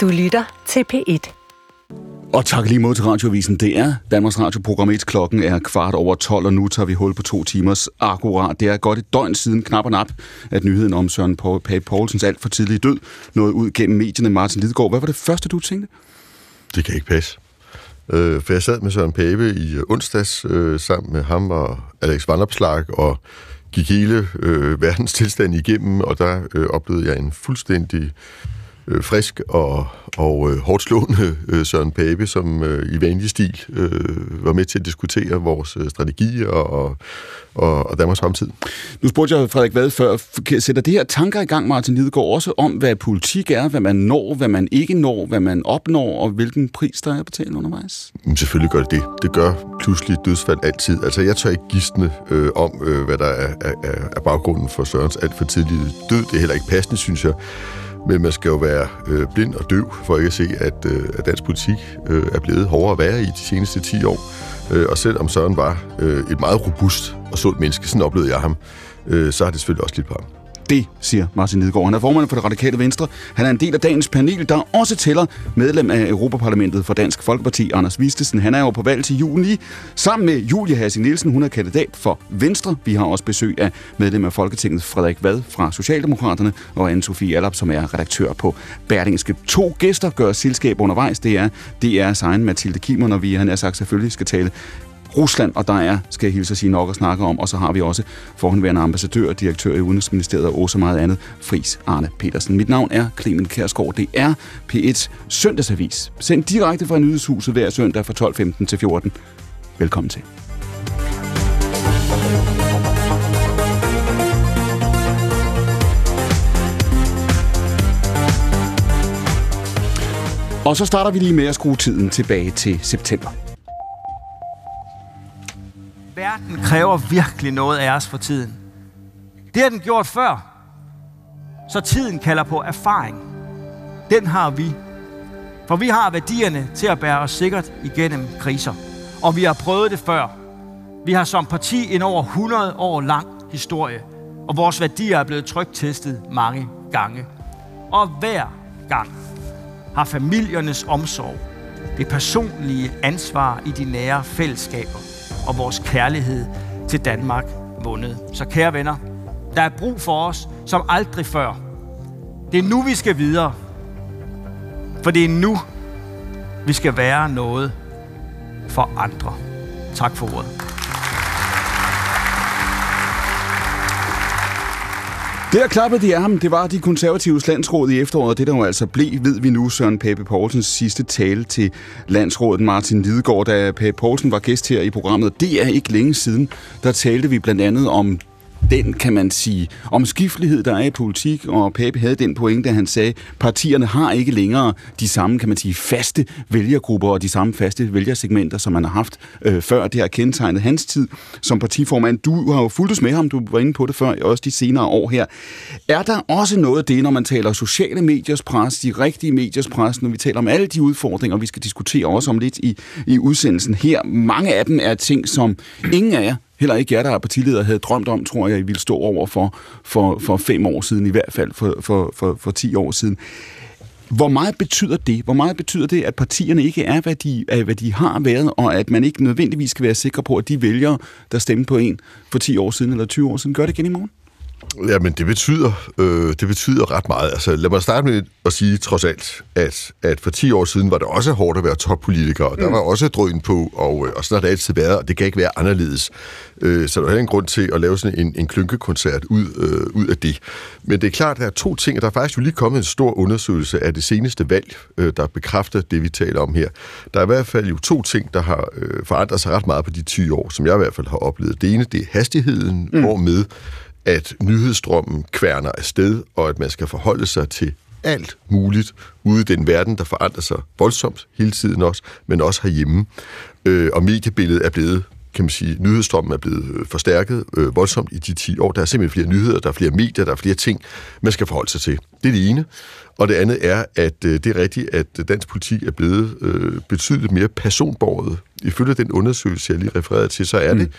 Du lytter til P1. Og tak lige mod til Radiovisen. Det er Danmarks Radio Program 1. Klokken er kvart over 12, og nu tager vi hul på to timers akkurat. Det er godt et døgn siden, knap og nap, at nyheden om Søren Pape Poulsens alt for tidlige død nåede ud gennem medierne. Martin Lidegaard, hvad var det første, du tænkte? Det kan ikke passe. Øh, for jeg sad med Søren Pape i onsdags øh, sammen med ham og Alex Vanderpslag og gik hele øh, verdens tilstand igennem, og der øh, oplevede jeg en fuldstændig øh, frisk og, og øh, hårdt slående øh, Søren Pape, som øh, i vanlig stil øh, var med til at diskutere vores øh, strategier og, og, og Danmarks fremtid. Nu spurgte jeg Frederik Vad før, sætter det her tanker i gang, Martin Lidegaard, også om, hvad politik er, hvad man når, hvad man ikke når, hvad man opnår, og hvilken pris der er betalt undervejs? Men selvfølgelig gør det det. Det gør pludselig dødsfald altid. Altså, jeg tør ikke gisne øh, om, øh, hvad der er, er, er baggrunden for Sørens alt for tidlige død. Det er heller ikke passende, synes jeg. Men man skal jo være øh, blind og døv for ikke at se, at, øh, at dansk politik øh, er blevet hårdere at være i de seneste 10 år. Øh, og selvom Søren var øh, et meget robust og sundt menneske, sådan oplevede jeg ham, øh, så har det selvfølgelig også lidt på ham. Det siger Martin Lidegaard. Han er formand for det radikale venstre. Han er en del af dagens panel, der også tæller medlem af Europaparlamentet for Dansk Folkeparti, Anders Vistesen. Han er jo på valg til juni sammen med Julia Hasse Nielsen. Hun er kandidat for Venstre. Vi har også besøg af medlem af Folketinget Frederik Vad fra Socialdemokraterne og Anne-Sophie Allop, som er redaktør på Berlingske. To gæster gør selskab undervejs. Det er DR's egen Mathilde Kimmer, når vi, han er sagt, selvfølgelig skal tale Rusland, og der er, skal jeg hilse at sige, nok at snakke om. Og så har vi også forhåndværende ambassadør, direktør i Udenrigsministeriet og også meget andet, Fris Arne Petersen. Mit navn er Clemen Kærsgaard. Det er P1 Søndagsavis. Send direkte fra Nyhedshuset hver søndag fra 12.15 til 14. Velkommen til. Og så starter vi lige med at skrue tiden tilbage til september. Verden kræver virkelig noget af os for tiden. Det har den gjort før. Så tiden kalder på erfaring. Den har vi. For vi har værdierne til at bære os sikkert igennem kriser. Og vi har prøvet det før. Vi har som parti en over 100 år lang historie. Og vores værdier er blevet trygt testet mange gange. Og hver gang har familiernes omsorg, det personlige ansvar i de nære fællesskaber og vores kærlighed til Danmark vundet. Så kære venner, der er brug for os som aldrig før. Det er nu, vi skal videre. For det er nu, vi skal være noget for andre. Tak for ordet. Der klappede de af ham. Det var de konservatives landsråd i efteråret. Det der jo altså blev, ved vi nu, Søren Pape Poulsens sidste tale til landsrådet Martin Lidegaard, da Pape Poulsen var gæst her i programmet. Det er ikke længe siden. Der talte vi blandt andet om den, kan man sige, omskiftelighed, der er i politik, og Pape havde den pointe, da han sagde, partierne har ikke længere de samme, kan man sige, faste vælgergrupper og de samme faste vælgersegmenter, som man har haft øh, før. Det har kendetegnet hans tid som partiformand. Du har jo fulgt med ham, du var inde på det før, også de senere år her. Er der også noget af det, når man taler sociale mediers pres, de rigtige mediers pres, når vi taler om alle de udfordringer, vi skal diskutere også om lidt i, i udsendelsen her. Mange af dem er ting, som ingen af jer heller ikke jer, der er partileder, havde drømt om, tror jeg, I ville stå over for, for, for fem år siden, i hvert fald for, for, for, for ti år siden. Hvor meget betyder det? Hvor meget betyder det, at partierne ikke er, hvad de, er, hvad de har været, og at man ikke nødvendigvis skal være sikker på, at de vælgere, der stemte på en for 10 år siden eller 20 år siden, gør det igen i morgen? Jamen, det betyder, øh, det betyder ret meget. Altså, lad mig starte med at sige trods alt, at, at for 10 år siden var det også hårdt at være toppolitiker, og der mm. var også drøn på, og, øh, og sådan har det altid været, og det kan ikke være anderledes. Øh, så der er en grund til at lave sådan en, en klynkekoncert ud, øh, ud af det. Men det er klart, at der er to ting, og der er faktisk jo lige kommet en stor undersøgelse af det seneste valg, øh, der bekræfter det, vi taler om her. Der er i hvert fald jo to ting, der har øh, forandret sig ret meget på de 10 år, som jeg i hvert fald har oplevet. Det ene, det er hastigheden, mm. hvormed at nyhedsstrømmen kværner afsted, og at man skal forholde sig til alt muligt ude i den verden, der forandrer sig voldsomt hele tiden også, men også herhjemme. Øh, og mediebilledet er blevet kan man sige, nyhedsstrømmen er blevet øh, forstærket øh, voldsomt i de 10 år. Der er simpelthen flere nyheder, der er flere medier, der er flere ting, man skal forholde sig til. Det er det ene. Og det andet er, at øh, det er rigtigt, at dansk politik er blevet øh, betydeligt mere personborget. Ifølge den undersøgelse, jeg lige refererede til, så er mm. det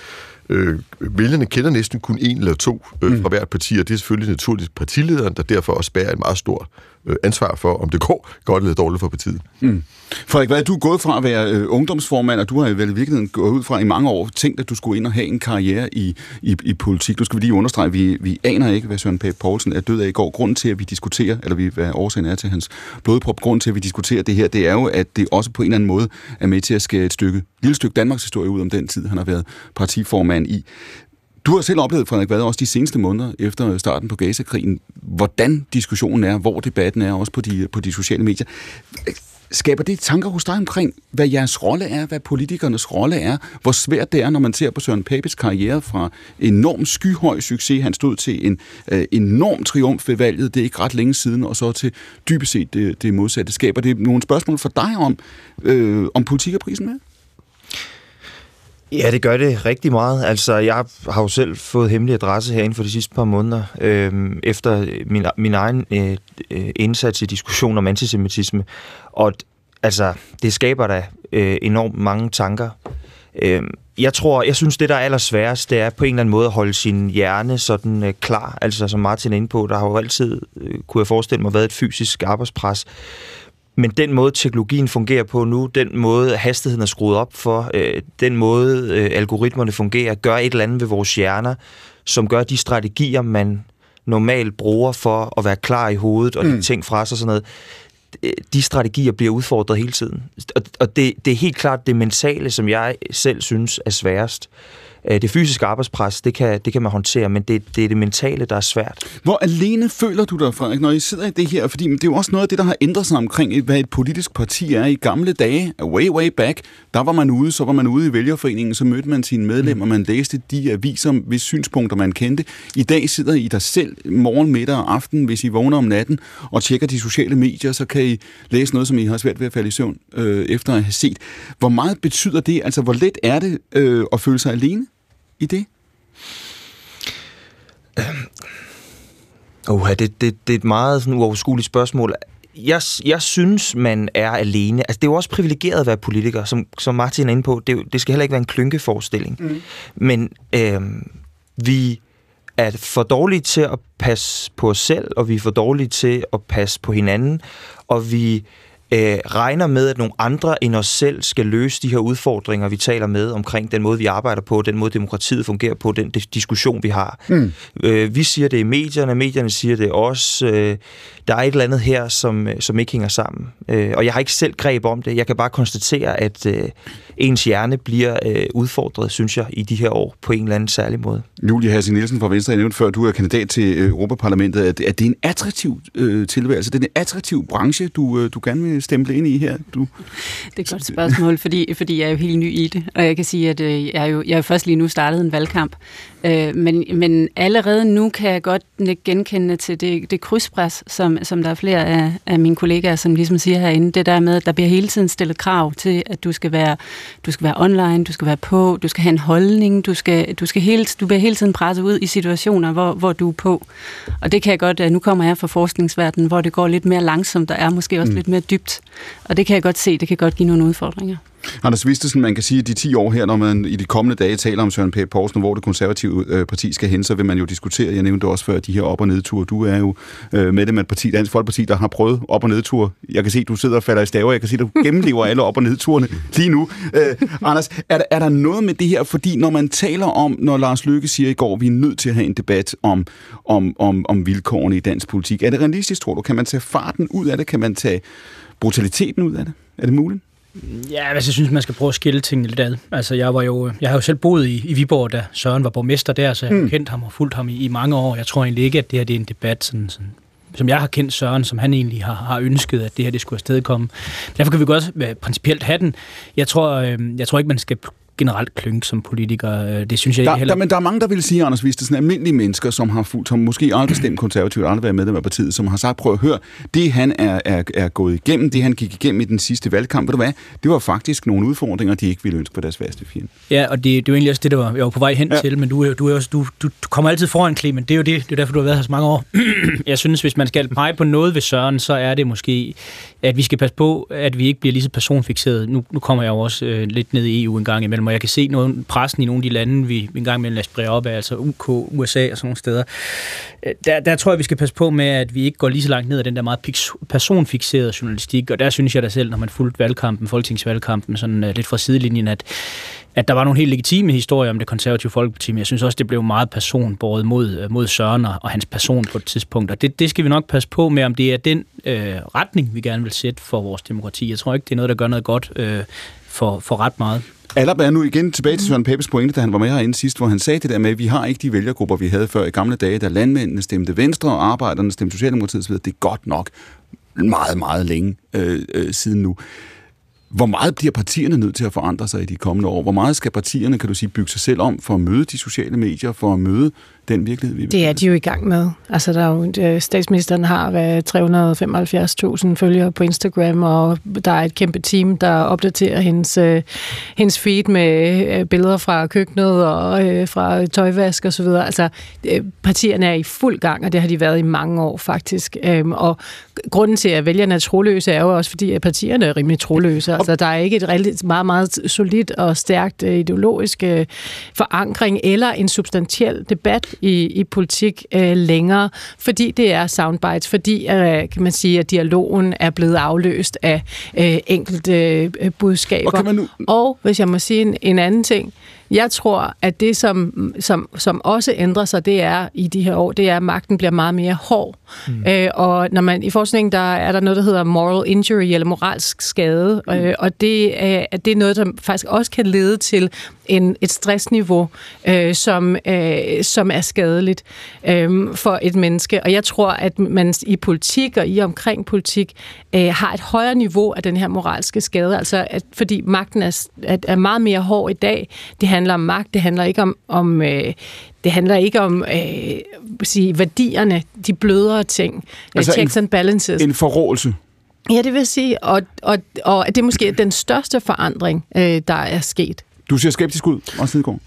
Øh, vælgerne kender næsten kun en eller to øh, fra mm. hvert parti, og det er selvfølgelig naturligt partilederen, der derfor også bærer en meget stor Øh, ansvar for, om det går godt eller dårligt for partiet. Mm. Frederik, hvad er du gået fra at være øh, ungdomsformand, og du har vel i virkeligheden gået ud fra i mange år tænkt, at du skulle ind og have en karriere i, i, i politik. Nu skal vi lige understrege, at vi, vi aner ikke, hvad Søren Pape Poulsen er død af i går. Grunden til, at vi diskuterer, eller vi, hvad årsagen er til hans blodprop, grunden til, at vi diskuterer det her, det er jo, at det også på en eller anden måde er med til at skære et stykke, lille stykke Danmarks historie ud om den tid, han har været partiformand i. Du har selv oplevet, Frederik Vad, også de seneste måneder efter starten på Gaza-krigen, hvordan diskussionen er, hvor debatten er, også på de, på de sociale medier. Skaber det tanker hos dig omkring, hvad jeres rolle er, hvad politikernes rolle er, hvor svært det er, når man ser på Søren Papes karriere fra enorm skyhøj succes, han stod til en øh, enorm triumf ved valget, det er ikke ret længe siden, og så til dybest set det, det modsatte. Skaber det nogle spørgsmål for dig om, øh, om politik er prisen med? Ja, det gør det rigtig meget. Altså, jeg har jo selv fået hemmelig adresse herinde for de sidste par måneder, øh, efter min, min egen øh, øh indsats i diskussion om antisemitisme. Og altså, det skaber da øh, enormt mange tanker. Øh, jeg tror, jeg synes, det der er allersværest, det er på en eller anden måde at holde sin hjerne sådan øh, klar. Altså, som Martin er inde på, der har jo altid, øh, kunne jeg forestille mig, været et fysisk arbejdspres. Men den måde, teknologien fungerer på nu, den måde, hastigheden er skruet op for, øh, den måde, øh, algoritmerne fungerer, gør et eller andet ved vores hjerner, som gør de strategier, man normalt bruger for at være klar i hovedet og mm. ting fra sig og sådan noget, de strategier bliver udfordret hele tiden. Og det, det er helt klart det mentale, som jeg selv synes er sværest. Øh, det fysiske arbejdspres, det kan, det kan man håndtere, men det, det er det mentale, der er svært. Hvor alene føler du dig, Frederik, når I sidder i det her? Fordi det er jo også noget af det, der har ændret sig omkring, hvad et politisk parti er. I gamle dage, way, way back, der var man ude, så var man ude i vælgerforeningen, så mødte man sine medlemmer, mm. man læste de aviser, hvis synspunkter man kendte. I dag sidder I der selv morgen, middag og aften, hvis I vågner om natten og tjekker de sociale medier, så kan I læse noget, som I har svært ved at falde i søvn øh, efter at have set. Hvor meget betyder det? Altså, hvor let er det øh, at føle sig alene? I det? Uh, det, det, det er et meget sådan uoverskueligt spørgsmål. Jeg, jeg synes, man er alene. Altså, det er jo også privilegeret at være politiker, som, som Martin er inde på. Det, det skal heller ikke være en klynkeforestilling. Mm. Men øh, vi er for dårlige til at passe på os selv, og vi er for dårlige til at passe på hinanden, og vi øh, regner med, at nogle andre end os selv skal løse de her udfordringer, vi taler med omkring den måde, vi arbejder på, den måde, demokratiet fungerer på, den diskussion, vi har. Mm. Øh, vi siger det i medierne, medierne siger det også. Øh, der er et eller andet her, som, som ikke hænger sammen. Øh, og jeg har ikke selv greb om det. Jeg kan bare konstatere, at øh, ens hjerne bliver øh, udfordret, synes jeg, i de her år på en eller anden særlig måde. Julie Hassing Nielsen fra Venstre, jeg nævnte før, du er kandidat til øh, Europaparlamentet. Er det, er det en attraktiv øh, tilværelse? Det er en attraktiv branche, du, øh, du gerne vil stemple ind i her? Du... Det er et godt spørgsmål, fordi, fordi jeg er jo helt ny i det. Og jeg kan sige, at øh, jeg, er jo, jeg er jo først lige nu startet en valgkamp. Øh, men, men allerede nu kan jeg godt genkende til det, det krydspres, som, som der er flere af, af mine kollegaer, som ligesom siger herinde, det der med, at der bliver hele tiden stillet krav til, at du skal være, du skal være online, du skal være på, du skal have en holdning, du, skal, du, skal hele, du bliver hele tiden presset ud i situationer, hvor, hvor du er på. Og det kan jeg godt, nu kommer jeg fra forskningsverdenen, hvor det går lidt mere langsomt, der er måske også mm. lidt mere dybt. Og det kan jeg godt se, det kan godt give nogle udfordringer. Anders Vistesen, man kan sige, at de 10 år her, når man i de kommende dage taler om Søren Pape Poulsen, hvor det konservative øh, parti skal hen, så vil man jo diskutere, jeg nævnte også før, de her op- og nedture. Du er jo øh, medlem af et parti, Dansk Folkeparti, der har prøvet op- og nedture. Jeg kan se, at du sidder og falder i staver. Jeg kan se, at du gennemlever alle op- og nedturene lige nu. Øh, Anders, er der, er der noget med det her? Fordi når man taler om, når Lars Løkke siger i går, at vi er nødt til at have en debat om, om, om, om vilkårene i dansk politik. Er det realistisk, tror du? Kan man tage farten ud af det? Kan man tage brutaliteten ud af det? Er det muligt? Ja, altså, jeg synes, man skal prøve at skille tingene lidt ad. Altså, jeg, var jo, jeg har jo selv boet i, i Viborg, da Søren var borgmester der, så jeg har mm. kendt ham og fulgt ham i, i mange år. Jeg tror egentlig ikke, at det her det er en debat, sådan, sådan, som jeg har kendt Søren, som han egentlig har, har ønsket, at det her det skulle afstedkomme. Derfor kan vi godt principielt have den. Jeg tror, øh, jeg tror ikke, man skal generelt klynk som politiker. Øh, det synes jeg der, ikke heller. Der, men der er mange, der vil sige, Anders Vist, sådan almindelige mennesker, som har fulgt, som måske aldrig stemt konservativt, aldrig været medlem af partiet, som har sagt, prøv at høre, det han er, er, er gået igennem, det han gik igennem i den sidste valgkamp, ved du hvad, det var faktisk nogle udfordringer, de ikke ville ønske for deres værste fjende. Ja, og det, det er jo egentlig også det, der var, jeg var på vej hen ja. til, men du, du, er også, du, du, du kommer altid foran, Clement. Det er jo det, det er derfor, du har været her så mange år. jeg synes, hvis man skal pege på noget ved Søren, så er det måske, at vi skal passe på, at vi ikke bliver lige så personfixeret. Nu, nu kommer jeg jo også øh, lidt ned i EU en gang imellem, og jeg kan se noget, pressen i nogle af de lande, vi, engang imellem lader op af, altså UK, USA og sådan nogle steder, øh, der, der tror jeg, vi skal passe på med, at vi ikke går lige så langt ned af den der meget personfixerede journalistik, og der synes jeg da selv, når man fulgte valgkampen, folketingsvalgkampen, sådan øh, lidt fra sidelinjen, at at der var nogle helt legitime historier om det konservative folkeparti, men jeg synes også, det blev meget personbåret mod, øh, mod Søren og, og hans person på et tidspunkt. Og det, det skal vi nok passe på med, om det er den øh, retning, vi gerne vil sætte for vores demokrati. Jeg tror ikke, det er noget, der gør noget godt øh, for, for ret meget. Aller er nu igen tilbage til Søren Papes pointe, da han var med herinde sidst, hvor han sagde det der med, at vi har ikke de vælgergrupper, vi havde før i gamle dage, da landmændene stemte Venstre, og arbejderne stemte Socialdemokratiet, så det er godt nok meget, meget længe øh, øh, siden nu. Hvor meget bliver partierne nødt til at forandre sig i de kommende år? Hvor meget skal partierne, kan du sige, bygge sig selv om for at møde de sociale medier, for at møde den virkelighed, vi Det er de jo i gang med. Altså, der er jo, øh, statsministeren har 375.000 følgere på Instagram, og der er et kæmpe team, der opdaterer hendes, øh, hendes feed med øh, billeder fra køkkenet og øh, fra tøjvask osv. Altså, partierne er i fuld gang, og det har de været i mange år faktisk. Øhm, og grunden til, at vælgerne er troløse, er jo også, fordi at partierne er rimelig troløse. Altså, der er ikke et rigtig, meget, meget solidt og stærkt ideologisk øh, forankring eller en substantiel debat i, i politik øh, længere, fordi det er soundbites, fordi øh, kan man sige, at dialogen er blevet afløst af øh, enkelte øh, budskaber. Og, nu... og hvis jeg må sige en, en anden ting, jeg tror, at det, som, som, som også ændrer sig, det er i de her år, det er, at magten bliver meget mere hård. Mm. Øh, og når man i forskningen, der er der noget, der hedder moral injury, eller moralsk skade, mm. øh, og det er, det er noget, der faktisk også kan lede til en, et stressniveau, øh, som, øh, som er skadeligt øh, for et menneske. Og jeg tror, at man i politik og i omkring politik øh, har et højere niveau af den her moralske skade, altså at, fordi magten er, er meget mere hård i dag. Det handler om magt, det handler ikke om, om øh, det handler ikke om øh, sige, værdierne, de blødere ting, altså checks en, and balances. En forrådelse. Ja, det vil sige, og, og, og det er måske den største forandring, øh, der er sket. Du ser skeptisk ud, også Lidegaard.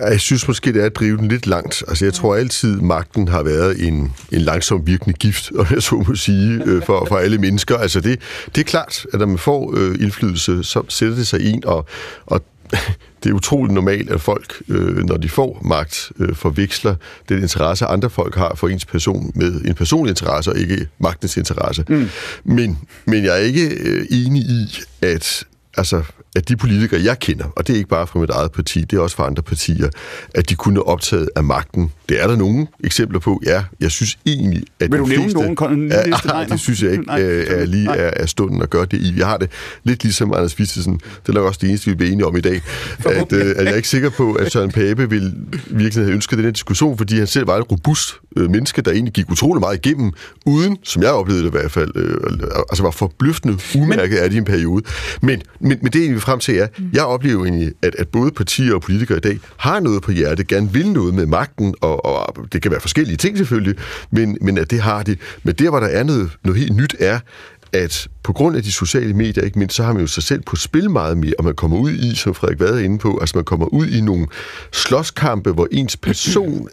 Jeg synes måske, det er at drive den lidt langt. Altså, jeg tror altid, magten har været en, en langsom virkende gift, og jeg så må sige, øh, for, for alle mennesker. Altså, det, det er klart, at når man får øh, indflydelse, så sætter det sig ind, og, og det er utroligt normalt, at folk, øh, når de får magt, øh, forveksler den interesse, andre folk har for ens person med en personlig interesse, og ikke magtens interesse. Mm. Men, men jeg er ikke øh, enig i, at altså, at de politikere, jeg kender, og det er ikke bare fra mit eget parti, det er også fra andre partier, at de kunne optaget af magten. Det er der nogle eksempler på, ja. Jeg synes egentlig, at Vil du nævne nogen ja, nej, det synes jeg ikke nej, øh, er lige er, er stunden at gøre det i. Jeg har det lidt ligesom Anders Vistesen. Det er også det eneste, vi bliver enige om i dag. At, øh, at jeg er ikke sikker på, at Søren Pape vil virkelig have ønsket den her diskussion, fordi han selv var et robust øh, menneske, der egentlig gik utrolig meget igennem, uden, som jeg oplevede det i hvert fald, øh, altså var forbløffende umærket af det i en periode. Men, men, men det, vi frem til, er, mm. jeg oplever egentlig, at, at både partier og politikere i dag har noget på hjerte, gerne vil noget med magten, og, og det kan være forskellige ting selvfølgelig, men, men at det har de. Men der, hvor der er noget, noget helt nyt, er, at på grund af de sociale medier, ikke mindst, så har man jo sig selv på spil meget mere, og man kommer ud i, som Frederik Vade er inde på, altså man kommer ud i nogle slåskampe, hvor ens person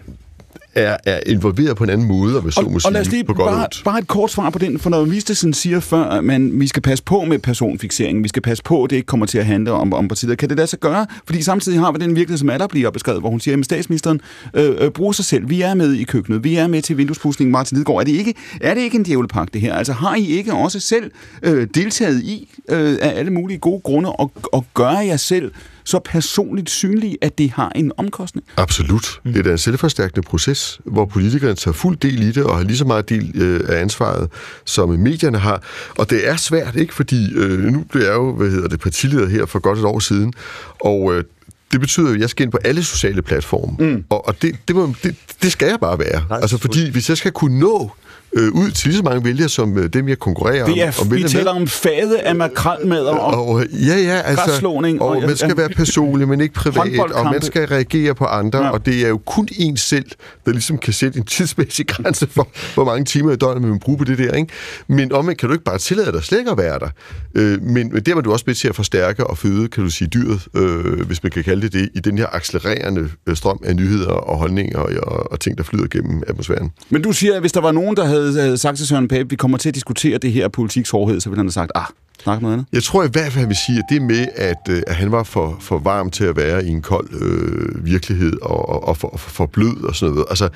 er, er involveret på en anden måde, og, så og, og lad os lige på godt bare, bare et kort svar på den, for når Vistesen siger før, at man, vi skal passe på med personfixeringen, vi skal passe på, at det ikke kommer til at handle om, om partiet. Kan det lade sig gøre? Fordi samtidig har vi den virkelighed, som aller bliver beskrevet, hvor hun siger, at statsministeren øh, øh, bruger sig selv. Vi er med i køkkenet, vi er med til vinduespudsning, Martin Lidegaard. Er det ikke, er det ikke en djævlepakke, det her? Altså har I ikke også selv øh, deltaget i, øh, af alle mulige gode grunde, og, og gøre jer selv så personligt synlige, at det har en omkostning. Absolut. Mm. Det er da en selvforstærkende proces, hvor politikerne tager fuld del i det, og har lige så meget del øh, af ansvaret, som medierne har. Og det er svært, ikke? Fordi øh, nu blev jeg jo, hvad hedder det, partileder her for godt et år siden, og øh, det betyder jo, at jeg skal ind på alle sociale platforme. Mm. Og, og det, det, må, det, det skal jeg bare være. Nej, altså, fordi hvis jeg skal kunne nå øh, ud til lige så mange vælgere, som øh, dem, jeg konkurrerer det er, om. Vi taler med. om fade af makrelmadder og, og Ja, ja, altså, og, og man skal være personlig, men ikke privat, og man skal reagere på andre, ja. og det er jo kun en selv, der ligesom kan sætte en tidsmæssig grænse for, hvor mange timer i døgnet man vil bruge på det der, ikke? Men omvendt kan du ikke bare tillade dig slet ikke at være der. Øh, men, men der var du også med til at forstærke og føde, kan du sige, dyret, øh, hvis man kan kalde det det, i den her accelererende øh, strøm af nyheder og holdninger og, og, og ting, der flyder gennem atmosfæren. Men du siger, at hvis der var nogen, der havde havde øh, sagt til Søren Pape, vi kommer til at diskutere det her politiks hårdhed, så ville han have sagt, ah, snakke noget andet? Jeg tror i hvert fald, han vil sige, at det med, at, øh, at han var for, for varm til at være i en kold øh, virkelighed og, og, og for, for blød og sådan noget. Altså,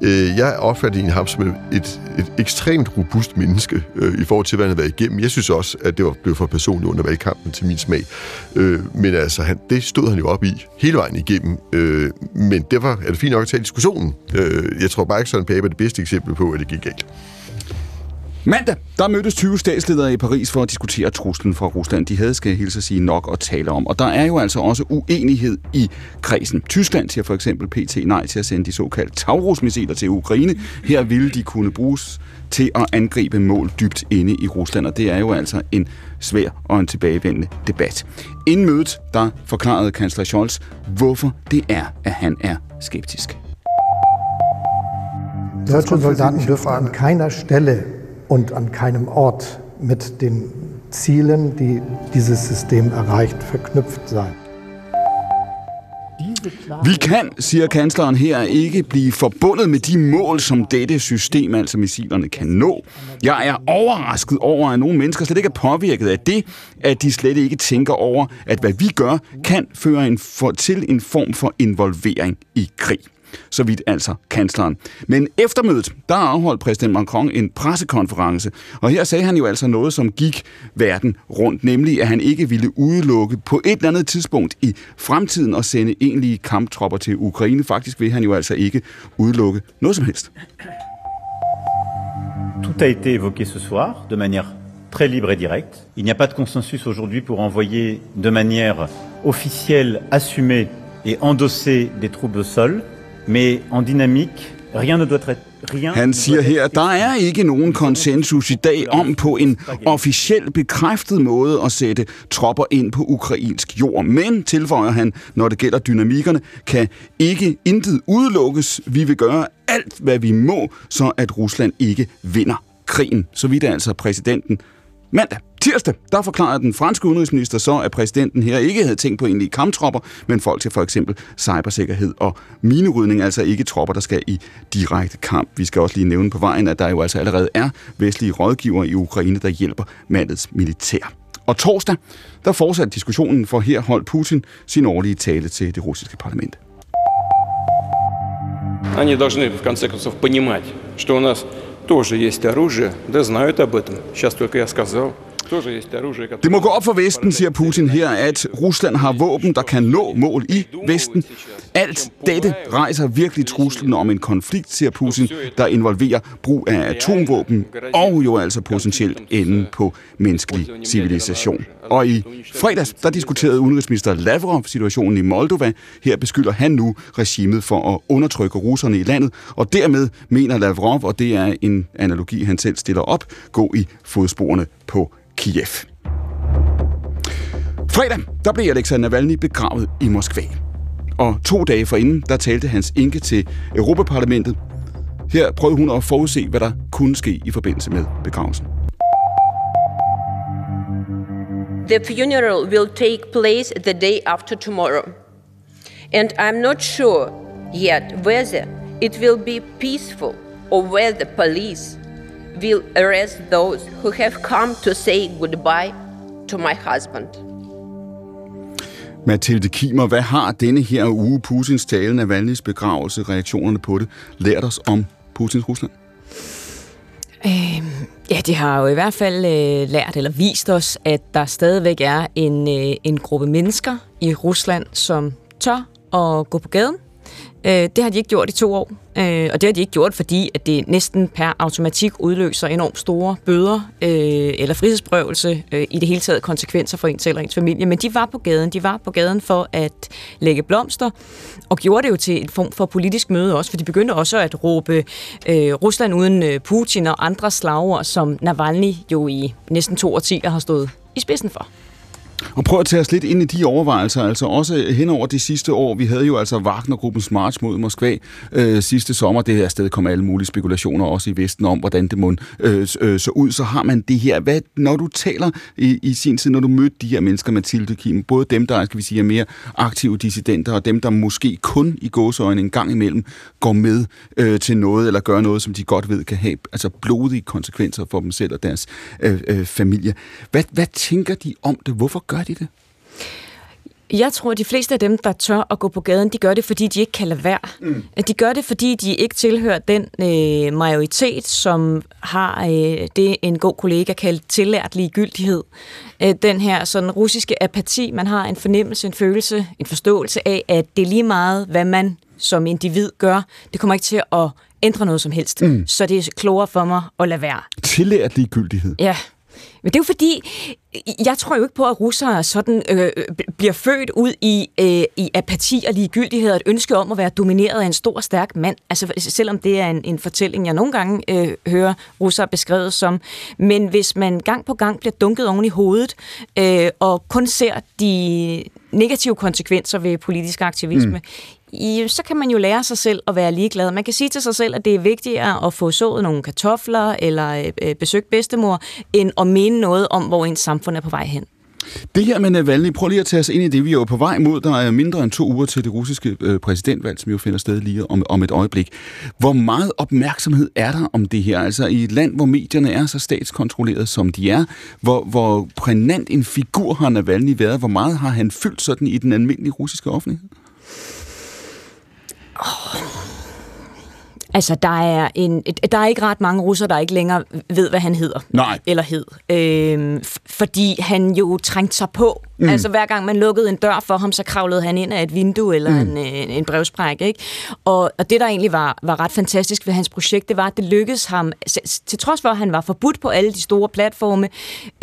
øh, jeg opfatter en ham som et, et ekstremt robust menneske øh, i forhold til, hvad han har været igennem. Jeg synes også, at det var blevet for personligt under valgkampen til min smag. Øh, men altså, han, det stod han jo op i hele vejen igennem. Øh, men derfor er det fint nok at tage diskussionen. Øh, jeg tror bare ikke, Søren Pape er det bedste eksempel på, at det gik galt. Mandag, der mødtes 20 statsledere i Paris for at diskutere truslen fra Rusland. De havde, skal jeg hilse at sige, nok at tale om. Og der er jo altså også uenighed i kredsen. Tyskland siger for eksempel PT nej til at sende de såkaldte Taurus-missiler til Ukraine. Her ville de kunne bruges til at angribe mål dybt inde i Rusland, og det er jo altså en svær og en tilbagevendende debat. Inden mødet, der forklarede kansler Scholz, hvorfor det er, at han er skeptisk. Deutsche Soldaten dürfen an keiner Stelle und an keinem Ort mit den Zielen, die dieses System erreicht, verknüpft sein. Vi kan, siger kansleren her, ikke blive forbundet med de mål, som dette system, altså missilerne, kan nå. Jeg er overrasket over, at nogle mennesker slet ikke er påvirket af det, at de slet ikke tænker over, at hvad vi gør, kan føre en for, til en form for involvering i krig så vidt altså kansleren. Men efter mødet, der afholdt præsident Macron en pressekonference, og her sagde han jo altså noget, som gik verden rundt, nemlig at han ikke ville udelukke på et eller andet tidspunkt i fremtiden at sende egentlige kamptropper til Ukraine. Faktisk vil han jo altså ikke udelukke noget som helst. Tout a été évoqué ce soir de manière très libre et directe. Il n'y a pas de consensus aujourd'hui pour envoyer de manière officielle, assumée et endosser des troupes au sol. Han siger her, at der er ikke nogen konsensus i dag om på en officiel bekræftet måde at sætte tropper ind på ukrainsk jord. Men, tilføjer han, når det gælder dynamikkerne, kan ikke intet udelukkes. Vi vil gøre alt, hvad vi må, så at Rusland ikke vinder krigen. Så vidt er altså præsidenten Mandag, tirsdag, der forklarede den franske udenrigsminister så, at præsidenten her ikke havde tænkt på egentlige kamptropper, men folk til for eksempel cybersikkerhed og minerydning, altså ikke tropper, der skal i direkte kamp. Vi skal også lige nævne på vejen, at der jo altså allerede er vestlige rådgivere i Ukraine, der hjælper mandets militær. Og torsdag, der fortsatte diskussionen, for her holdt Putin sin årlige tale til det russiske parlament. Они должны, в конце концов, понимать, что у нас тоже есть оружие, да знают об этом. Сейчас только я сказал. Det må gå op for Vesten, siger Putin her, at Rusland har våben, der kan nå mål i Vesten. Alt dette rejser virkelig truslen om en konflikt, siger Putin, der involverer brug af atomvåben og jo altså potentielt enden på menneskelig civilisation. Og i fredags, der diskuterede udenrigsminister Lavrov situationen i Moldova. Her beskylder han nu regimet for at undertrykke russerne i landet, og dermed mener Lavrov, og det er en analogi, han selv stiller op, gå i fodsporene på Kiev. Fredag, der blev Alexander Navalny begravet i Moskva. Og to dage forinden, der talte hans enke til Europaparlamentet. Her prøvede hun at forudse, hvad der kunne ske i forbindelse med begravelsen. The funeral will take place the day after tomorrow. And I'm not sure yet whether it will be peaceful or whether the police will arrest those who have come to say goodbye to my husband. Mathilde Kimer, hvad har denne her uge Putins tale, Navalny's begravelse, reaktionerne på det, lært os om Putins Rusland? Øh, ja, det har jo i hvert fald øh, lært eller vist os, at der stadigvæk er en, øh, en gruppe mennesker i Rusland, som tør at gå på gaden, Øh, det har de ikke gjort i to år, øh, og det har de ikke gjort, fordi at det næsten per automatik udløser enormt store bøder øh, eller frihedsprøvelse, øh, i det hele taget konsekvenser for en selv og ens familie. Men de var på gaden. De var på gaden for at lægge blomster, og gjorde det jo til en form for politisk møde også, for de begyndte også at råbe øh, Rusland uden øh, Putin og andre slagord, som Navalny jo i næsten to årtier har stået i spidsen for. Og prøv at tage os lidt ind i de overvejelser, altså også hen over de sidste år. Vi havde jo altså Wagnergruppens march mod Moskva øh, sidste sommer. Det her sted kom alle mulige spekulationer også i Vesten om, hvordan det må øh, øh, så ud. Så har man det her. Hvad, når du taler i, i sin tid, når du mødte de her mennesker, Mathilde Kim, både dem, der skal vi sige, er mere aktive dissidenter, og dem, der måske kun i gåseøjne en gang imellem går med øh, til noget, eller gør noget, som de godt ved kan have altså blodige konsekvenser for dem selv og deres øh, øh, familie. Hvad, hvad tænker de om det? Hvorfor gør de det? Jeg tror, at de fleste af dem, der tør at gå på gaden, de gør det, fordi de ikke kan lade være. Mm. De gør det, fordi de ikke tilhører den øh, majoritet, som har øh, det, en god kollega kaldt tillært ligegyldighed. Øh, den her sådan russiske apati, man har en fornemmelse, en følelse, en forståelse af, at det er lige meget, hvad man som individ gør. Det kommer ikke til at ændre noget som helst. Mm. Så det er klogere for mig at lade være. Tillært ligegyldighed? Ja. Men det er jo fordi, jeg tror jo ikke på, at russere sådan øh, bliver født ud i, øh, i apati og ligegyldighed og et ønske om at være domineret af en stor, stærk mand. Altså selvom det er en, en fortælling, jeg nogle gange øh, hører russere beskrevet som. Men hvis man gang på gang bliver dunket oven i hovedet øh, og kun ser de negative konsekvenser ved politisk aktivisme, mm i, så kan man jo lære sig selv at være ligeglad. Man kan sige til sig selv, at det er vigtigere at få sået nogle kartofler eller øh, besøge bedstemor, end at mene noget om, hvor ens samfund er på vej hen. Det her med Navalny, prøv lige at tage os ind i det. Vi er jo på vej mod, der er mindre end to uger til det russiske øh, præsidentvalg, som jo finder sted lige om, om et øjeblik. Hvor meget opmærksomhed er der om det her? Altså i et land, hvor medierne er så statskontrolleret, som de er, hvor, hvor prænant en figur har Navalny været? Hvor meget har han fyldt sådan i den almindelige russiske offentlighed? Oh. Altså, der er, en, der er ikke ret mange russere, der ikke længere ved, hvad han hedder. Nej. Eller hed. Øhm, fordi han jo trængte sig på Mm. Altså hver gang man lukkede en dør for ham, så kravlede han ind af et vindue eller mm. en, en, en brevsprække. Ikke? Og, og det, der egentlig var, var ret fantastisk ved hans projekt, det var, at det lykkedes ham, til trods for, at han var forbudt på alle de store platforme,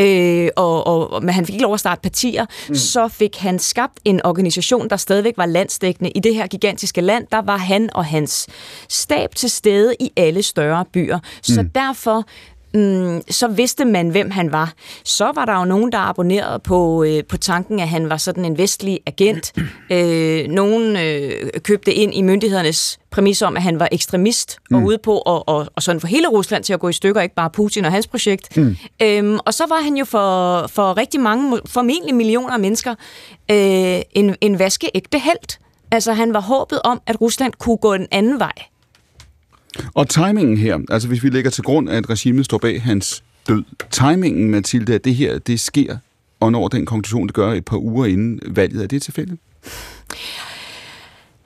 øh, og, og, men han fik ikke lov at starte partier, mm. så fik han skabt en organisation, der stadigvæk var landsdækkende. I det her gigantiske land, der var han og hans stab til stede i alle større byer. Så mm. derfor mm, så vidste man, hvem han var. Så var der jo nogen, der abonnerede på, øh, på tanken, at han var sådan en vestlig agent. Øh, nogen øh, købte ind i myndighedernes præmis om, at han var ekstremist mm. og ude på og, og, og sådan for hele Rusland til at gå i stykker, ikke bare Putin og hans projekt. Mm. Øhm, og så var han jo for, for rigtig mange, formentlig millioner af mennesker, øh, en, en vaskeægte held. Altså han var håbet om, at Rusland kunne gå en anden vej. Og timingen her, altså hvis vi lægger til grund, at regimet står bag hans død, timingen, Mathilde, at det her, det sker, og når den konklusion, det gør et par uger inden valget, er det tilfældigt?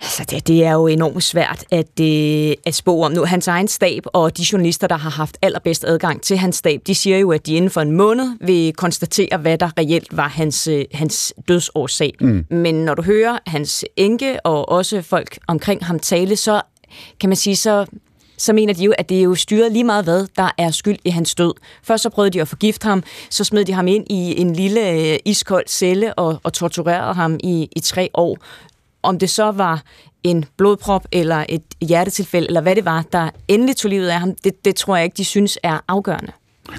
Altså, det, det er jo enormt svært at, øh, at spå om nu. Hans egen stab og de journalister, der har haft allerbedst adgang til hans stab, de siger jo, at de inden for en måned vil konstatere, hvad der reelt var hans, øh, hans dødsårsag. Mm. Men når du hører hans enke og også folk omkring ham tale, så kan man sige, så så mener de jo, at det er jo styret lige meget hvad, der er skyld i hans død. Først så prøvede de at forgifte ham, så smed de ham ind i en lille øh, iskold celle og, og torturerede ham i, i tre år. Om det så var en blodprop eller et hjertetilfælde, eller hvad det var, der endelig tog livet af ham, det, det tror jeg ikke, de synes er afgørende.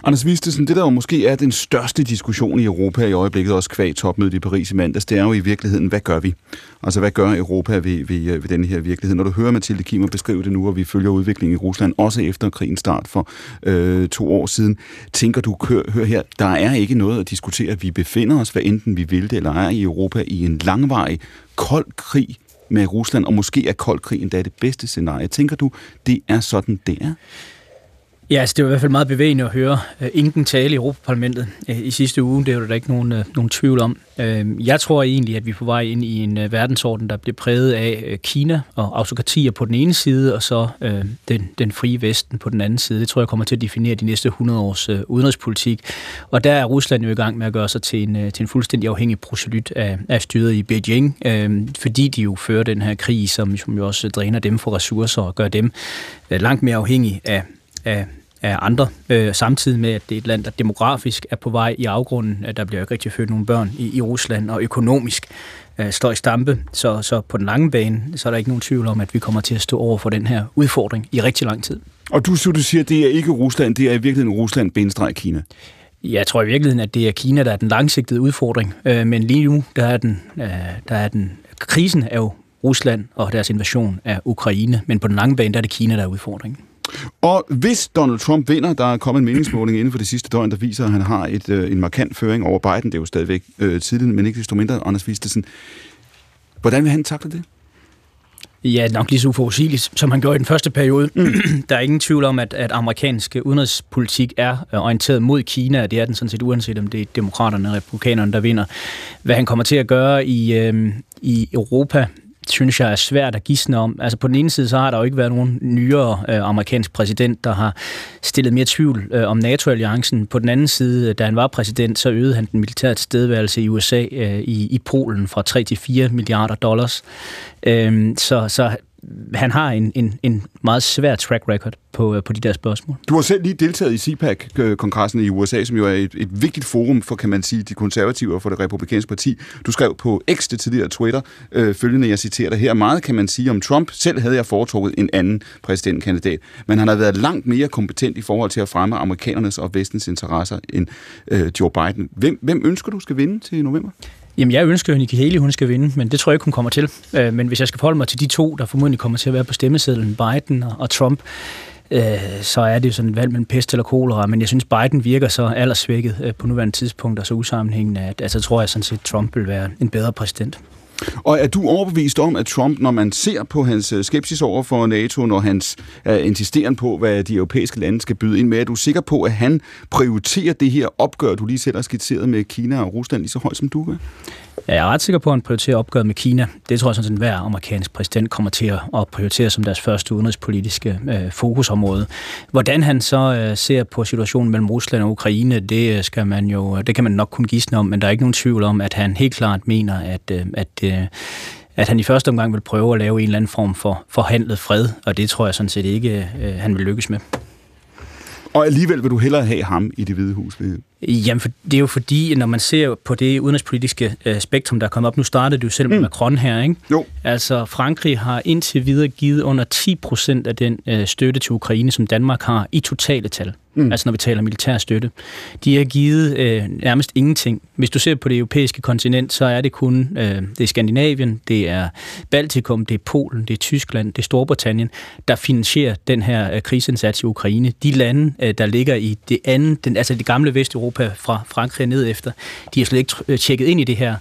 Anders Vistesen, det der jo måske er den største diskussion i Europa i øjeblikket, også kvæg topmødet i Paris i mandags, det er jo i virkeligheden, hvad gør vi? Altså, hvad gør Europa ved, ved, øh, ved den her virkelighed? Når du hører Mathilde Kimmer beskrive det nu, og vi følger udviklingen i Rusland, også efter krigens start for øh, to år siden, tænker du, hør, hør her, der er ikke noget at diskutere. Vi befinder os, hvad enten vi vil det eller ej, i Europa i en langvarig, kold krig med Rusland, og måske er kold krig endda det bedste scenarie. Tænker du, det er sådan, det er? Ja, altså, det var i hvert fald meget bevægende at høre øh, Ingen tale i Europaparlamentet uh, i sidste uge. Det er jo der ikke nogen, øh, nogen tvivl om. Uh, jeg tror egentlig, at vi er på vej ind i en verdensorden, der bliver præget af Kina og autokratier på den ene side, og så den, den frie Vesten på den anden side. Det tror jeg kommer til at definere de næste 100 års udenrigspolitik. Og der er Rusland jo i gang med at gøre sig til en, til en fuldstændig afhængig proselyt af, af styret i Beijing, uh, fordi de jo fører den her krig, som, som jo også dræner dem for ressourcer og gør dem langt mere afhængige af af, af andre, øh, samtidig med, at det er et land, der demografisk er på vej i afgrunden. At der bliver ikke rigtig født nogle børn i, i Rusland, og økonomisk øh, står i stampe. Så, så på den lange bane, så er der ikke nogen tvivl om, at vi kommer til at stå over for den her udfordring i rigtig lang tid. Og du, du siger, at det er ikke Rusland, det er i virkeligheden Rusland, benstreg Kina. Jeg tror i virkeligheden, at det er Kina, der er den langsigtede udfordring. Øh, men lige nu, der er den, øh, der er den krisen er jo Rusland og deres invasion af Ukraine, men på den lange bane, der er det Kina, der er udfordringen. Og hvis Donald Trump vinder, der er kommet en meningsmåling inden for det sidste døgn, der viser, at han har et, øh, en markant føring over Biden. Det er jo stadigvæk øh, tidligt, men ikke desto mindre, Anders Vistesen. Hvordan vil han takle det? Ja, nok lige så uforudsigeligt, som han gjorde i den første periode. Mm. der er ingen tvivl om, at, at amerikansk udenrigspolitik er øh, orienteret mod Kina, og det er den sådan set uanset om det er demokraterne og republikanerne, der vinder. Hvad han kommer til at gøre i, øh, i Europa, synes jeg er svært at gisne om. Altså på den ene side, så har der jo ikke været nogen nyere øh, amerikansk præsident, der har stillet mere tvivl øh, om NATO-alliancen. På den anden side, øh, da han var præsident, så øgede han den militære tilstedeværelse i USA øh, i, i Polen fra 3 til 4 milliarder dollars. Øh, så, så han har en, en, en meget svær track record på, øh, på de der spørgsmål. Du har selv lige deltaget i CPAC-kongressen øh, i USA, som jo er et, et vigtigt forum for, kan man sige, de konservative og for det republikanske parti. Du skrev på X, det tidligere Twitter, øh, følgende, jeg citerer dig her, meget kan man sige om Trump. Selv havde jeg foretrukket en anden præsidentkandidat, men han har været langt mere kompetent i forhold til at fremme amerikanernes og vestens interesser end øh, Joe Biden. Hvem, hvem ønsker du skal vinde til november? Jamen, jeg ønsker jo, at Nikki Haley hun skal vinde, men det tror jeg ikke, hun kommer til. Øh, men hvis jeg skal forholde mig til de to, der formodentlig kommer til at være på stemmesedlen, Biden og, og Trump, øh, så er det jo sådan et valg mellem pest eller kolera, men jeg synes, Biden virker så aldersvækket øh, på nuværende tidspunkt og så usammenhængende, at altså, tror jeg sådan set, Trump vil være en bedre præsident. Og er du overbevist om, at Trump, når man ser på hans øh, skepsis over for NATO, når hans uh, insisteren på, hvad de europæiske lande skal byde ind med, er du sikker på, at han prioriterer det her opgør, du lige selv har skitseret med Kina og Rusland lige så højt, som du gør? Jeg er ret sikker på, at han prioriterer opgøret med Kina. Det tror jeg sådan, at hver amerikansk præsident kommer til at prioritere som deres første udenrigspolitiske øh, fokusområde. Hvordan han så øh, ser på situationen mellem Rusland og Ukraine, det, øh, skal man jo, det kan man nok kun gisne om, men der er ikke nogen tvivl om, at han helt klart mener, at, øh, at øh, Øh, at han i første omgang vil prøve at lave en eller anden form for forhandlet fred, og det tror jeg sådan set ikke, øh, han vil lykkes med. Og alligevel vil du hellere have ham i det hvide hus? Jamen, for, det er jo fordi, når man ser på det udenrigspolitiske øh, spektrum, der er kommet op, nu startede jo selv med mm. Macron her, ikke? Jo. Altså, Frankrig har indtil videre givet under 10 procent af den øh, støtte til Ukraine, som Danmark har i totale tal. Mm. Altså når vi taler militær støtte. De har givet øh, nærmest ingenting. Hvis du ser på det europæiske kontinent, så er det kun øh, det er Skandinavien, det er Baltikum, det er Polen, det er Tyskland, det er Storbritannien, der finansierer den her øh, kriseindsats i Ukraine. De lande, øh, der ligger i det andet, den, altså det gamle Vesteuropa fra Frankrig ned efter, de har slet ikke øh, tjekket ind i det her.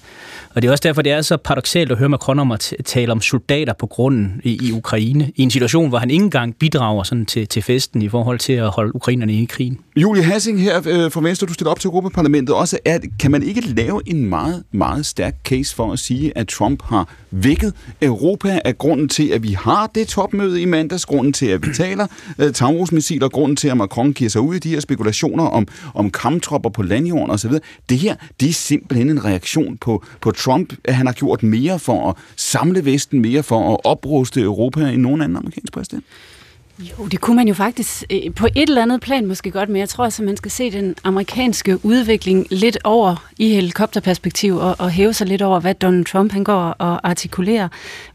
Og det er også derfor, det er så paradoxalt at høre Macron om at tale om soldater på grunden i, i Ukraine, i en situation, hvor han ikke engang bidrager sådan til, til festen i forhold til at holde ukrainerne i krigen. Julie Hassing her øh, fra Venstre, du stiller op til Europaparlamentet også. Er, kan man ikke lave en meget, meget stærk case for at sige, at Trump har vækket Europa af grunden til, at vi har det topmøde i mandags, grunden til, at vi taler øh, Taurus-missiler, grunden til, at Macron giver sig ud i de her spekulationer om, om kamptropper på landjorden osv. Det her, det er simpelthen en reaktion på, på Trump, at han har gjort mere for at samle Vesten, mere for at opruste Europa end nogen anden amerikansk præsident. Jo, det kunne man jo faktisk øh, på et eller andet plan måske godt, men jeg tror altså, man skal se den amerikanske udvikling lidt over i helikopterperspektiv og, og hæve sig lidt over, hvad Donald Trump han går og artikulerer.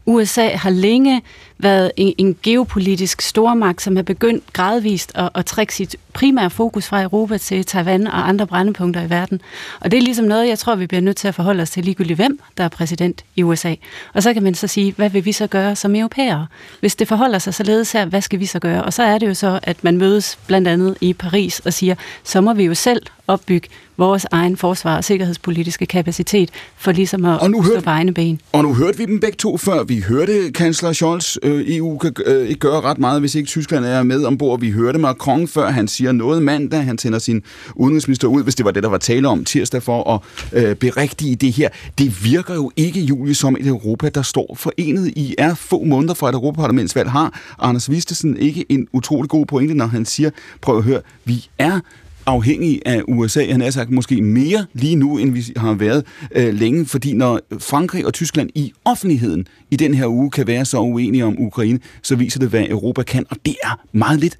USA har længe været en, en geopolitisk stormagt, som har begyndt gradvist at, at trække sit primære fokus fra Europa til Taiwan og andre brændepunkter i verden. Og det er ligesom noget, jeg tror, vi bliver nødt til at forholde os til ligegyldigt hvem, der er præsident i USA. Og så kan man så sige, hvad vil vi så gøre som europæere? Hvis det forholder sig således her, hvad skal vi så gøre? Og så er det jo så, at man mødes blandt andet i Paris og siger, så må vi jo selv opbygge vores egen forsvar- og sikkerhedspolitiske kapacitet for ligesom at og nu stå på egne ben. Og nu hørte vi dem begge to før. Vi hørte kansler Scholz, øh, EU kan øh, ikke gøre ret meget, hvis ikke Tyskland er med ombord. Vi hørte Macron før, han siger noget mandag. Han sender sin udenrigsminister ud, hvis det var det, der var tale om tirsdag for at øh, berigtige det her. Det virker jo ikke, Julie, som et Europa, der står forenet i er få måneder fra et Europaparlamentsvalg. Har Anders Vistesen ikke en utrolig god pointe, når han siger, prøv at høre, vi er afhængig af USA, han er sagt måske mere lige nu, end vi har været øh, længe, fordi når Frankrig og Tyskland i offentligheden i den her uge kan være så uenige om Ukraine, så viser det, hvad Europa kan, og det er meget lidt.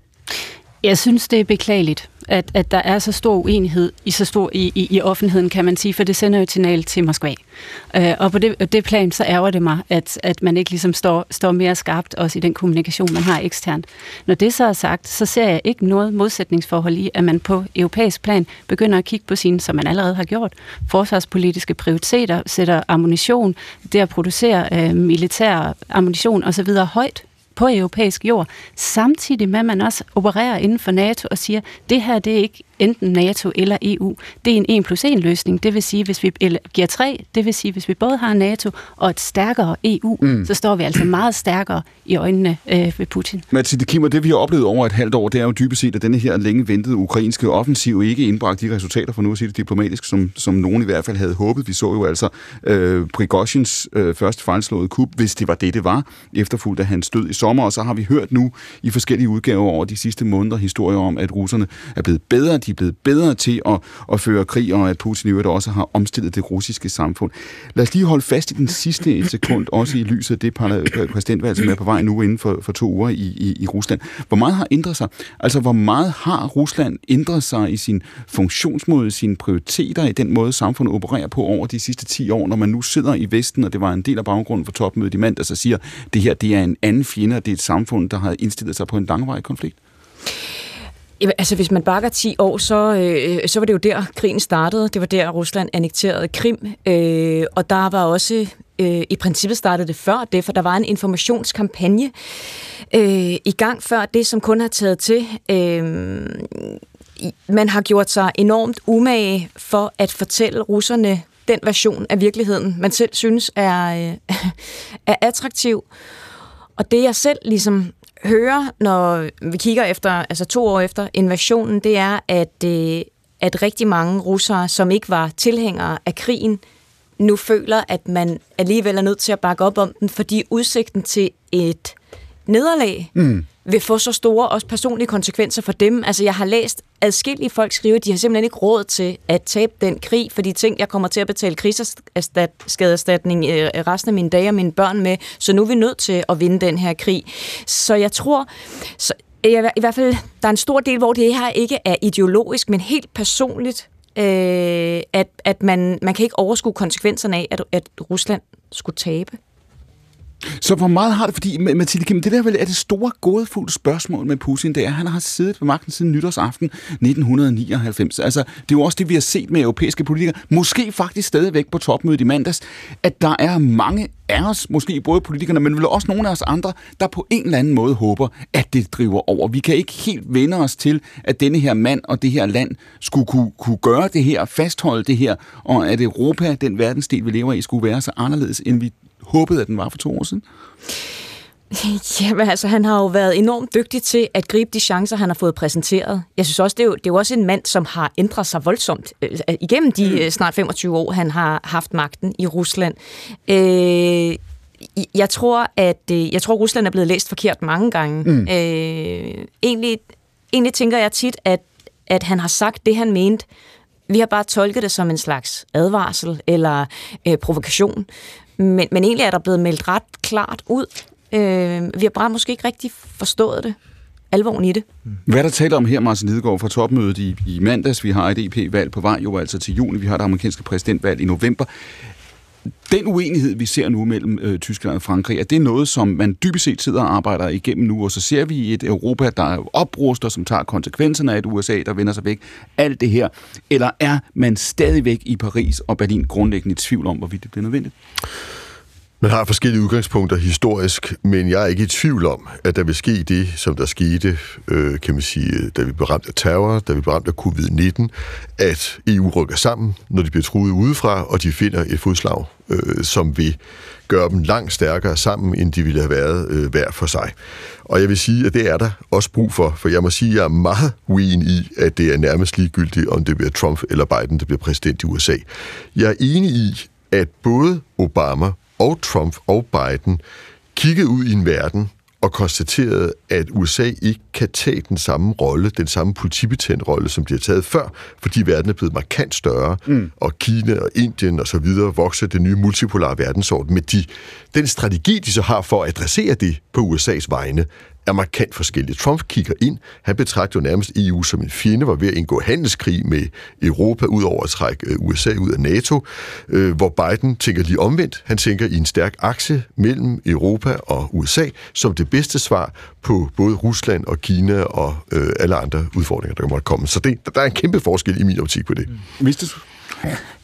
Jeg synes, det er beklageligt, at, at der er så stor uenighed i så stor i, i, i offentligheden, kan man sige, for det sender jo et signal til Moskva. Øh, og på det, det plan, så ærger det mig, at, at man ikke ligesom står, står mere skarpt også i den kommunikation, man har eksternt. Når det så er sagt, så ser jeg ikke noget modsætningsforhold i, at man på europæisk plan begynder at kigge på sine, som man allerede har gjort, forsvarspolitiske prioriteter, sætter ammunition, det at producere øh, militær ammunition osv. højt på europæisk jord, samtidig med at man også opererer inden for NATO og siger, det her det er ikke enten NATO eller EU. Det er en 1 plus 1 løsning. Det vil sige, hvis vi eller giver 3, det vil sige, hvis vi både har NATO og et stærkere EU, mm. så står vi altså meget stærkere i øjnene øh, ved Putin. Mathilde Kimmer, det vi har oplevet over et halvt år, det er jo dybest set, at denne her længe ventede ukrainske offensiv ikke indbragt de resultater, for nu at sige det diplomatisk, som, som nogen i hvert fald havde håbet. Vi så jo altså øh, Prigozhins øh, første fejlslåede kup, hvis det var det, det var, efterfulgt af hans død i sommer, og så har vi hørt nu i forskellige udgaver over de sidste måneder historier om, at russerne er blevet bedre de er blevet bedre til at, at føre krig, og at Putin i øvrigt også har omstillet det russiske samfund. Lad os lige holde fast i den sidste et sekund, også i lyset af det præsidentvalg, som er på vej nu inden for, for to uger i, i, i Rusland. Hvor meget har ændret sig? Altså, hvor meget har Rusland ændret sig i sin funktionsmåde, sine prioriteter, i den måde, samfundet opererer på over de sidste 10 år, når man nu sidder i Vesten, og det var en del af baggrunden for topmødet i mandag, så siger, det her det er en anden fjende, at det er et samfund, der har indstillet sig på en langvarig konflikt? Jamen, altså, hvis man bakker 10 år, så, øh, så var det jo der, krigen startede. Det var der, Rusland annekterede Krim. Øh, og der var også, øh, i princippet startede det før det, for der var en informationskampagne øh, i gang før det, som kun har taget til. Øh, man har gjort sig enormt umage for at fortælle russerne den version af virkeligheden, man selv synes er, øh, er attraktiv. Og det jeg selv ligesom hører, når vi kigger efter, altså to år efter invasionen, det er, at, øh, at rigtig mange russere, som ikke var tilhængere af krigen, nu føler, at man alligevel er nødt til at bakke op om den, fordi udsigten til et nederlag mm vil få så store også personlige konsekvenser for dem. Altså, jeg har læst adskillige folk skrive, at de har simpelthen ikke råd til at tabe den krig, for de ting, jeg kommer til at betale krigsskadeerstatning øh, resten af mine dage og mine børn med, så nu er vi nødt til at vinde den her krig. Så jeg tror, så, jeg, i hvert fald, der er en stor del, hvor det her ikke er ideologisk, men helt personligt, øh, at, at man, man kan ikke overskue konsekvenserne af, at, at Rusland skulle tabe. Så hvor meget har det, fordi Mathilde Kim, det der vel er det store gådefulde spørgsmål med Putin, det er, at han har siddet på magten siden nytårsaften 1999. Altså, det er jo også det, vi har set med europæiske politikere, måske faktisk stadigvæk på topmødet i mandags, at der er mange af os, måske både politikerne, men vel også nogle af os andre, der på en eller anden måde håber, at det driver over. Vi kan ikke helt vende os til, at denne her mand og det her land skulle kunne, kunne gøre det her, fastholde det her, og at Europa, den verdensdel, vi lever i, skulle være så anderledes, end vi håbede, at den var for to år siden? Jamen altså, han har jo været enormt dygtig til at gribe de chancer, han har fået præsenteret. Jeg synes også, det er jo, det er jo også en mand, som har ændret sig voldsomt øh, igennem de mm. Øh, snart 25 år, han har haft magten i Rusland. Øh, jeg tror, at øh, jeg tror, Rusland er blevet læst forkert mange gange. Mm. Øh, egentlig, egentlig tænker jeg tit, at, at han har sagt det, han mente. Vi har bare tolket det som en slags advarsel eller øh, provokation. Men, men egentlig er der blevet meldt ret klart ud. Øh, vi har bare måske ikke rigtig forstået det alvoren i det. Hvad der taler om her, Martin Lidegaard, fra topmødet i, i mandags, vi har et EP-valg på vej, jo altså til juni, vi har det amerikanske præsidentvalg i november. Den uenighed, vi ser nu mellem øh, Tyskland og Frankrig, er det noget, som man dybest set sidder og arbejder igennem nu, og så ser vi et Europa, der opruster, som tager konsekvenserne af et USA, der vender sig væk. Alt det her. Eller er man stadigvæk i Paris og Berlin grundlæggende i tvivl om, hvorvidt det bliver nødvendigt? Man har forskellige udgangspunkter historisk, men jeg er ikke i tvivl om, at der vil ske det, som der skete, øh, kan man sige, da vi blev ramt af terror, da vi blev ramt af covid-19, at EU rykker sammen, når de bliver truet udefra, og de finder et fodslag, øh, som vil gøre dem langt stærkere sammen, end de ville have været øh, hver for sig. Og jeg vil sige, at det er der også brug for, for jeg må sige, at jeg er meget uenig i, at det er nærmest ligegyldigt, om det bliver Trump eller Biden, der bliver præsident i USA. Jeg er enig i, at både Obama og Trump og Biden kiggede ud i en verden og konstaterede, at USA ikke kan tage den samme rolle, den samme politibetjent rolle, som de har taget før, fordi verden er blevet markant større, mm. og Kina og Indien og så videre vokser den nye multipolare verdensorden. Men de, den strategi, de så har for at adressere det på USA's vegne, er markant forskellige. Trump kigger ind, han betragter jo nærmest EU som en fjende, var ved at indgå handelskrig med Europa, ud over at trække øh, USA ud af NATO, øh, hvor Biden tænker lige omvendt. Han tænker i en stærk akse mellem Europa og USA, som det bedste svar på både Rusland og Kina og øh, alle andre udfordringer, der måtte komme. Så det, der er en kæmpe forskel i min optik på det. Mm. du?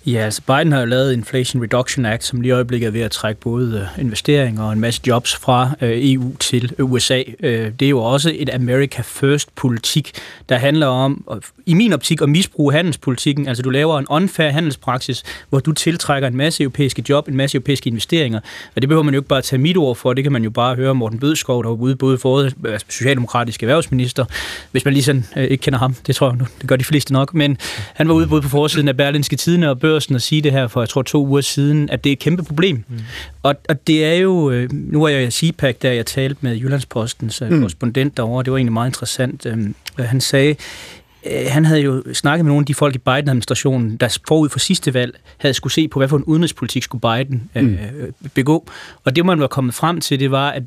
Ja, altså Biden har jo lavet Inflation Reduction Act, som lige i øjeblikket er ved at trække både øh, investeringer og en masse jobs fra øh, EU til øh, USA. Det er jo også et America First-politik, der handler om, i min optik, at misbruge handelspolitikken. Altså du laver en unfair handelspraksis, hvor du tiltrækker en masse europæiske job, en masse europæiske investeringer. Og det behøver man jo ikke bare tage mit ord for, det kan man jo bare høre Morten Bødskov, der var ude både for altså socialdemokratisk erhvervsminister, hvis man lige sådan ikke kender ham, det tror jeg nu, det gør de fleste nok, men han var ude både på forsiden af Berlinske Tidene og børsen at sige det her for, jeg tror, to uger siden, at det er et kæmpe problem. Mm. Og, og det er jo, øh, nu er jeg i CPAC, der jeg talte med Jyllandspostens mm. korrespondent derovre, det var egentlig meget interessant. Øhm, han sagde, Øh, han havde jo snakket med nogle af de folk i Biden-administrationen, der forud for sidste valg havde skulle se på, hvad for en udenrigspolitik skulle Biden øh, mm. begå. Og det, man var kommet frem til, det var, at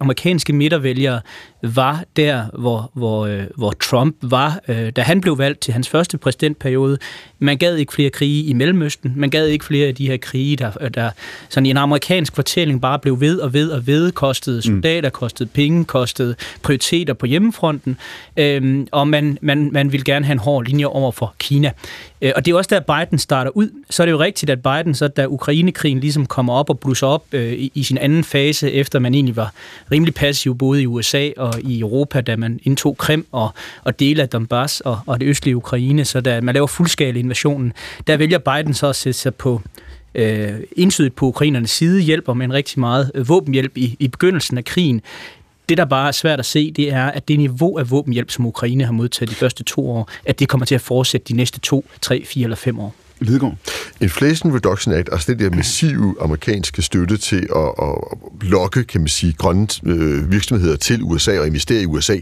amerikanske midtervælgere var der, hvor, hvor, øh, hvor Trump var, øh, da han blev valgt til hans første præsidentperiode. Man gad ikke flere krige i Mellemøsten. Man gad ikke flere af de her krige, der, der sådan i en amerikansk fortælling bare blev ved og ved og ved, kostede mm. soldater, mm. kostede penge, kostede prioriteter på hjemmefronten. Øh, og man, man, man vil gerne have en hård linje over for Kina. Øh, og det er også der, Biden starter ud. Så er det jo rigtigt, at Biden, så da Ukrainekrigen ligesom kommer op og blusser op øh, i, i sin anden fase, efter man egentlig var rimelig passiv både i USA og i Europa, da man indtog Krim og, og dele af Donbass og, og det østlige Ukraine, så da man laver fuldskale invasionen, der vælger Biden så at sætte sig på øh, indsydet på ukrainernes side, hjælper med en rigtig meget øh, våbenhjælp i, i begyndelsen af krigen. Det, der bare er svært at se, det er, at det niveau af våbenhjælp, som Ukraine har modtaget de første to år, at det kommer til at fortsætte de næste to, tre, fire eller fem år. Lidegaard. Inflation Reduction Act, altså den der massive amerikanske støtte til at, at lokke, kan man sige, grønne øh, virksomheder til USA og investere i USA,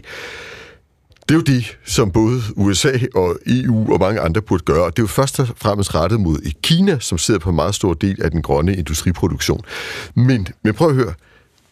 det er jo det, som både USA og EU og mange andre burde gøre. Det er jo først og fremmest rettet mod Kina, som sidder på en meget stor del af den grønne industriproduktion. Men, men prøv at høre,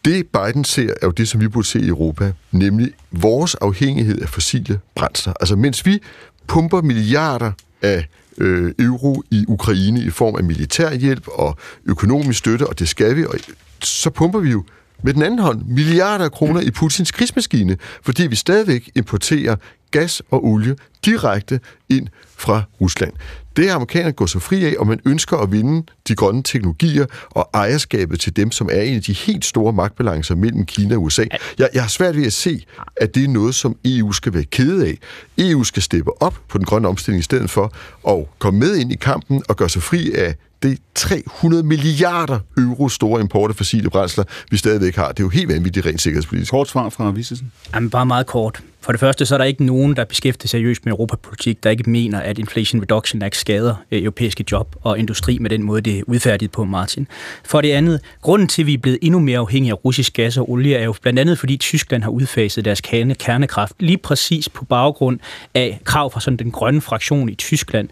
det Biden ser, er jo det, som vi burde se i Europa, nemlig vores afhængighed af fossile brændsler. Altså mens vi pumper milliarder af øh, euro i Ukraine i form af militærhjælp og økonomisk støtte, og det skal vi, og så pumper vi jo med den anden hånd milliarder af kroner i Putins krigsmaskine, fordi vi stadigvæk importerer gas og olie direkte ind fra Rusland. Det er amerikanerne går så fri af, og man ønsker at vinde de grønne teknologier og ejerskabet til dem, som er en af de helt store magtbalancer mellem Kina og USA. Jeg, jeg har svært ved at se, at det er noget, som EU skal være kede af. EU skal steppe op på den grønne omstilling i stedet for at komme med ind i kampen og gøre sig fri af det 300 milliarder euro store import af fossile brændsler, vi stadigvæk har. Det er jo helt vanvittigt rent sikkerhedspolitisk. Kort svar fra Vissesen. Jamen, bare meget kort. For det første, så er der ikke nogen, der beskæftiger seriøst med europapolitik, der ikke mener, at Inflation Reduction Act skader øh, europæiske job og industri med den måde, det er udfærdigt på, Martin. For det andet, grunden til, at vi er blevet endnu mere afhængige af russisk gas og olie, er jo blandt andet, fordi Tyskland har udfaset deres kerne, kernekraft lige præcis på baggrund af krav fra sådan den grønne fraktion i Tyskland.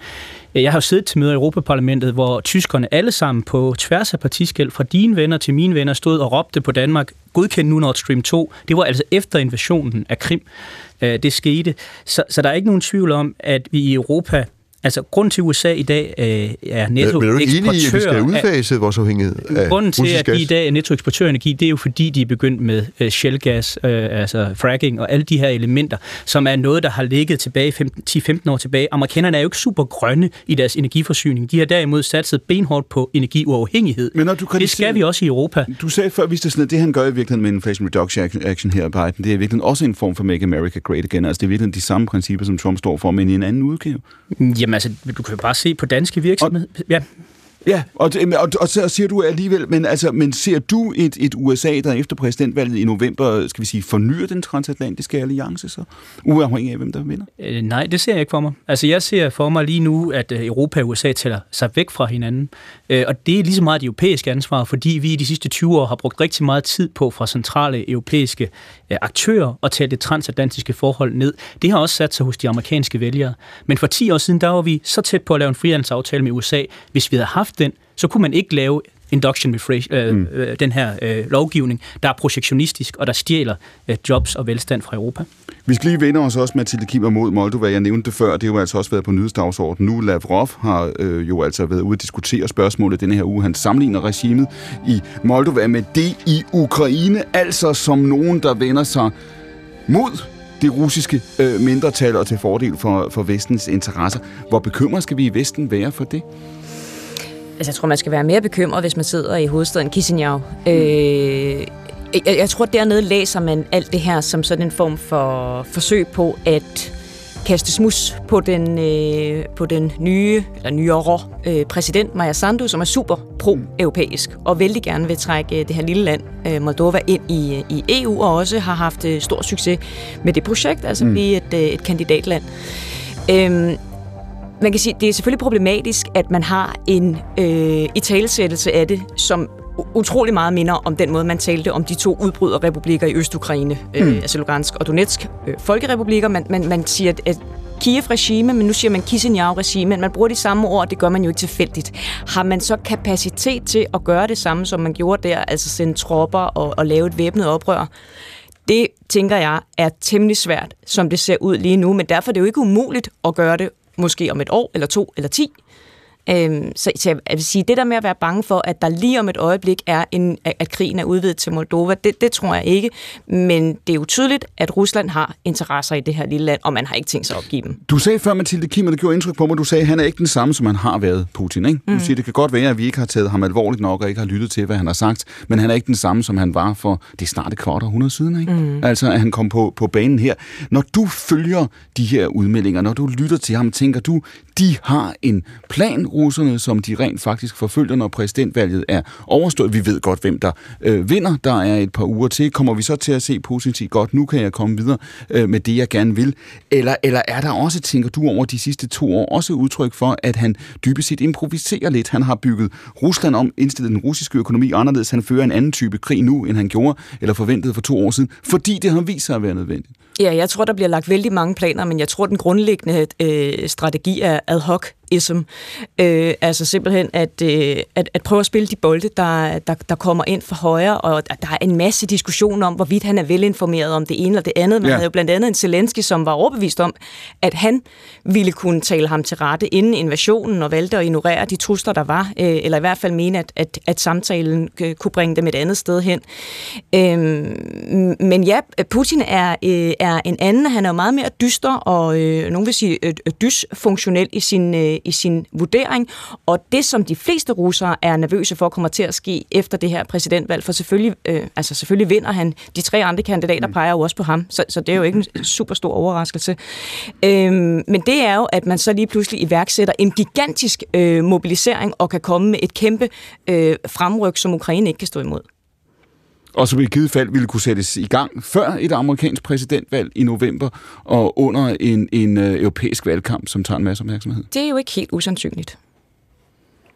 Øh, jeg har jo siddet til møder i Europaparlamentet, hvor tyskerne alle sammen på tværs af partiskæld, fra dine venner til mine venner, stod og råbte på Danmark, godkend nu Nord Stream 2. Det var altså efter invasionen af Krim, øh, det skete. Så, så der er ikke nogen tvivl om, at vi i Europa Altså, grund til, at USA i dag øh, er nettoeksportør... Er i, at vi skal udfase vores afhængighed af Grunden til, at vi i dag er nettoeksportør af energi, det er jo fordi, de er begyndt med øh, shellgas, øh, altså fracking og alle de her elementer, som er noget, der har ligget tilbage 10-15 år tilbage. Amerikanerne er jo ikke super grønne i deres energiforsyning. De har derimod satset benhårdt på energiuafhængighed. Men når du det skal vi også i Europa. Du sagde før, hvis det sådan, at det han gør i virkeligheden med Inflation Reduction Action her Biden, det er i virkeligheden også en form for Make America Great Again. Altså det er virkelig de samme principper, som Trump står for, men i en anden udgave. Jamen altså, du kan jo bare se på danske virksomheder. Ja. Ja, og, og, og så siger du alligevel, men, altså, men ser du et, et USA, der efter præsidentvalget i november, skal vi sige, fornyer den transatlantiske alliance så, uafhængig af, hvem der vinder? Øh, nej, det ser jeg ikke for mig. Altså, jeg ser for mig lige nu, at øh, Europa og USA tæller sig væk fra hinanden. Øh, og det er lige så meget et europæisk ansvar, fordi vi i de sidste 20 år har brugt rigtig meget tid på fra centrale europæiske øh, aktører at tage det transatlantiske forhold ned. Det har også sat sig hos de amerikanske vælgere. Men for 10 år siden, der var vi så tæt på at lave en frihandelsaftale med USA. Hvis vi havde haft den, så kunne man ikke lave induction refresh, øh, mm. øh, den her øh, lovgivning, der er projektionistisk, og der stjæler øh, jobs og velstand fra Europa. Vi skal lige vende os også, Mathilde Kimmer, mod Moldova. Jeg nævnte det før, det har jo altså også været på nyhedsdagsordenen. Nu Lavrov har øh, jo altså været ude at diskutere spørgsmålet denne her uge. Han sammenligner regimet i Moldova med det i Ukraine, altså som nogen, der vender sig mod det russiske øh, mindretal og til fordel for, for vestens interesser. Hvor bekymret skal vi i Vesten være for det? Altså, jeg tror, man skal være mere bekymret, hvis man sidder i hovedstaden Chisinau. Mm. Øh, jeg, jeg tror, dernede læser man alt det her som sådan en form for forsøg på at kaste smus på den, øh, på den nye, eller nyere øh, præsident Maja Sandu, som er super pro-europæisk og vældig gerne vil trække øh, det her lille land, øh, Moldova, ind i, i EU, og også har haft øh, stor succes med det projekt, altså mm. blive et, øh, et kandidatland. Øh, man kan sige, det er selvfølgelig problematisk, at man har en øh, italesættelse af det, som utrolig meget minder om den måde, man talte om de to udbryderrepublikker i Øst-Ukraine, øh, mm. øh, altså Lugansk og Donetsk, øh, folkerepublikker. Man, man, man siger, at Kiev-regime, men nu siger man Chisinau-regime, men man bruger de samme ord, det gør man jo ikke tilfældigt. Har man så kapacitet til at gøre det samme, som man gjorde der, altså sende tropper og, og lave et væbnet oprør? Det, tænker jeg, er temmelig svært, som det ser ud lige nu, men derfor er det jo ikke umuligt at gøre det måske om et år, eller to, eller ti. Øhm, så, så jeg vil sige, det der med at være bange for, at der lige om et øjeblik er en, at krigen er udvidet til Moldova, det, det tror jeg ikke. Men det er jo tydeligt, at Rusland har interesser i det her lille land, og man har ikke tænkt sig at opgive dem. Du sagde før, Mathilde Kim, og det gjorde indtryk på mig, du sagde, at han er ikke den samme, som han har været, Putin. Ikke? Mm. Du siger, det kan godt være, at vi ikke har taget ham alvorligt nok, og ikke har lyttet til, hvad han har sagt, men han er ikke den samme, som han var for, det er snart et kvart århundrede siden, ikke? Mm. altså at han kom på, på banen her. Når du følger de her udmeldinger, når du lytter til ham, tænker du, de har en plan, russerne, som de rent faktisk forfølger, når præsidentvalget er overstået. Vi ved godt, hvem der øh, vinder. Der er et par uger til. Kommer vi så til at se positivt godt, nu kan jeg komme videre øh, med det, jeg gerne vil? Eller, eller er der også, tænker du, over de sidste to år, også udtryk for, at han dybest set improviserer lidt? Han har bygget Rusland om, indstillet den russiske økonomi anderledes. Han fører en anden type krig nu, end han gjorde, eller forventede for to år siden, fordi det har vist sig at være nødvendigt. Ja, jeg tror, der bliver lagt vældig mange planer, men jeg tror, den grundlæggende øh, strategi er ad hoc ism. Øh, altså simpelthen at, øh, at, at prøve at spille de bolde, der, der, der kommer ind for højre, og der er en masse diskussion om, hvorvidt han er velinformeret om det ene eller det andet. Man ja. havde jo blandt andet en Zelensky, som var overbevist om, at han ville kunne tale ham til rette inden invasionen, og valgte at ignorere de trusler, der var, øh, eller i hvert fald mene, at, at, at samtalen øh, kunne bringe dem et andet sted hen. Øh, men ja, Putin er, øh, er en anden. Han er jo meget mere dyster, og øh, nogen vil sige øh, dysfunktionel i sin øh, i sin vurdering, og det, som de fleste russere er nervøse for, kommer til at ske efter det her præsidentvalg, for selvfølgelig, øh, altså selvfølgelig vinder han. De tre andre kandidater mm. peger jo også på ham, så, så det er jo ikke en super stor overraskelse. Øhm, men det er jo, at man så lige pludselig iværksætter en gigantisk øh, mobilisering og kan komme med et kæmpe øh, fremryk, som Ukraine ikke kan stå imod og som i givet fald ville kunne sættes i gang før et amerikansk præsidentvalg i november, og under en, en uh, europæisk valgkamp, som tager en masse opmærksomhed. Det er jo ikke helt usandsynligt.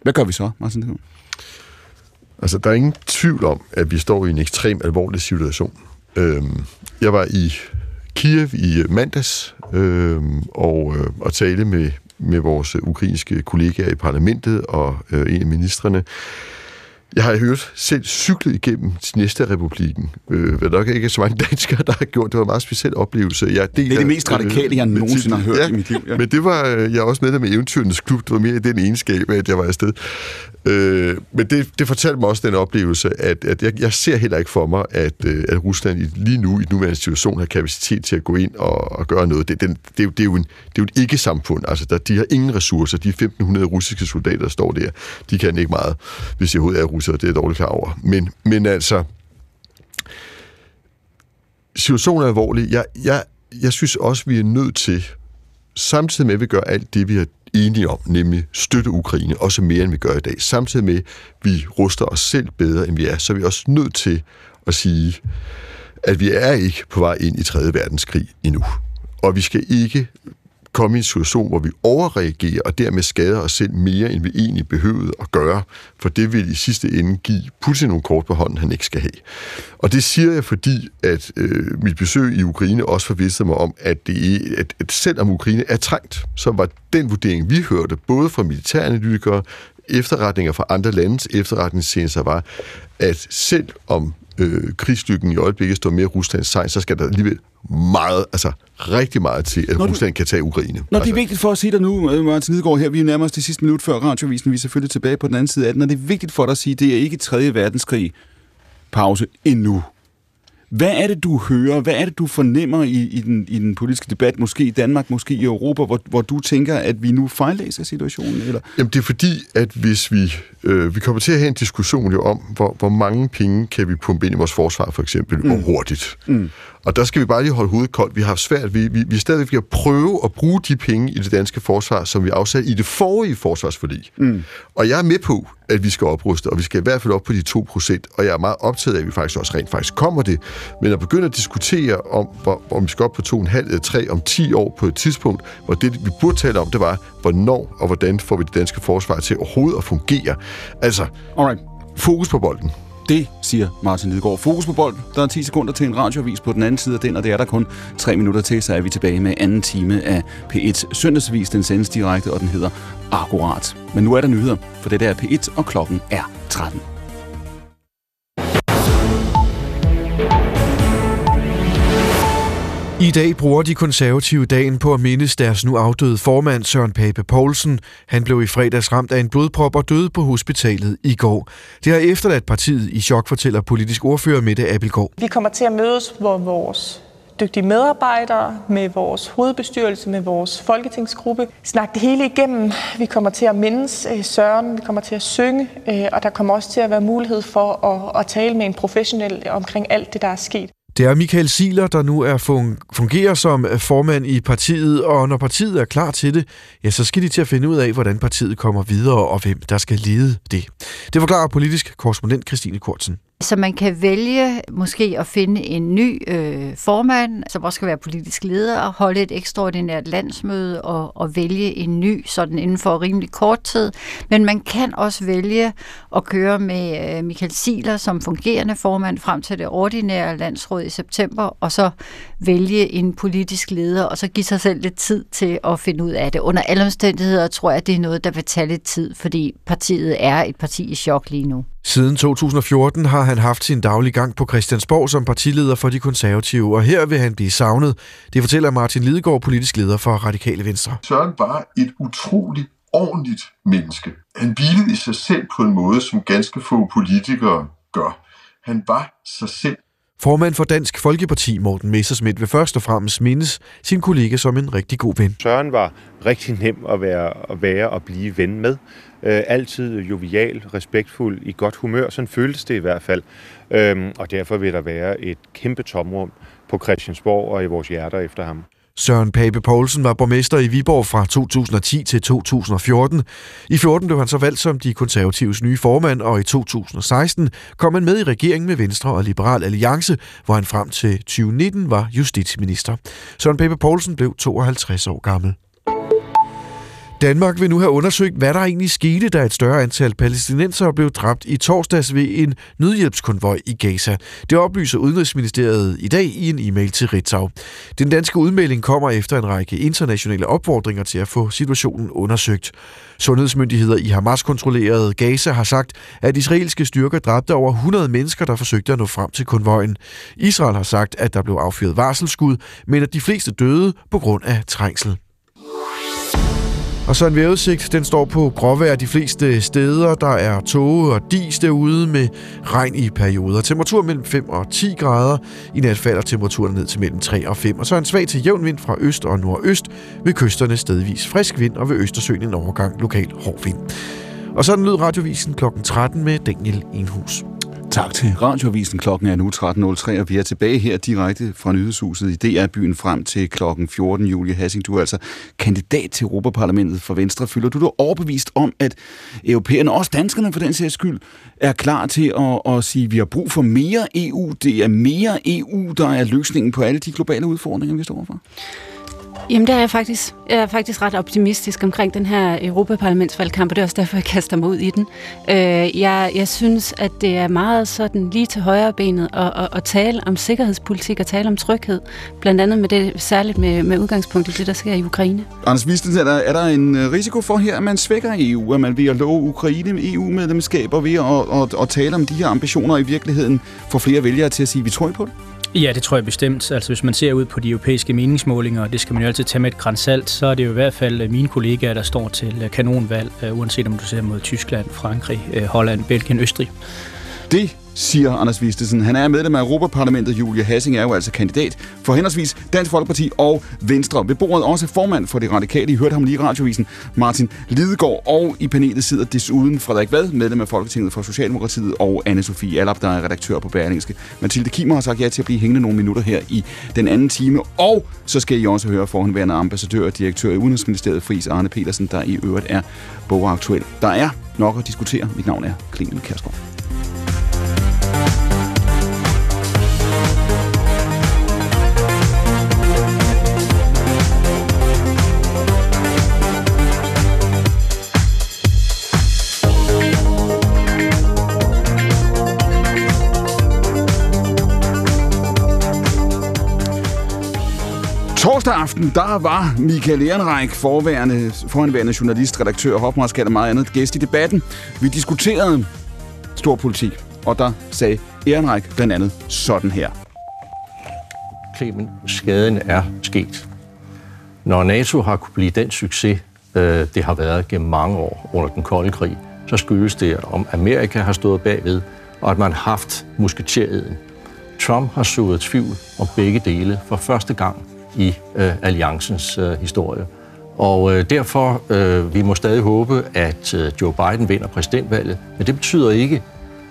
Hvad gør vi så, Martin? Altså, der er ingen tvivl om, at vi står i en ekstrem alvorlig situation. Øhm, jeg var i Kiev i mandags øhm, og, øh, og talte med, med vores ukrainske kollegaer i parlamentet og øh, en af ministerne. Jeg har hørt selv cyklet igennem næste republiken. Øh, hvad nok ikke så mange danskere, der har gjort. Det var en meget speciel oplevelse. Jeg deler, det er det mest radikale, jeg nogensinde har hørt ja, i mit liv. Ja. Men det var, øh, jeg er også medlem af Eventyrenes Klub. Det var mere i den egenskab, at jeg var afsted. Øh, men det, det fortalte mig også den oplevelse, at, at jeg, jeg ser heller ikke for mig, at, øh, at Rusland lige nu i den nuværende situation har kapacitet til at gå ind og, og gøre noget. Det, den, det, er jo, det, er jo en, det er jo et ikke-samfund. Altså, der, de har ingen ressourcer. De 1.500 russiske soldater, der står der, de kan ikke meget, hvis de overhovedet er russere. Det er jeg dårligt klar over. Men, men altså, situationen er alvorlig. Jeg, jeg, jeg synes også, vi er nødt til, samtidig med at vi gør alt det, vi har enige om, nemlig støtte Ukraine, også mere end vi gør i dag. Samtidig med, at vi ruster os selv bedre, end vi er, så er vi også nødt til at sige, at vi er ikke på vej ind i 3. verdenskrig endnu. Og vi skal ikke komme i en situation, hvor vi overreagerer og dermed skader os selv mere, end vi egentlig behøvede at gøre, for det vil i sidste ende give Putin nogle kort på hånden, han ikke skal have. Og det siger jeg, fordi at øh, mit besøg i Ukraine også forvistede mig om, at, det er, at, at selvom Ukraine er trængt, så var den vurdering, vi hørte, både fra militæranalytikere, efterretninger fra andre landes efterretningstjenester var, at selv om øh, krigslykken i øjeblikket står mere Ruslands sejr, så skal der alligevel meget, altså rigtig meget til, at Når du- Rusland kan tage Ukraine. Når altså, det er vigtigt for at sige dig nu, øh, Martin Lidegaard, her vi er nærmest det sidste minut før radiovisen, vi er selvfølgelig tilbage på den anden side af den, når det er vigtigt for dig at sige, det er ikke 3. verdenskrig pause endnu. Hvad er det, du hører? Hvad er det, du fornemmer i, i, den, i den politiske debat, måske i Danmark, måske i Europa, hvor, hvor du tænker, at vi nu fejllæser situationen? Eller? Jamen det er fordi, at hvis vi, øh, vi kommer til at have en diskussion jo om, hvor, hvor mange penge kan vi pumpe ind i vores forsvar for eksempel, mm. og hurtigt. Mm. Og der skal vi bare lige holde hovedet koldt. Vi har haft svært. Vi, vi, vi er stadig ved at prøve at bruge de penge i det danske forsvar, som vi afsatte i det forrige forsvarsforlig. Mm. Og jeg er med på, at vi skal opruste, og vi skal i hvert fald op på de 2 procent. Og jeg er meget optaget af, at vi faktisk også rent faktisk kommer det. Men at begynde at diskutere om, hvor, om vi skal op på 2,5 eller 3 om 10 år på et tidspunkt, hvor det, vi burde tale om, det var, hvornår og hvordan får vi det danske forsvar til overhovedet at fungere. Altså, Alright. fokus på bolden. Det siger Martin Lidegaard. Fokus på bolden. Der er 10 sekunder til en radioavis på den anden side af den, og det er der kun 3 minutter til, så er vi tilbage med anden time af P1 Søndagsvis. Den sendes direkte, og den hedder Akkurat. Men nu er der nyheder, for det der er P1, og klokken er 13. I dag bruger de konservative dagen på at mindes deres nu afdøde formand Søren Pape Poulsen. Han blev i fredags ramt af en blodprop og døde på hospitalet i går. Det har efterladt partiet i chok, fortæller politisk ordfører Mette Abelgaard. Vi kommer til at mødes, hvor vores dygtige medarbejdere, med vores hovedbestyrelse, med vores folketingsgruppe, Snak det hele igennem. Vi kommer til at mindes øh, Søren, vi kommer til at synge, øh, og der kommer også til at være mulighed for at, at tale med en professionel omkring alt det, der er sket. Det er Michael Siler, der nu er fun- fungerer som øh, formand i partiet, og når partiet er klar til det, ja, så skal de til at finde ud af, hvordan partiet kommer videre, og hvem der skal lede det. Det forklarer politisk korrespondent Christine Kortsen. Så man kan vælge måske at finde en ny øh, formand, som også skal være politisk leder, og holde et ekstraordinært landsmøde og, og vælge en ny sådan inden for rimelig kort tid. Men man kan også vælge at køre med øh, Michael Siler som fungerende formand frem til det ordinære landsråd i september, og så vælge en politisk leder, og så give sig selv lidt tid til at finde ud af det. Under alle omstændigheder tror jeg, at det er noget, der vil tage lidt tid, fordi partiet er et parti i chok lige nu. Siden 2014 har han haft sin daglige gang på Christiansborg som partileder for de konservative, og her vil han blive savnet. Det fortæller Martin Lidegaard, politisk leder for Radikale Venstre. Søren var et utroligt ordentligt menneske. Han hvilede i sig selv på en måde, som ganske få politikere gør. Han var sig selv. Formand for Dansk Folkeparti, Morten Messersmith, vil først og fremmest mindes sin kollega som en rigtig god ven. Søren var rigtig nem at være, at være og blive ven med. Øh, altid jovial, respektfuld, i godt humør. Sådan føltes det i hvert fald. Øhm, og derfor vil der være et kæmpe tomrum på Christiansborg og i vores hjerter efter ham. Søren Pape Poulsen var borgmester i Viborg fra 2010 til 2014. I 14 blev han så valgt som de konservatives nye formand, og i 2016 kom han med i regeringen med Venstre og Liberal Alliance, hvor han frem til 2019 var justitsminister. Søren Pape Poulsen blev 52 år gammel. Danmark vil nu have undersøgt, hvad der egentlig skete, da et større antal palæstinenser blev dræbt i torsdags ved en nødhjælpskonvoj i Gaza. Det oplyser Udenrigsministeriet i dag i en e-mail til Ritzau. Den danske udmelding kommer efter en række internationale opfordringer til at få situationen undersøgt. Sundhedsmyndigheder i Hamas-kontrollerede Gaza har sagt, at israelske styrker dræbte over 100 mennesker, der forsøgte at nå frem til konvojen. Israel har sagt, at der blev affyret varselsskud, men at de fleste døde på grund af trængsel. Og så en vejrudsigt, den står på gråvejr de fleste steder. Der er tåge og dis derude med regn i perioder. Temperatur mellem 5 og 10 grader. I nat falder temperaturen ned til mellem 3 og 5. Og så en svag til jævn vind fra øst og nordøst. Ved kysterne stedvis frisk vind, og ved Østersøen en overgang lokal hård vind. Og så den radiovisen kl. 13 med Daniel Enhus. Tak til Radioavisen. Klokken er nu 13.03, og vi er tilbage her direkte fra Nyhedshuset i DR-byen frem til klokken 14. Julie Hassing, du er altså kandidat til Europaparlamentet for Venstre. Føler du dig overbevist om, at europæerne, også danskerne for den sags skyld, er klar til at, at sige, at vi har brug for mere EU? Det er mere EU, der er løsningen på alle de globale udfordringer, vi står overfor? Jamen, der er jeg faktisk. Jeg er faktisk ret optimistisk omkring den her Europaparlamentsvalgkamp, og det er også derfor, jeg kaster mig ud i den. Øh, jeg, jeg synes, at det er meget sådan lige til højre benet at, at, at tale om sikkerhedspolitik og tale om tryghed. Blandt andet med det, særligt med, med udgangspunkt i det, der sker i Ukraine. Anders Visten, er der, er der en øh, risiko for her, at man svækker EU? At man ved at love Ukraine EU-medlemskaber ved at, at, at tale om de her ambitioner i virkeligheden får flere vælgere til at sige, at vi tror på det? Ja, det tror jeg bestemt. Altså hvis man ser ud på de europæiske meningsmålinger, og det skal man jo altid tage med et grænsalt, så er det jo i hvert fald øh, mine kollegaer, der står til øh, kanonvalg, øh, uanset om du ser mod Tyskland, Frankrig, Holland, Belgien, Østrig. Det siger Anders Vistesen. Han er medlem af Europaparlamentet. Julie Hassing er jo altså kandidat for henholdsvis Dansk Folkeparti og Venstre. Ved bordet også formand for det radikale. I hørte ham lige i radiovisen, Martin Lidegaard. Og i panelet sidder desuden Frederik Vad, medlem af Folketinget for Socialdemokratiet, og anne Sofie Allap, der er redaktør på Berlingske. Mathilde Kimmer har sagt ja til at blive hængende nogle minutter her i den anden time. Og så skal I også høre forhenværende ambassadør og direktør i Udenrigsministeriet, Fris Arne Petersen, der i øvrigt er bogaktuel. Der er nok at diskutere. Mit navn er Clemen Kærsgaard. Torsdag aften, der var Michael Ehrenreich, forværende, foranværende journalist, redaktør, hofmarskal og meget andet gæst i debatten. Vi diskuterede stor politik, og der sagde Ehrenreich blandt andet sådan her. Clemen, skaden er sket. Når NATO har kunne blive den succes, øh, det har været gennem mange år under den kolde krig, så skyldes det, om Amerika har stået bagved, og at man har haft musketeriet. Trump har sået tvivl om begge dele for første gang i øh, alliancens øh, historie. Og øh, derfor, øh, vi må stadig håbe, at øh, Joe Biden vinder præsidentvalget, men det betyder ikke,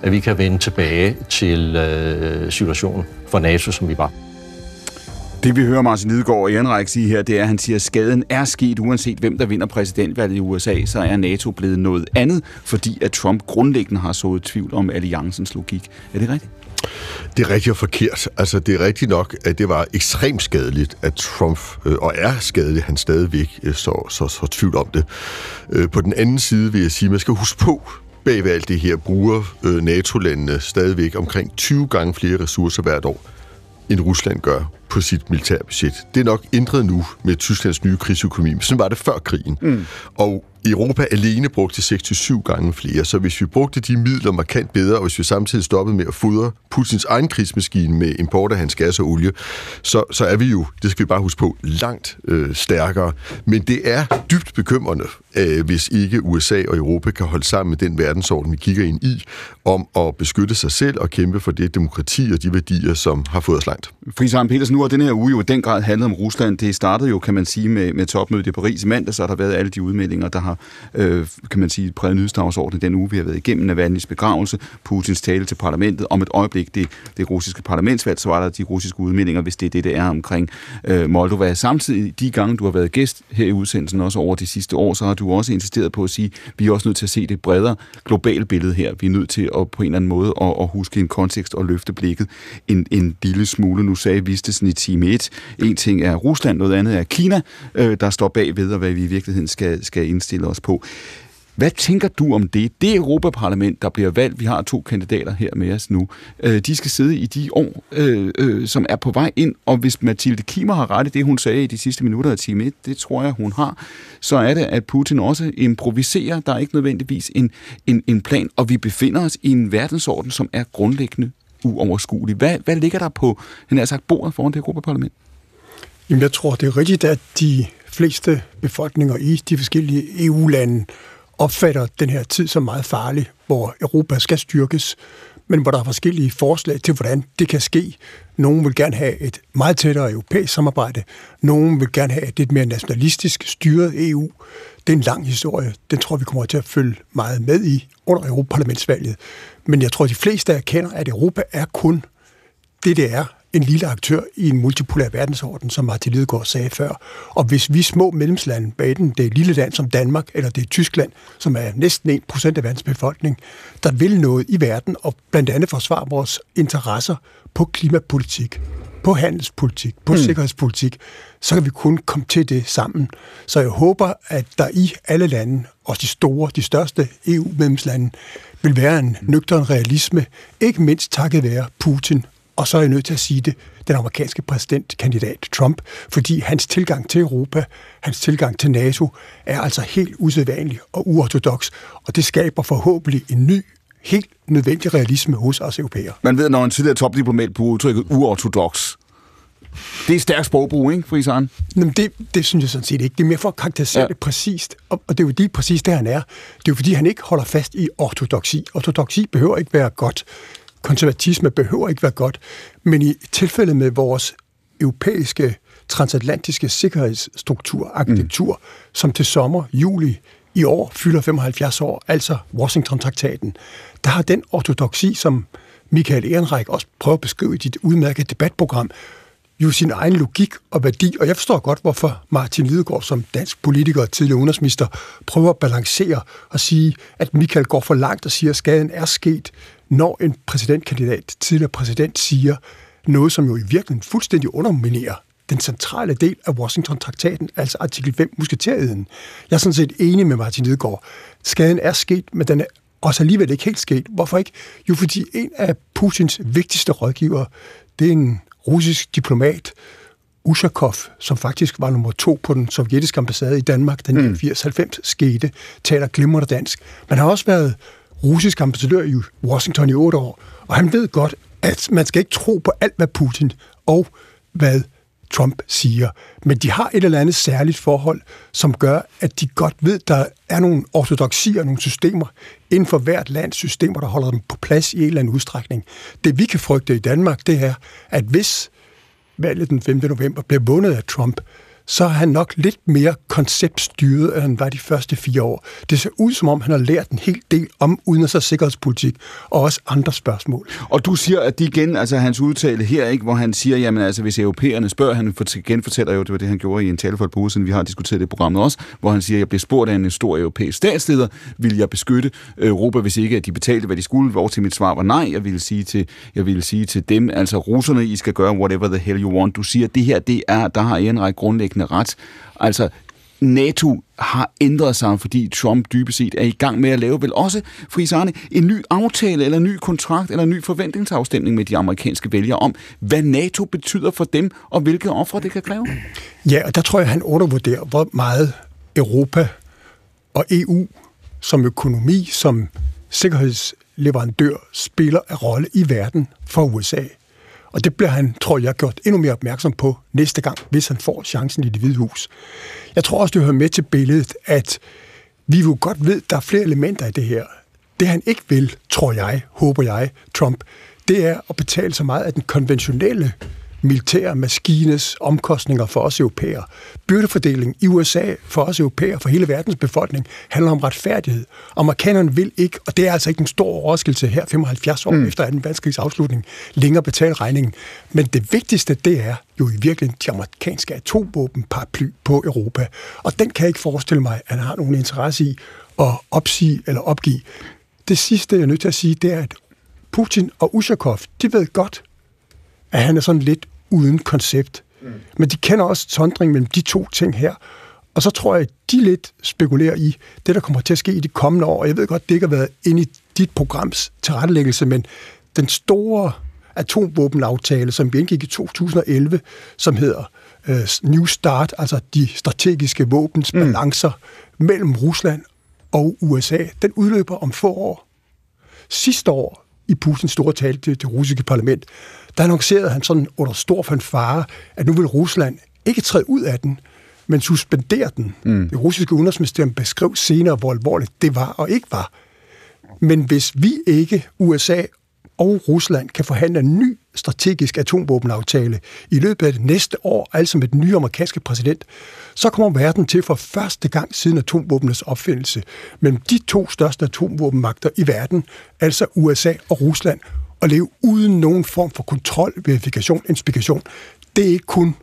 at vi kan vende tilbage til øh, situationen for NATO, som vi var. Det vi hører Martin Lidegaard og Ehrenreich sige her, det er, at han siger, at skaden er sket, uanset hvem der vinder præsidentvalget i USA, så er NATO blevet noget andet, fordi at Trump grundlæggende har sået tvivl om alliancens logik. Er det rigtigt? Det er rigtigt og forkert. Altså, det er rigtigt nok, at det var ekstremt skadeligt, at Trump, øh, og er skadeligt, han stadigvæk øh, så, så, så tvivl om det. Øh, på den anden side vil jeg sige, at man skal huske på, bag ved alt det her bruger øh, NATO-landene stadigvæk omkring 20 gange flere ressourcer hvert år, end Rusland gør på sit militærbudget. Det er nok ændret nu med Tysklands nye krigsøkonomi, men sådan var det før krigen. Mm. Og Europa alene brugte 6-7 gange flere, så hvis vi brugte de midler markant bedre, og hvis vi samtidig stoppede med at fodre Putins egen krigsmaskine med import af hans gas og olie, så, så er vi jo, det skal vi bare huske på, langt øh, stærkere. Men det er dybt bekymrende, øh, hvis ikke USA og Europa kan holde sammen med den verdensorden, vi kigger ind i, om at beskytte sig selv og kæmpe for det demokrati og de værdier, som har fået os langt. Friis Petersen, nu har den her uge jo i den grad handlet om Rusland. Det startede jo, kan man sige, med, med topmødet i Paris i mandag, så har der været alle de udmeldinger, der har, øh, kan man sige, præget nyhedsdagsordenen den uge, vi har været igennem. Navalny's begravelse, Putins tale til parlamentet. Om et øjeblik, det, det russiske parlamentsvalg, så var der de russiske udmeldinger, hvis det er det, det er omkring øh, Moldova. Samtidig, de gange, du har været gæst her i udsendelsen, også over de sidste år, så har du også insisteret på at sige, at vi er også nødt til at se det bredere globale billede her. Vi er nødt til at på en eller anden måde at, at huske en kontekst og løfte blikket en, en lille smule. Nu sagde Vistesen i time 1. En ting er Rusland, noget andet er Kina, øh, der står bagved, og hvad vi i virkeligheden skal, skal indstille os på. Hvad tænker du om det? Det Europaparlament, der bliver valgt, vi har to kandidater her med os nu, øh, de skal sidde i de år, øh, øh, som er på vej ind, og hvis Mathilde Kimmer har ret i det, hun sagde i de sidste minutter af time 1, det tror jeg, hun har, så er det, at Putin også improviserer. Der er ikke nødvendigvis en, en, en plan, og vi befinder os i en verdensorden, som er grundlæggende uoverskuelig. Hvad, hvad ligger der på, han har sagt, bordet foran det Europaparlament? Jamen, jeg tror, det er rigtigt, at de fleste befolkninger i de forskellige EU-lande opfatter den her tid som meget farlig, hvor Europa skal styrkes, men hvor der er forskellige forslag til, hvordan det kan ske. Nogle vil gerne have et meget tættere europæisk samarbejde. Nogle vil gerne have et lidt mere nationalistisk styret EU. Det er en lang historie. Den tror vi kommer til at følge meget med i under Europaparlamentsvalget. Men jeg tror, de fleste erkender, at Europa er kun det, det er, en lille aktør i en multipolær verdensorden, som Martin Lidegaard sagde før. Og hvis vi små medlemslande, bag den, det er et lille land som Danmark, eller det er Tyskland, som er næsten 1% af verdens befolkning, der vil noget i verden, og blandt andet forsvare vores interesser på klimapolitik, på handelspolitik, på mm. sikkerhedspolitik, så kan vi kun komme til det sammen. Så jeg håber, at der i alle lande, også de store, de største EU-medlemslande, vil være en nøgtern realisme, ikke mindst takket være Putin. Og så er jeg nødt til at sige det, den amerikanske præsidentkandidat Trump, fordi hans tilgang til Europa, hans tilgang til NATO, er altså helt usædvanlig og uortodox, og det skaber forhåbentlig en ny helt nødvendig realisme hos os europæere. Man ved, når en tidligere topdiplomat bruger udtrykket uortodox, det er stærkt sprogbrug, ikke, Friisaren? Jamen, det, det synes jeg sådan set ikke. Det er mere for at karakterisere ja. det præcist. Og, og det er jo lige præcis det, han er. Det er jo fordi, han ikke holder fast i ortodoksi. Ortodoksi behøver ikke være godt. Konservatisme behøver ikke være godt. Men i tilfældet med vores europæiske transatlantiske sikkerhedsstruktur, arkitektur, mm. som til sommer, juli i år fylder 75 år, altså Washington-traktaten, der har den ortodoksi, som Michael Ehrenreich også prøver at beskrive i dit udmærkede debatprogram, jo sin egen logik og værdi, og jeg forstår godt, hvorfor Martin Lidegaard som dansk politiker og tidligere udenrigsminister prøver at balancere og sige, at Michael går for langt og siger, at skaden er sket, når en præsidentkandidat, tidligere præsident, siger noget, som jo i virkeligheden fuldstændig underminerer den centrale del af Washington-traktaten, altså artikel 5, musketeriden. Jeg er sådan set enig med Martin Lidegaard. Skaden er sket, men den er også alligevel ikke helt sket. Hvorfor ikke? Jo, fordi en af Putins vigtigste rådgivere, det er en russisk diplomat, Ushakov, som faktisk var nummer to på den sovjetiske ambassade i Danmark, den mm. 80-90 skete, taler glimrende dansk. Man har også været russisk ambassadør i Washington i otte år, og han ved godt, at man skal ikke tro på alt, hvad Putin og hvad Trump siger. Men de har et eller andet særligt forhold, som gør, at de godt ved, at der er nogle ortodoxier, nogle systemer inden for hvert lands systemer, der holder dem på plads i en eller anden udstrækning. Det vi kan frygte i Danmark, det er, at hvis valget den 5. november bliver vundet af Trump, så er han nok lidt mere konceptstyret, end han var de første fire år. Det ser ud, som om han har lært en hel del om udenrigs- og sikkerhedspolitik, og også andre spørgsmål. Og du siger, at det igen, altså hans udtale her, ikke, hvor han siger, jamen altså, hvis europæerne spørger, han genfortæller jo, det var det, han gjorde i en tale for et par uger siden, vi har diskuteret det i programmet også, hvor han siger, jeg blev spurgt af en stor europæisk statsleder, vil jeg beskytte Europa, hvis ikke at de betalte, hvad de skulle, hvor til mit svar var nej, jeg ville sige til, jeg ville sige til dem, altså russerne, I skal gøre whatever the hell you want. Du siger, at det her, det er, der har en række grundlæggende grundlæggende ret. Altså, NATO har ændret sig, fordi Trump dybest set er i gang med at lave vel også, friserne, en ny aftale, eller en ny kontrakt, eller en ny forventningsafstemning med de amerikanske vælgere om, hvad NATO betyder for dem, og hvilke ofre det kan kræve? Ja, og der tror jeg, han undervurderer, hvor meget Europa og EU som økonomi, som sikkerhedsleverandør, spiller en rolle i verden for USA. Og det bliver han, tror jeg, gjort endnu mere opmærksom på næste gang, hvis han får chancen i det hvide hus. Jeg tror også, det hører med til billedet, at vi jo godt ved, at der er flere elementer i det her. Det han ikke vil, tror jeg, håber jeg, Trump, det er at betale så meget af den konventionelle militære maskines omkostninger for os europæere. Byrdefordeling i USA for os europæere, for hele verdens befolkning, handler om retfærdighed. Amerikanerne vil ikke, og det er altså ikke en stor overraskelse her 75 år mm. efter 2. verdenskrigs afslutning, længere betale regningen. Men det vigtigste, det er jo i virkeligheden de amerikanske atomvåbenparaply på Europa. Og den kan jeg ikke forestille mig, at han har nogen interesse i at opsige eller opgive. Det sidste, jeg er nødt til at sige, det er, at Putin og Ushakov, de ved godt, at han er sådan lidt uden koncept. Mm. Men de kender også sondring mellem de to ting her. Og så tror jeg, at de lidt spekulerer i det, der kommer til at ske i de kommende år. Og jeg ved godt, det ikke har været inde i dit programs tilrettelæggelse, men den store atomvåbenaftale, som vi indgik i 2011, som hedder uh, New Start, altså de strategiske våbens mm. balancer mellem Rusland og USA, den udløber om få år. Sidste år, i Putins store tale til det russiske parlament, der annoncerede han sådan under stor fanfare, at nu vil Rusland ikke træde ud af den, men suspendere den. Mm. Det russiske udenrigsministerium beskrev senere, hvor alvorligt det var og ikke var. Men hvis vi ikke, USA og Rusland, kan forhandle en ny strategisk atomvåbenaftale i løbet af det næste år, altså med den nye amerikanske præsident, så kommer verden til for første gang siden atomvåbnets opfindelse mellem de to største atomvåbenmagter i verden, altså USA og Rusland, at leve uden nogen form for kontrol, verifikation, inspektion. Det er ikke kun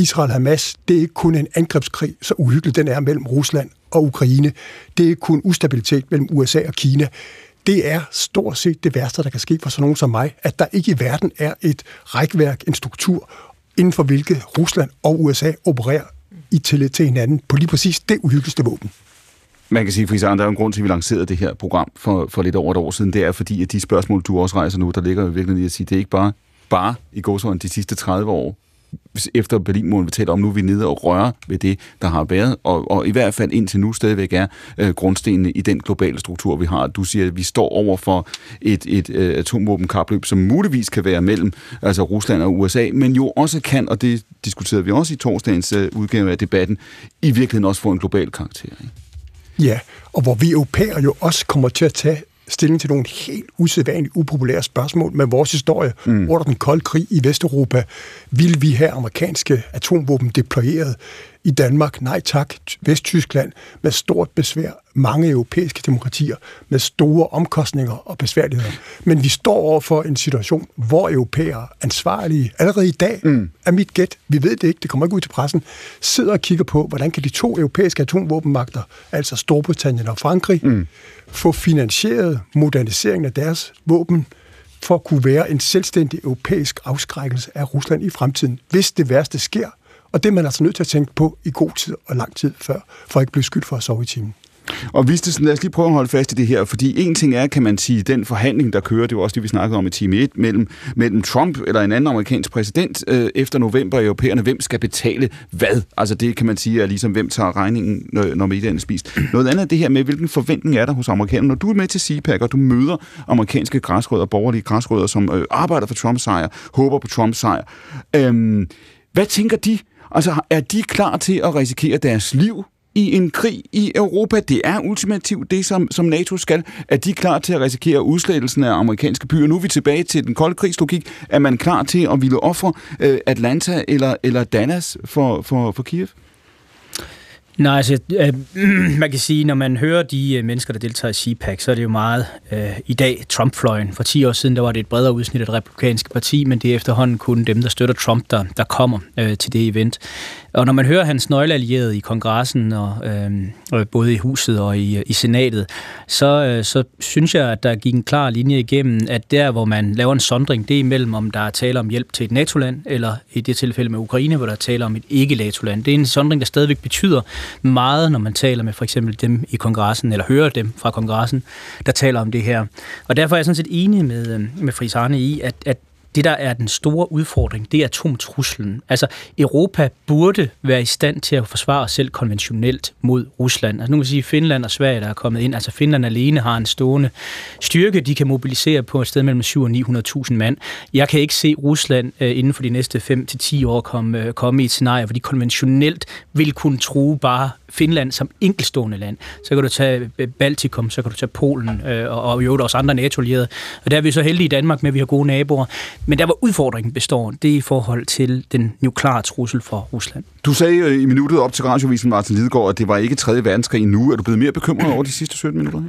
Israel-Hamas, det er ikke kun en angrebskrig, så uhyggelig den er mellem Rusland og Ukraine. Det er ikke kun ustabilitet mellem USA og Kina. det er stort set det værste, der kan ske for sådan nogen som mig, at der ikke i verden er et rækværk, en struktur, inden for hvilket Rusland og USA opererer i tillid til hinanden på lige præcis det uhyggeligste våben. Man kan sige, Friis der er en grund til, at vi lancerede det her program for, for lidt over et år siden. Det er fordi, at de spørgsmål, du også rejser nu, der ligger jo virkelig i at sige, det er ikke bare, bare i gåsøjne de sidste 30 år, efter Berlinmuren, vi taler om, nu er vi nede og rører ved det, der har været, og, og i hvert fald indtil nu stadigvæk er øh, grundstenene i den globale struktur, vi har. Du siger, at vi står over for et, et øh, atomvåbenkapløb, som muligvis kan være mellem altså Rusland og USA, men jo også kan, og det diskuterede vi også i torsdagens øh, udgave af debatten, i virkeligheden også få en global karakter. Ikke? Ja, og hvor vi europæer jo også kommer til at tage stilling til nogle helt usædvanligt upopulære spørgsmål med vores historie mm. under den kolde krig i Vesteuropa. Vil vi have amerikanske atomvåben deployeret i Danmark? Nej tak. Vesttyskland med stort besvær. Mange europæiske demokratier med store omkostninger og besværligheder. Men vi står over for en situation, hvor europæere ansvarlige allerede i dag, mm. er mit gæt, vi ved det ikke, det kommer ikke ud til pressen, sidder og kigger på, hvordan kan de to europæiske atomvåbenmagter, altså Storbritannien og Frankrig, mm få finansieret moderniseringen af deres våben for at kunne være en selvstændig europæisk afskrækkelse af Rusland i fremtiden, hvis det værste sker. Og det er man altså nødt til at tænke på i god tid og lang tid før, for at ikke blive skyldt for at sove i timen. Og sådan, lad os lige prøve at holde fast i det her, fordi en ting er, kan man sige, den forhandling, der kører, det var også det, vi snakkede om i time 1, mellem, mellem Trump eller en anden amerikansk præsident øh, efter november europæerne, hvem skal betale hvad? Altså det kan man sige er ligesom, hvem tager regningen, når, når middagen er spist. Noget andet er det her med, hvilken forventning er der hos amerikanerne. Når du er med til CPAC, og du møder amerikanske græsrødder, borgerlige græsrødder, som øh, arbejder for Trumps sejr, håber på Trumps sejr, øh, hvad tænker de? Altså, er de klar til at risikere deres liv i en krig i Europa. Det er ultimativt det, som, som NATO skal. Er de klar til at risikere udslettelsen af amerikanske byer? Nu er vi tilbage til den kolde krigslogik. Er man klar til at ville ofre øh, Atlanta eller, eller Dallas for, for, for Kiev? Nej, altså, øh, man kan sige, når man hører de øh, mennesker, der deltager i CPAC, så er det jo meget øh, i dag Trump-fløjen. For 10 år siden, der var det et bredere udsnit af det republikanske parti, men det er efterhånden kun dem, der støtter Trump, der, der kommer øh, til det event. Og når man hører hans nøgleallierede i kongressen, og, øh, både i huset og i, i senatet, så, øh, så synes jeg, at der gik en klar linje igennem, at der, hvor man laver en sondring, det er imellem, om der er tale om hjælp til et NATO-land, eller i det tilfælde med Ukraine, hvor der er tale om et ikke-NATO-land. Det er en sondring, der stadigvæk betyder meget, når man taler med for eksempel dem i kongressen, eller hører dem fra kongressen, der taler om det her. Og derfor er jeg sådan set enig med, øh, med Fris Arne i, at, at det, der er den store udfordring, det er atomtruslen. Altså, Europa burde være i stand til at forsvare sig selv konventionelt mod Rusland. Altså, nu kan sige, Finland og Sverige, der er kommet ind. Altså, Finland alene har en stående styrke, de kan mobilisere på et sted mellem 7 og 900.000 mand. Jeg kan ikke se Rusland øh, inden for de næste 5 til 10 år komme, øh, komme i et scenarie, hvor de konventionelt vil kunne true bare Finland som enkelstående land. Så kan du tage Baltikum, så kan du tage Polen øh, og, og i øvrigt også andre nato -allierede. Og der er vi så heldige i Danmark med, at vi har gode naboer. Men der, hvor udfordringen består, det er i forhold til den nukleare trussel for Rusland. Du sagde i minuttet op til radiovisen, Martin Lidegaard, at det var ikke 3. verdenskrig endnu. Er du blevet mere bekymret over de sidste 17 minutter her?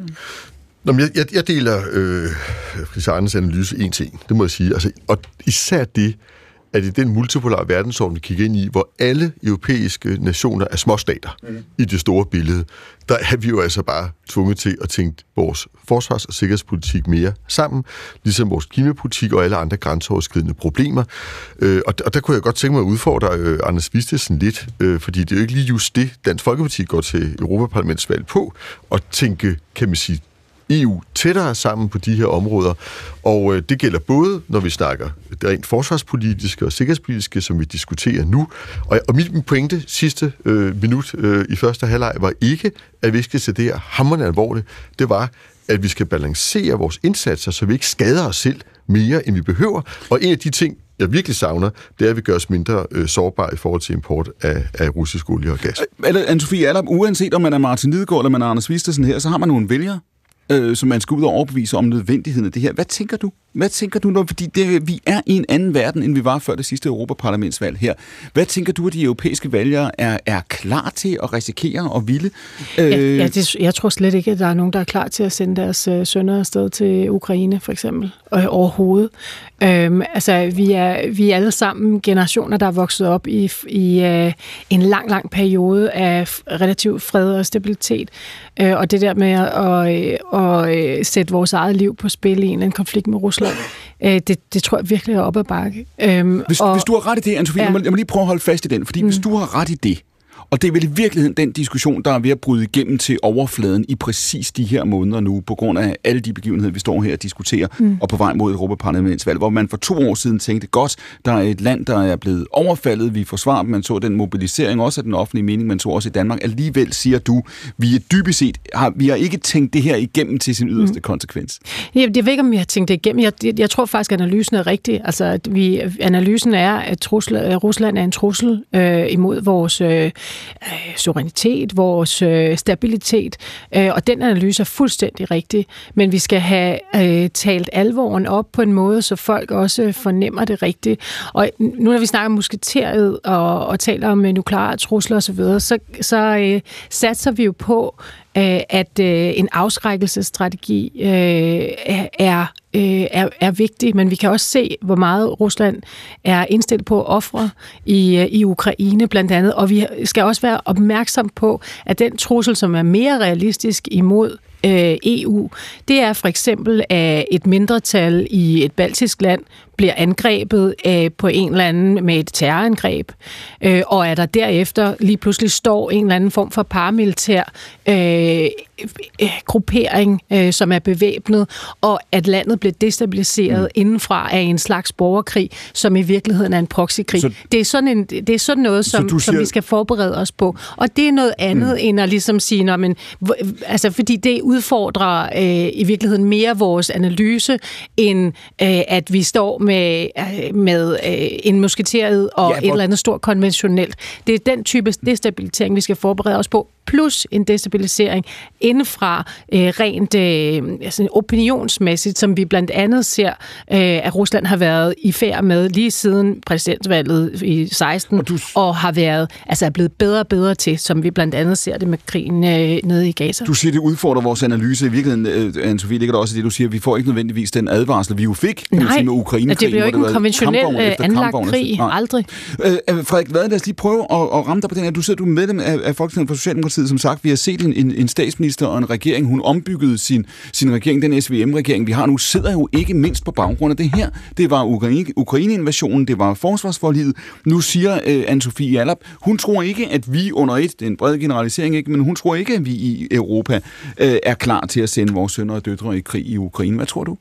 Nå, men jeg, jeg, jeg deler øh, Fris Arnes analyse en ting, det må jeg sige. Altså, og især det, at i den multipolare verdensorden, vi kigger ind i, hvor alle europæiske nationer er småstater mm. i det store billede, der er vi jo altså bare tvunget til at tænke vores forsvars- og sikkerhedspolitik mere sammen, ligesom vores klimapolitik og alle andre grænseoverskridende problemer. Øh, og, og der kunne jeg godt tænke mig at udfordre øh, Anders Vistesen lidt, øh, fordi det er jo ikke lige just det, Dansk Folkeparti går til Europaparlamentsvalg på, at tænke, kan man sige, EU tættere sammen på de her områder. Og øh, det gælder både, når vi snakker det rent forsvarspolitiske og sikkerhedspolitiske, som vi diskuterer nu. Og, og min pointe sidste øh, minut øh, i første halvleg var ikke, at vi skal se det her hammerne alvorligt. Det var, at vi skal balancere vores indsatser, så vi ikke skader os selv mere, end vi behøver. Og en af de ting, jeg virkelig savner, det er, at vi gør os mindre øh, sårbare i forhold til import af, af russisk olie og gas. Øh, Anne-Sophie, er uanset om man er Martin Lidegaard eller man er Anders Vistesen her, så har man nogle vælgere, øh, som man skal ud og overbevise om nødvendigheden af det her. Hvad tænker du? Hvad tænker du, når, fordi det, vi er i en anden verden, end vi var før det sidste Europaparlamentsvalg her. Hvad tænker du, at de europæiske vælgere er, er klar til at risikere og ville? Øh... Ja, ja det, jeg tror slet ikke, at der er nogen, der er klar til at sende deres øh, sønner afsted til Ukraine, for eksempel, øh, overhovedet. Øhm, altså, vi er, vi er alle sammen generationer, der er vokset op i, i øh, en lang, lang periode af relativ fred og stabilitet. Øh, og det der med at, at øh, sætte vores eget liv på spil i en eller anden konflikt med Rusland. Øh, det, det tror jeg virkelig er op ad bakke. Øhm, Hvis, og, hvis du har ret i det, Anne-Sophie, ja. jeg, må, jeg må lige prøve at holde fast i den, fordi mm. hvis du har ret i det, og det er vel i virkeligheden den diskussion, der er ved at bryde igennem til overfladen i præcis de her måneder nu, på grund af alle de begivenheder, vi står her og diskuterer, mm. og på vej mod Europaparlamentsvalg, hvor man for to år siden tænkte, godt, der er et land, der er blevet overfaldet, vi forsvarer dem, man så den mobilisering også af den offentlige mening, man så også i Danmark. Alligevel siger du, vi er dybest set, har, vi har ikke tænkt det her igennem til sin yderste mm. konsekvens. Jeg, jeg ved ikke, om vi har tænkt det igennem. Jeg, jeg, jeg tror faktisk, at analysen er rigtig. Altså, at vi, analysen er, at trusle, Rusland er en trussel øh, imod vores øh, Øh, suverænitet, vores øh, stabilitet, øh, og den analyse er fuldstændig rigtig, men vi skal have øh, talt alvoren op på en måde, så folk også fornemmer det rigtigt. Og nu når vi snakker om musketeriet og, og taler om øh, nukleare trusler osv., så, så øh, satser vi jo på, øh, at øh, en afskrækkelsesstrategi øh, er øh, er, er vigtig, men vi kan også se, hvor meget Rusland er indstillet på at ofre i, øh, i Ukraine blandt andet, og vi skal også være opmærksom på, at den trussel, som er mere realistisk imod øh, EU, det er for eksempel, af et mindretal i et baltisk land bliver angrebet øh, på en eller anden med et terrorangreb, øh, og at der derefter lige pludselig står en eller anden form for paramilitær øh, øh, gruppering, øh, som er bevæbnet, og at landet bliver destabiliseret mm. indenfra af en slags borgerkrig, som i virkeligheden er en proxykrig. Så, det, er sådan en, det er sådan noget, som, siger... som vi skal forberede os på. Og det er noget andet, mm. end at ligesom sige, når men, altså, fordi det udfordrer øh, i virkeligheden mere vores analyse, end øh, at vi står med, øh, med øh, en musketeret og ja, hvor... et eller andet stort konventionelt. Det er den type destabilisering, vi skal forberede os på, plus en destabilisering indefra øh, rent øh, altså opinionsmæssigt, som vi blandt andet ser, øh, at Rusland har været i færd med lige siden præsidentvalget i 16, og, du... og har været altså er blevet bedre og bedre til, som vi blandt andet ser det med krigen øh, nede i Gaza. Du siger, det udfordrer vores analyse. I virkeligheden, øh, Anne-Sophie, ligger der også i det, du siger, vi får ikke nødvendigvis den advarsel, vi jo fik Nej, sige, med ukraine det bliver jo ikke en konventionel øh, anlagt krig. Nej. Aldrig. Øh, Frederik, lad os lige prøve at, at ramme dig på den her. Du sidder du er medlem af, af Folketinget for Socialdemokratiet, som sagt. Vi har set en, en, en statsminister og en regering. Hun ombyggede sin, sin regering, den SVM-regering, vi har nu, sidder jo ikke mindst på baggrund af det her. Det var Ukraine-invasionen, det var forsvarsforlivet. Nu siger øh, Anne-Sophie Allap, hun tror ikke, at vi under et, det er en bred generalisering, ikke, men hun tror ikke, at vi i Europa øh, er klar til at sende vores sønner og døtre i krig i Ukraine. Hvad tror du?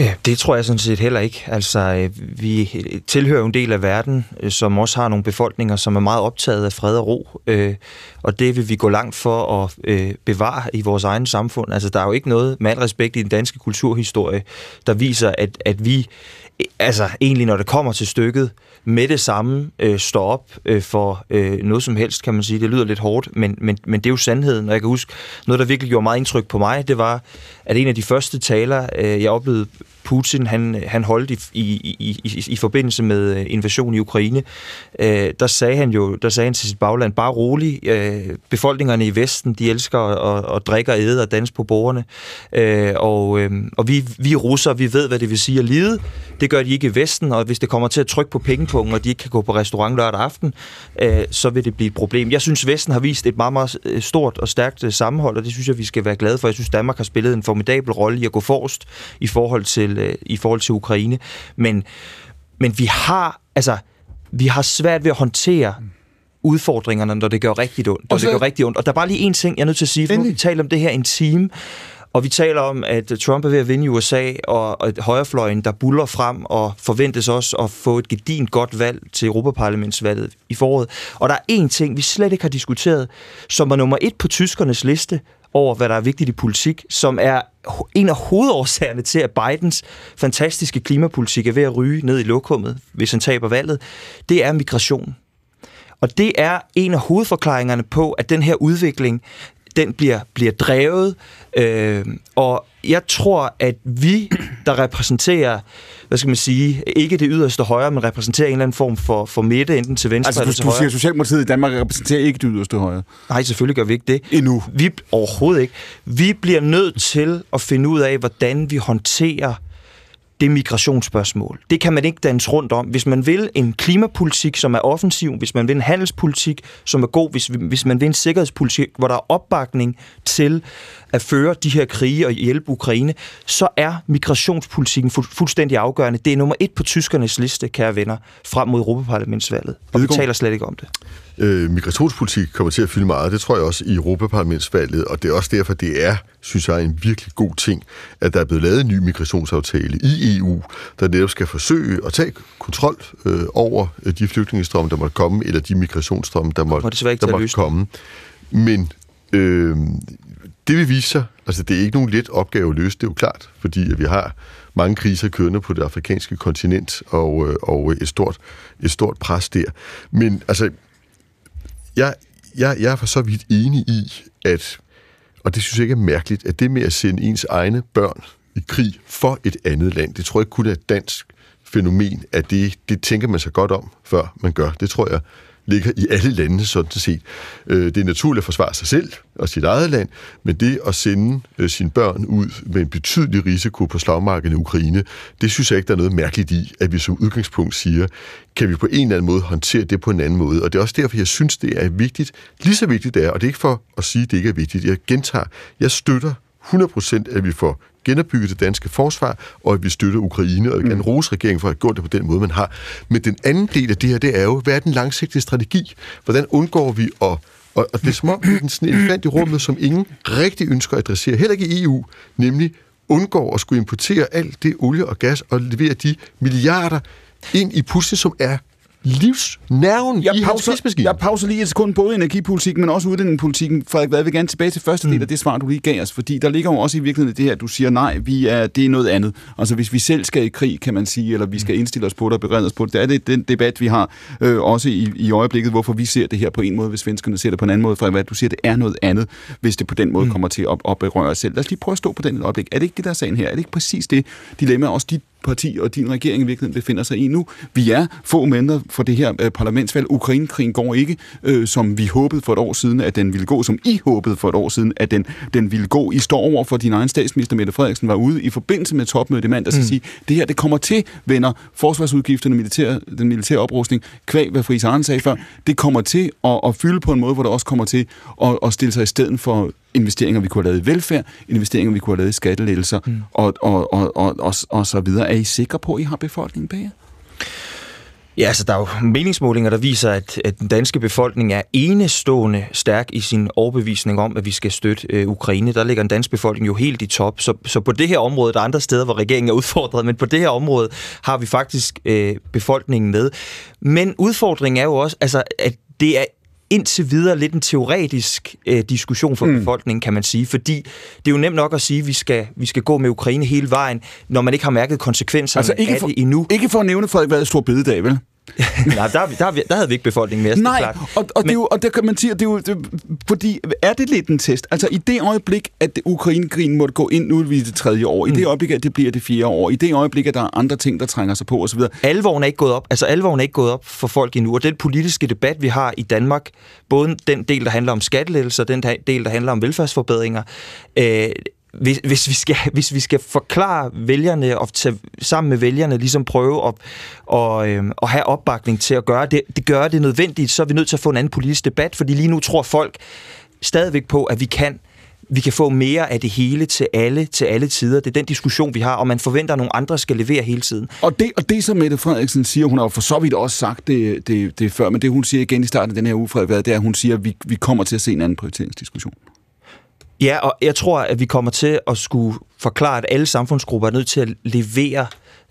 Ja, det tror jeg sådan set heller ikke. Altså, øh, vi tilhører en del af verden, øh, som også har nogle befolkninger, som er meget optaget af fred og ro, øh, og det vil vi gå langt for at bevare i vores egen samfund. Altså, der er jo ikke noget, med al respekt i den danske kulturhistorie, der viser, at, at vi, altså egentlig når det kommer til stykket, med det samme øh, står op øh, for øh, noget som helst, kan man sige. Det lyder lidt hårdt, men, men, men det er jo sandheden. Og jeg kan huske, noget, der virkelig gjorde meget indtryk på mig, det var, at en af de første taler, øh, jeg oplevede Putin, han, han holdt i, i, i, i, i forbindelse med øh, invasionen i Ukraine, øh, der sagde han jo, der sagde han til sit bagland, bare rolig, øh, befolkningerne i Vesten, de elsker at, at drikke og æde og danse på bordene, øh, og, øh, og vi, vi russer, vi ved, hvad det vil sige at lide, det gør de ikke i Vesten, og hvis det kommer til at trykke på pengepunkten, og de ikke kan gå på restaurant lørdag aften, øh, så vil det blive et problem. Jeg synes, Vesten har vist et meget, meget øh, stort og stærkt øh, sammenhold, og det synes jeg, vi skal være glade for. Jeg synes, Danmark har spillet en formidabel rolle i at gå forrest i forhold til, øh, i forhold til Ukraine. Men, men vi har, altså, vi har svært ved at håndtere udfordringerne, når det gør rigtig ondt. Når så... det gør rigtig ondt. Og der er bare lige en ting, jeg er nødt til at sige, for nu vi taler om det her en time, og vi taler om, at Trump er ved at vinde i USA, og at højrefløjen, der buller frem, og forventes også at få et gedint godt valg til Europaparlamentsvalget i foråret. Og der er én ting, vi slet ikke har diskuteret, som er nummer et på tyskernes liste over, hvad der er vigtigt i politik, som er en af hovedårsagerne til, at Bidens fantastiske klimapolitik er ved at ryge ned i lokummet, hvis han taber valget, det er migration. Og det er en af hovedforklaringerne på, at den her udvikling, den bliver, bliver drevet. Øh, og jeg tror, at vi, der repræsenterer, hvad skal man sige, ikke det yderste højre, men repræsenterer en eller anden form for, for midte, enten til venstre altså, eller til du højre. siger, Socialdemokratiet i Danmark repræsenterer ikke det yderste højre? Nej, selvfølgelig gør vi ikke det. Endnu? Vi, overhovedet ikke. Vi bliver nødt til at finde ud af, hvordan vi håndterer det migrationsspørgsmål. Det kan man ikke danse rundt om. Hvis man vil en klimapolitik, som er offensiv, hvis man vil en handelspolitik, som er god, hvis, hvis man vil en sikkerhedspolitik, hvor der er opbakning til at føre de her krige og hjælpe Ukraine, så er migrationspolitikken fu- fuldstændig afgørende. Det er nummer et på tyskernes liste, kære venner, frem mod Europaparlamentsvalget. Og vi taler slet ikke om det. Øh, migrationspolitik kommer til at fylde meget, det tror jeg også i Europaparlamentsvalget, og det er også derfor, det er, synes jeg, en virkelig god ting, at der er blevet lavet en ny migrationsaftale i EU, der netop skal forsøge at tage kontrol øh, over øh, de flygtningestrømme, der måtte komme, eller de migrationsstrømme, der måtte, der måtte komme. Men øh, det vil vise sig, altså det er ikke nogen let opgave at løse, det er jo klart, fordi at vi har mange kriser kørende på det afrikanske kontinent, og, øh, og et, stort, et stort pres der. Men altså, jeg, jeg, jeg er for så vidt enig i, at, og det synes jeg ikke er mærkeligt, at det med at sende ens egne børn i krig for et andet land, det tror jeg ikke kun er et dansk fænomen, at det, det tænker man sig godt om, før man gør. Det tror jeg ligger i alle lande, sådan set. Øh, det er naturligt at forsvare sig selv og sit eget land, men det at sende øh, sine børn ud med en betydelig risiko på slagmarken i Ukraine, det synes jeg ikke, der er noget mærkeligt i, at vi som udgangspunkt siger, kan vi på en eller anden måde håndtere det på en anden måde. Og det er også derfor, jeg synes, det er vigtigt, lige så vigtigt det er, og det er ikke for at sige, at det ikke er vigtigt. Jeg gentager, jeg støtter 100% at vi får genopbygget det danske forsvar, og at vi støtter Ukraine, og jeg kan rose regeringen for at have gjort det på den måde, man har. Men den anden del af det her, det er jo, hvad er den langsigtede strategi? Hvordan undgår vi at og, og det er som om, det er sådan en elefant i rummet, som ingen rigtig ønsker at adressere, heller ikke i EU, nemlig undgår at skulle importere alt det olie og gas og levere de milliarder ind i Putin, som er livsnerven jeg i hans pauser, krigsmaskine. jeg pauser lige et sekund, både energipolitikken, men også uddannelsespolitikken. Frederik Vad vil gerne tilbage til første del Mm. af det svar, du lige gav os, fordi der ligger jo også i virkeligheden det her, at du siger, nej, vi er, det er noget andet. Altså hvis vi selv skal i krig, kan man sige, eller vi skal Mm. indstille os på det og berede os på det, det er det den debat, vi har øh, også i, i øjeblikket, hvorfor vi ser det her på en måde, hvis svenskerne ser det på en anden måde. Frederik Vad, du siger, det er noget andet, hvis det på den måde kommer til at, at berøre os selv. Lad os lige prøve at stå på den et øjeblik. Er det ikke det, der er sagen her? Er det ikke præcis det dilemma, også dit parti og din regering i virkeligheden befinder sig i nu. Vi er få måneder for det her øh, parlamentsvalg. Ukrainekrigen går ikke, øh, som vi håbede for et år siden, at den ville gå, som I håbede for et år siden, at den, den ville gå. I står over for din egen statsminister, Mette Frederiksen, var ude i forbindelse med topmødet i mandags mm. at sige, det her, det kommer til, venner, forsvarsudgifterne, militær, den militære oprustning, kvæg, hvad Friis Arne sagde før, det kommer til at, at fylde på en måde, hvor det også kommer til at, at stille sig i stedet for investeringer, vi kunne have lavet i velfærd, investeringer, vi kunne have lavet i skattelettelser, mm. og, og, og, og, og, og så videre. Er I sikre på, at I har befolkningen bag jer? Ja, altså der er jo meningsmålinger, der viser, at, at den danske befolkning er enestående stærk i sin overbevisning om, at vi skal støtte øh, Ukraine. Der ligger den danske befolkning jo helt i top. Så, så på det her område, der er andre steder, hvor regeringen er udfordret, men på det her område har vi faktisk øh, befolkningen med. Men udfordringen er jo også, altså, at det er indtil videre lidt en teoretisk øh, diskussion for mm. befolkningen, kan man sige. Fordi det er jo nemt nok at sige, at vi skal, vi skal gå med Ukraine hele vejen, når man ikke har mærket konsekvenserne Altså ikke af for, det endnu. ikke for at nævne Frederik Vad stor bededag, vel? Nej, der, der, der, havde vi ikke befolkningen med Nej, klart. og, og, det er jo, og der kan man sige, at det er jo, det, fordi er det lidt en test? Altså i det øjeblik, at Ukrainekrigen måtte gå ind, nu er det tredje år, i det øjeblik, at det bliver det fjerde år, i det øjeblik, at der er andre ting, der trænger sig på osv. Alvoren er ikke gået op. Altså alvoren er ikke gået op for folk endnu, og den politiske debat, vi har i Danmark, både den del, der handler om skattelettelser, den del, der handler om velfærdsforbedringer, øh, hvis, hvis, vi skal, hvis vi skal forklare vælgerne og tage, sammen med vælgerne ligesom prøve at, og, øh, at have opbakning til at gøre det, det gør det nødvendigt, så er vi nødt til at få en anden politisk debat, fordi lige nu tror folk stadigvæk på, at vi kan vi kan få mere af det hele til alle, til alle tider. Det er den diskussion, vi har, og man forventer, at nogle andre skal levere hele tiden. Og det, og det som Mette Frederiksen siger, hun har jo for så vidt også sagt det, det, det før, men det hun siger igen i starten af den her uge, Frederik, det er, at hun siger, at vi, vi kommer til at se en anden prioriteringsdiskussion. Ja, og jeg tror, at vi kommer til at skulle forklare, at alle samfundsgrupper er nødt til at levere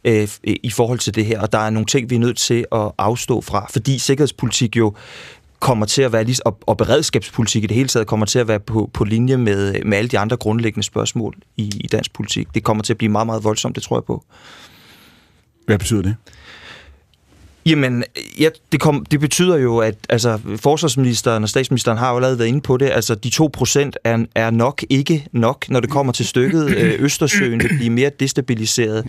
øh, i forhold til det her, og der er nogle ting, vi er nødt til at afstå fra, fordi sikkerhedspolitik jo kommer til at være lige, og, og beredskabspolitik i det hele taget kommer til at være på, på linje med, med alle de andre grundlæggende spørgsmål i, i dansk politik. Det kommer til at blive meget, meget voldsomt, det tror jeg på. Hvad betyder det? Jamen, ja, det, kom, det betyder jo, at altså, forsvarsministeren og statsministeren har jo allerede været inde på det. Altså, de 2 procent er, er nok ikke nok, når det kommer til stykket. Øh, Østersøen vil blive mere destabiliseret.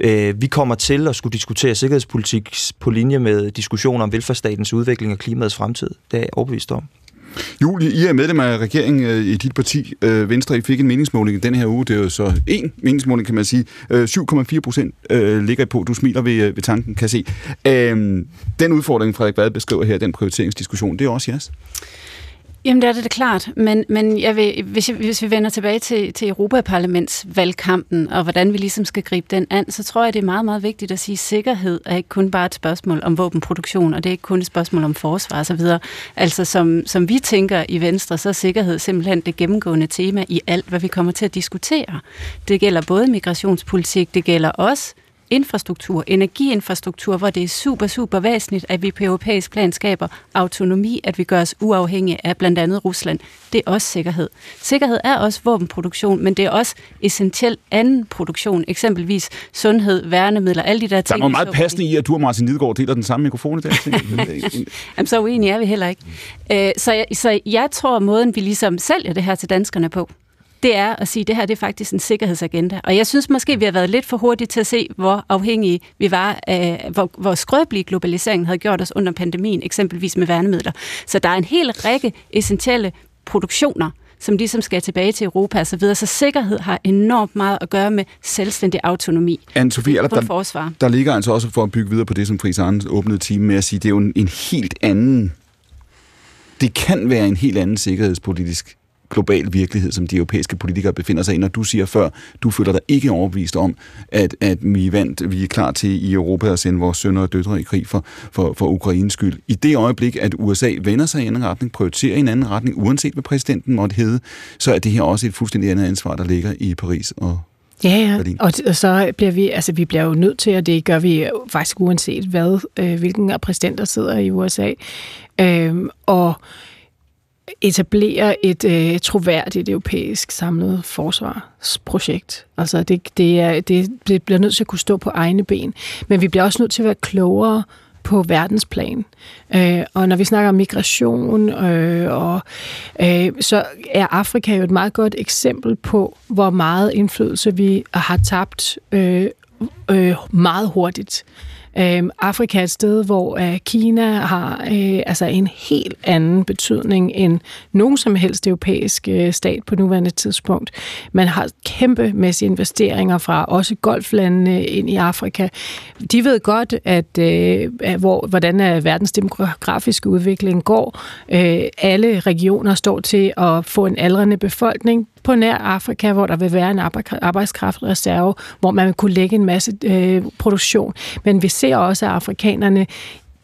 Øh, vi kommer til at skulle diskutere sikkerhedspolitik på linje med diskussioner om velfærdsstatens udvikling og klimaets fremtid. Det er jeg overbevist om. Julie, I er medlem af regeringen øh, i dit parti. Øh, Venstre, I fik en meningsmåling i den her uge. Det er jo så en meningsmåling, kan man sige. Øh, 7,4 procent øh, ligger I på. Du smiler ved, øh, ved tanken, kan jeg se. Øh, den udfordring, Frederik Vad beskriver her, den prioriteringsdiskussion, det er også jeres. Jamen, det er det er klart, men, men jeg vil, hvis, jeg, hvis vi vender tilbage til, til Europaparlamentsvalgkampen, og hvordan vi ligesom skal gribe den an, så tror jeg, det er meget, meget vigtigt at sige, at sikkerhed er ikke kun bare et spørgsmål om våbenproduktion, og det er ikke kun et spørgsmål om forsvar osv. Altså, som, som vi tænker i Venstre, så er sikkerhed simpelthen det gennemgående tema i alt, hvad vi kommer til at diskutere. Det gælder både migrationspolitik, det gælder også infrastruktur, energiinfrastruktur, hvor det er super, super væsentligt, at vi på europæisk plan skaber autonomi, at vi gør os uafhængige af blandt andet Rusland. Det er også sikkerhed. Sikkerhed er også våbenproduktion, men det er også essentiel anden produktion, eksempelvis sundhed, værnemidler, alle de der ting. Der er meget passende i, at du og Martin Lidegaard deler den samme mikrofon i dag. Jamen, så uenige er vi heller ikke. Øh, så, jeg, så jeg tror, måden, vi ligesom sælger det her til danskerne på, det er at sige, at det her det er faktisk en sikkerhedsagenda. Og jeg synes måske, vi har været lidt for hurtige til at se, hvor afhængige vi var af, hvor, hvor skrøbelig globaliseringen havde gjort os under pandemien, eksempelvis med værnemidler. Så der er en hel række essentielle produktioner, som ligesom skal tilbage til Europa og så videre. Så sikkerhed har enormt meget at gøre med selvstændig autonomi. Anne-Sophie, på der, forsvar. der ligger altså også for at bygge videre på det, som Friis Arne åbnede time med at sige, det er jo en, en helt anden... Det kan være en helt anden sikkerhedspolitisk global virkelighed, som de europæiske politikere befinder sig i, når du siger før, du føler dig ikke overbevist om, at, at vi er vant, vi er klar til i Europa at sende vores sønner og døtre i krig for, for, for Ukraines skyld. I det øjeblik, at USA vender sig i en retning, prioriterer i en anden retning, uanset hvad præsidenten måtte hedde, så er det her også et fuldstændig andet ansvar, der ligger i Paris og Ja, ja. Og, og så bliver vi, altså vi bliver jo nødt til, og det gør vi faktisk uanset hvad, øh, hvilken præsident der sidder i USA. Øh, og etablere et øh, troværdigt europæisk samlet forsvarsprojekt. Altså det, det, er, det, det bliver nødt til at kunne stå på egne ben, men vi bliver også nødt til at være klogere på verdensplan. Øh, og når vi snakker om migration, øh, og, øh, så er Afrika jo et meget godt eksempel på, hvor meget indflydelse vi har tabt øh, øh, meget hurtigt. Øhm, Afrika er et sted, hvor øh, Kina har øh, altså en helt anden betydning end nogen som helst europæisk øh, stat på nuværende tidspunkt. Man har kæmpemæssige investeringer fra også golflandene ind i Afrika. De ved godt, at øh, hvor, hvordan er verdens demografiske udvikling går. Øh, alle regioner står til at få en aldrende befolkning på nær Afrika, hvor der vil være en arbejdskraftreserve, hvor man vil kunne lægge en masse øh, produktion. Men vi ser også, at afrikanerne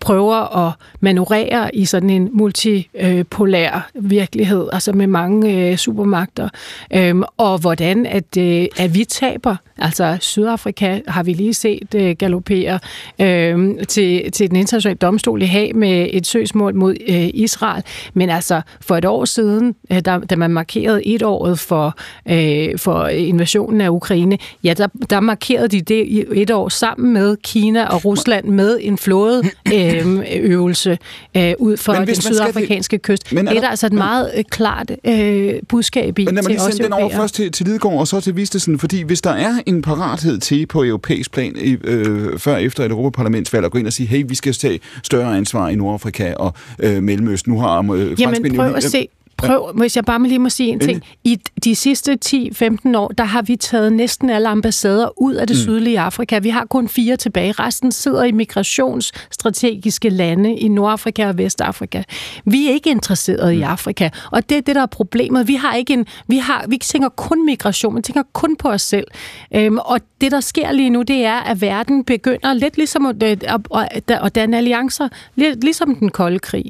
prøver at manøvrere i sådan en multipolær virkelighed, altså med mange øh, supermagter, øhm, og hvordan at, øh, at vi taber. Altså Sydafrika har vi lige set øh, galopere øh, til, til den internationale domstol i Haag med et søgsmål mod øh, Israel, men altså for et år siden, øh, da, da man markerede et året for, øh, for invasionen af Ukraine, ja, der, der markerede de det et år sammen med Kina og Rusland med en flåde øh, øvelse øh, ud for den sydafrikanske skal... kyst. Men er det er der altså et meget øh, klart øh, budskab i Men lad mig lige sende den over først til, til Lidegaard og så til Vistesen, fordi hvis der er en parathed til på europæisk plan øh, før efter et Europaparlamentsvalg at gå ind og sige, hey, vi skal tage større ansvar i Nordafrika og øh, Mellemøsten. Nu har øh, Jamen prøv at se, Prøv, hvis jeg bare lige må sige en ting. I de sidste 10-15 år, der har vi taget næsten alle ambassader ud af det mm. sydlige Afrika. Vi har kun fire tilbage. Resten sidder i migrationsstrategiske lande i Nordafrika og Vestafrika. Vi er ikke interesseret mm. i Afrika, og det er det, der er problemet. Vi har ikke en, vi, har, vi tænker kun migration, vi tænker kun på os selv. Øhm, og det, der sker lige nu, det er, at verden begynder lidt ligesom at, at, at, at danne alliancer, lidt ligesom den kolde krig.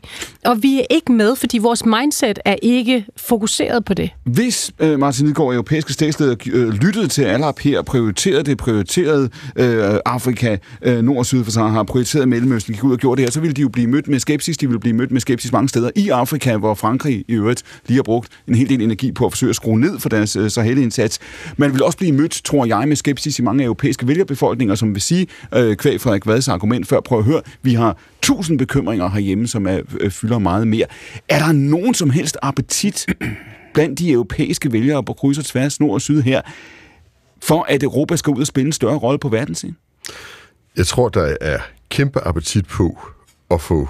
Og vi er ikke med, fordi vores mindset er ikke fokuseret på det. Hvis øh, Martin Lidgaard, europæiske statsleder, øh, lyttede til Alap her, prioriterede det, prioriterede øh, Afrika, øh, nord og syd for Sahara, prioriteret Mellemøsten, gik ud og gjorde det her, så ville de jo blive mødt med skepsis. De ville blive mødt med skepsis mange steder i Afrika, hvor Frankrig i øvrigt lige har brugt en hel del energi på at forsøge at skrue ned for deres øh, Sahel-indsats. Man vil også blive mødt, tror jeg, med skepsis i mange europæiske vælgerbefolkninger, som vil sige, øh, kvæg Frederik Vads argument før, prøv at høre, vi har tusind bekymringer herhjemme, som er, øh, fylder meget mere. Er der nogen som helst appetit blandt de europæiske vælgere på kryds og tværs, nord og syd her, for at Europa skal ud og spille en større rolle på verdensscenen? Jeg tror, der er kæmpe appetit på at få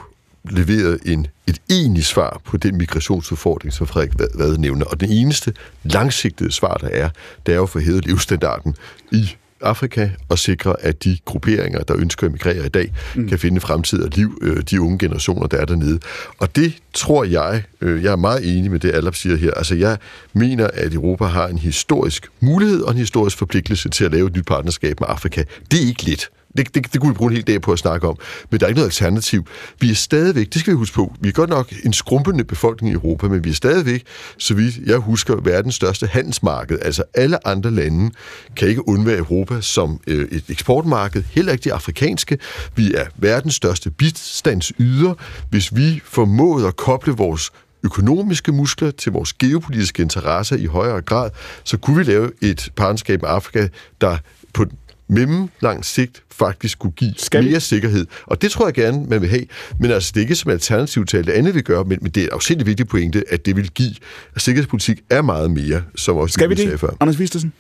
leveret en et egentligt svar på den migrationsudfordring, som Frederik Vad nævner. Og den eneste langsigtede svar, der er, det er jo for hævet levestandarden i Afrika og sikre, at de grupperinger, der ønsker at emigrere i dag, mm. kan finde fremtid og liv, øh, de unge generationer, der er dernede. Og det tror jeg, øh, jeg er meget enig med det, Allap siger her. Altså jeg mener, at Europa har en historisk mulighed og en historisk forpligtelse til at lave et nyt partnerskab med Afrika. Det er ikke let. Det, det, det kunne vi bruge en hel dag på at snakke om. Men der er ikke noget alternativ. Vi er stadigvæk, det skal vi huske på, vi er godt nok en skrumpende befolkning i Europa, men vi er stadigvæk, så vidt jeg husker, verdens største handelsmarked. Altså alle andre lande kan ikke undvære Europa som øh, et eksportmarked, heller ikke de afrikanske. Vi er verdens største bistandsyder. Hvis vi formåede at koble vores økonomiske muskler til vores geopolitiske interesser i højere grad, så kunne vi lave et partnerskab med Afrika, der på mellemlang sigt faktisk kunne give Skal mere sikkerhed. Og det tror jeg gerne, man vil have. Men altså, det er ikke som alternativ til alt det andet, vi gør, men, men det er også en vigtig pointe, at det vil give, at sikkerhedspolitik er meget mere, som også Skal vi det, før. Anders Vistesen?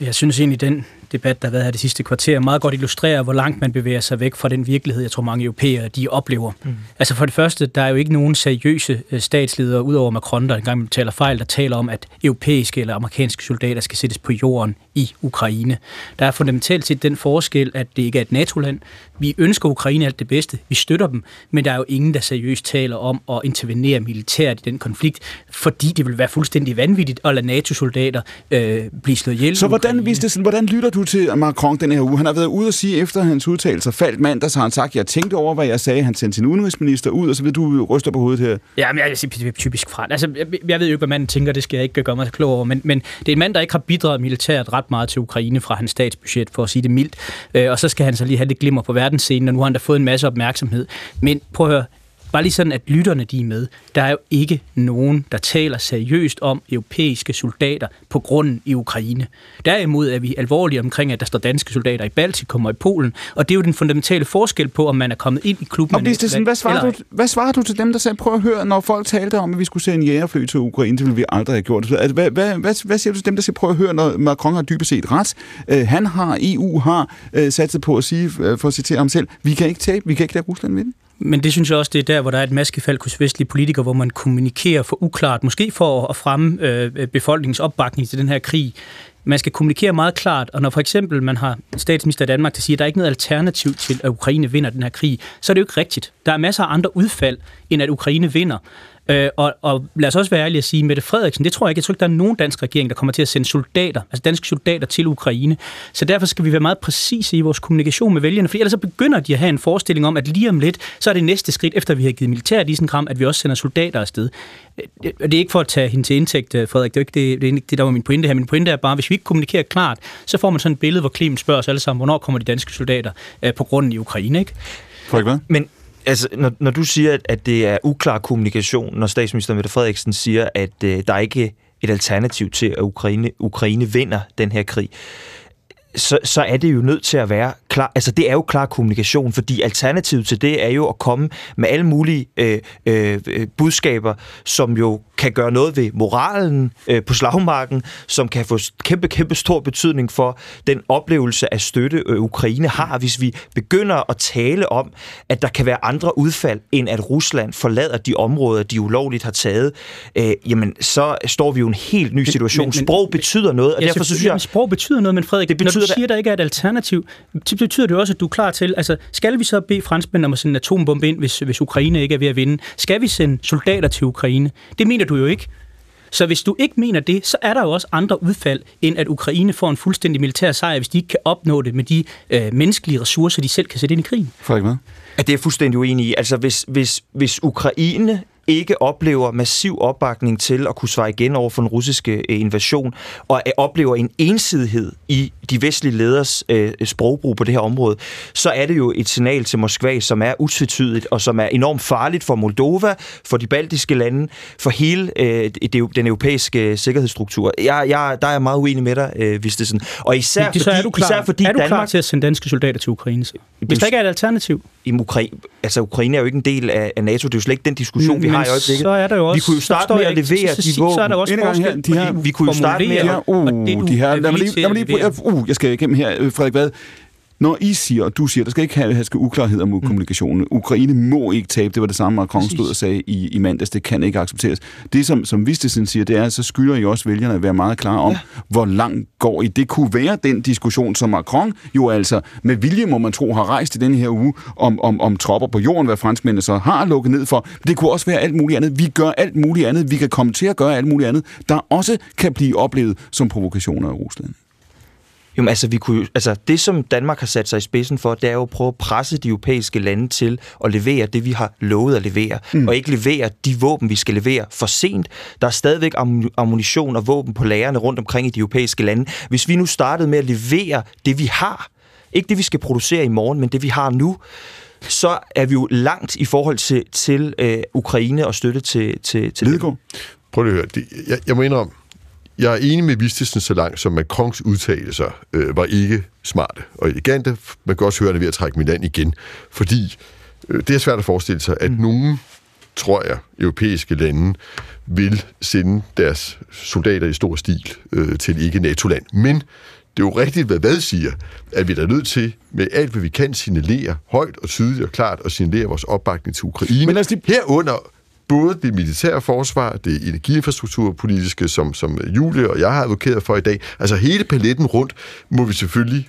Jeg synes egentlig, den debat, der har været her det sidste kvarter, meget godt illustrerer, hvor langt man bevæger sig væk fra den virkelighed, jeg tror mange europæere de oplever. Mm. Altså for det første, der er jo ikke nogen seriøse øh, statsledere, udover Macron, der engang taler fejl, der taler om, at europæiske eller amerikanske soldater skal sættes på jorden i Ukraine. Der er fundamentalt set den forskel, at det ikke er et NATO-land. Vi ønsker Ukraine alt det bedste, vi støtter dem, men der er jo ingen, der seriøst taler om at intervenere militært i den konflikt, fordi det vil være fuldstændig vanvittigt at lade NATO-soldater øh, blive slået ihjel. Så hvordan, Vistesen, hvordan lytter du til Macron den her uge? Han har været ude at sige, efter hans udtalelser faldt mandag, så har han sagt, jeg tænkte over, hvad jeg sagde. Han sendte sin udenrigsminister ud, og så ved du ryster på hovedet her. Ja, men jeg vil sige, typisk fra. Altså, jeg, jeg ved jo ikke, hvad manden tænker, det skal jeg ikke gøre mig klog over, men, men det er en mand, der ikke har bidraget militært ret meget til Ukraine fra hans statsbudget, for at sige det mildt. Øh, og så skal han så lige have det glimmer på verdensscenen, og nu har han da fået en masse opmærksomhed. Men prøv at høre, Bare lige sådan, at lytterne de er med. Der er jo ikke nogen, der taler seriøst om europæiske soldater på grunden i Ukraine. Derimod er vi alvorlige omkring, at der står danske soldater i Baltikum og i Polen, og det er jo den fundamentale forskel på, om man er kommet ind i klubben. Og sådan, hvad, svarer du, hvad svarer du til dem, der sagde, prøv at høre, når folk talte om, at vi skulle sende jægerfly til Ukraine, det ville vi aldrig have gjort. Hvad, hvad, hvad, hvad, hvad siger du til dem, der siger, prøv at høre, når Macron har dybest set ret? Uh, han har, EU har uh, sat sig på at sige, uh, for at citere ham selv, vi kan ikke tabe, vi kan ikke lade Rusland vinde. Men det synes jeg også, det er der, hvor der er et maskefald hos vestlige politikere, hvor man kommunikerer for uklart, måske for at fremme øh, befolkningens opbakning til den her krig. Man skal kommunikere meget klart, og når for eksempel man har statsminister i Danmark, der siger, at der er ikke noget alternativ til, at Ukraine vinder den her krig, så er det jo ikke rigtigt. Der er masser af andre udfald, end at Ukraine vinder. Øh, og, og lad os også være ærlige at sige, Mette Frederiksen, det tror jeg ikke. Jeg tror ikke, der er nogen dansk regering, der kommer til at sende soldater, altså danske soldater til Ukraine. Så derfor skal vi være meget præcise i vores kommunikation med vælgerne, for ellers så begynder de at have en forestilling om, at lige om lidt, så er det næste skridt, efter vi har givet militæret i kram, at vi også sender soldater afsted. Øh, det er ikke for at tage hende til indtægt, øh, Frederik. Det er ikke det, det, er ikke det der var min pointe her. Min pointe er bare, hvis vi ikke kommunikerer klart, så får man sådan et billede, hvor Clement spørger os alle sammen, hvornår kommer de danske soldater øh, på grunden i Ukraine, ikke? Frederik, hvad? Men altså, når, når du siger, at det er uklar kommunikation, når statsminister Mette Frederiksen siger, at øh, der er ikke et alternativ til, at Ukraine, Ukraine vinder den her krig, så, så er det jo nødt til at være klar, altså det er jo klar kommunikation, fordi alternativet til det er jo at komme med alle mulige øh, øh, budskaber, som jo kan gøre noget ved moralen øh, på slagmarken, som kan få kæmpe, kæmpe stor betydning for den oplevelse af støtte, øh, Ukraine har, hvis vi begynder at tale om, at der kan være andre udfald, end at Rusland forlader de områder, de ulovligt har taget, øh, jamen så står vi jo i en helt ny situation. Men, men, sprog betyder noget, og ja, derfor synes jeg... Sprog betyder noget, men Frederik, det betyder, du siger, at der ikke er et alternativ, det betyder det jo også, at du er klar til, altså skal vi så bede franskmænd om at sende en atombombe ind, hvis, hvis Ukraine ikke er ved at vinde? Skal vi sende soldater til Ukraine? Det mener du jo ikke. Så hvis du ikke mener det, så er der jo også andre udfald, end at Ukraine får en fuldstændig militær sejr, hvis de ikke kan opnå det med de øh, menneskelige ressourcer, de selv kan sætte ind i krigen. Frederik hvad? At det er fuldstændig uenig i. Altså, hvis, hvis, hvis Ukraine ikke oplever massiv opbakning til at kunne svare igen over for den russiske øh, invasion, og oplever en ensidighed i de vestlige leders øh, sprogbrug på det her område, så er det jo et signal til Moskva, som er utvetydigt, og som er enormt farligt for Moldova, for de baltiske lande, for hele øh, det, den europæiske sikkerhedsstruktur. Jeg, jeg, der er jeg meget uenig med dig, øh, Vistesen. Og især, det, fordi, er du klar, især fordi er du Danmark... klar til at sende danske soldater til Ukraine? Hvis der ikke er et alternativ? I Ukraine, altså Ukraine er jo ikke en del af, af NATO, det er jo slet ikke den diskussion, mm, vi har i øjeblikket. Så er der jo også, vi kunne jo starte med at levere de våben. Så er der også forskel de her, vi kunne jo starte med at... Uh, de her, lad mig lige, lad mig lige, uh, jeg skal igennem her, Frederik Vad. Når I siger, og du siger, der skal ikke have, have uklarhed om mm. kommunikationen. Ukraine må ikke tabe. Det var det samme, Macron stod og sagde i, i mandags. Det kan ikke accepteres. Det, som, som Vistesen siger, det er, så skylder I også vælgerne at være meget klar om, ja. hvor langt går I. Det kunne være den diskussion, som Macron jo altså med vilje, må man tro, har rejst i denne her uge, om, om, om tropper på jorden, hvad franskmændene så har lukket ned for. Det kunne også være alt muligt andet. Vi gør alt muligt andet. Vi kan komme til at gøre alt muligt andet, der også kan blive oplevet som provokationer i Rusland. Jo, altså, vi kunne, altså, det, som Danmark har sat sig i spidsen for, det er jo at prøve at presse de europæiske lande til at levere det, vi har lovet at levere, mm. og ikke levere de våben, vi skal levere for sent. Der er stadigvæk ammunition og våben på lagerne rundt omkring i de europæiske lande. Hvis vi nu startede med at levere det, vi har, ikke det, vi skal producere i morgen, men det, vi har nu, så er vi jo langt i forhold til, til øh, Ukraine og støtte til, til, til Lidegaard. Prøv lige at høre. Det, jeg, jeg må indrømme, jeg er enig med Vistesen så langt, som Macrons udtalelser øh, var ikke smarte og elegante. Man kan også høre, at han er ved at trække min land igen. Fordi øh, det er svært at forestille sig, at mm. nogen, tror jeg, europæiske lande vil sende deres soldater i stor stil øh, til ikke NATO-land. Men det er jo rigtigt, hvad hvad siger, at vi er nødt til med alt, hvad vi kan, signalere højt og tydeligt og klart og signalere vores opbakning til Ukraine. Men altså, herunder både det militære forsvar, det energiinfrastrukturpolitiske, som, som Julie og jeg har advokeret for i dag, altså hele paletten rundt, må vi selvfølgelig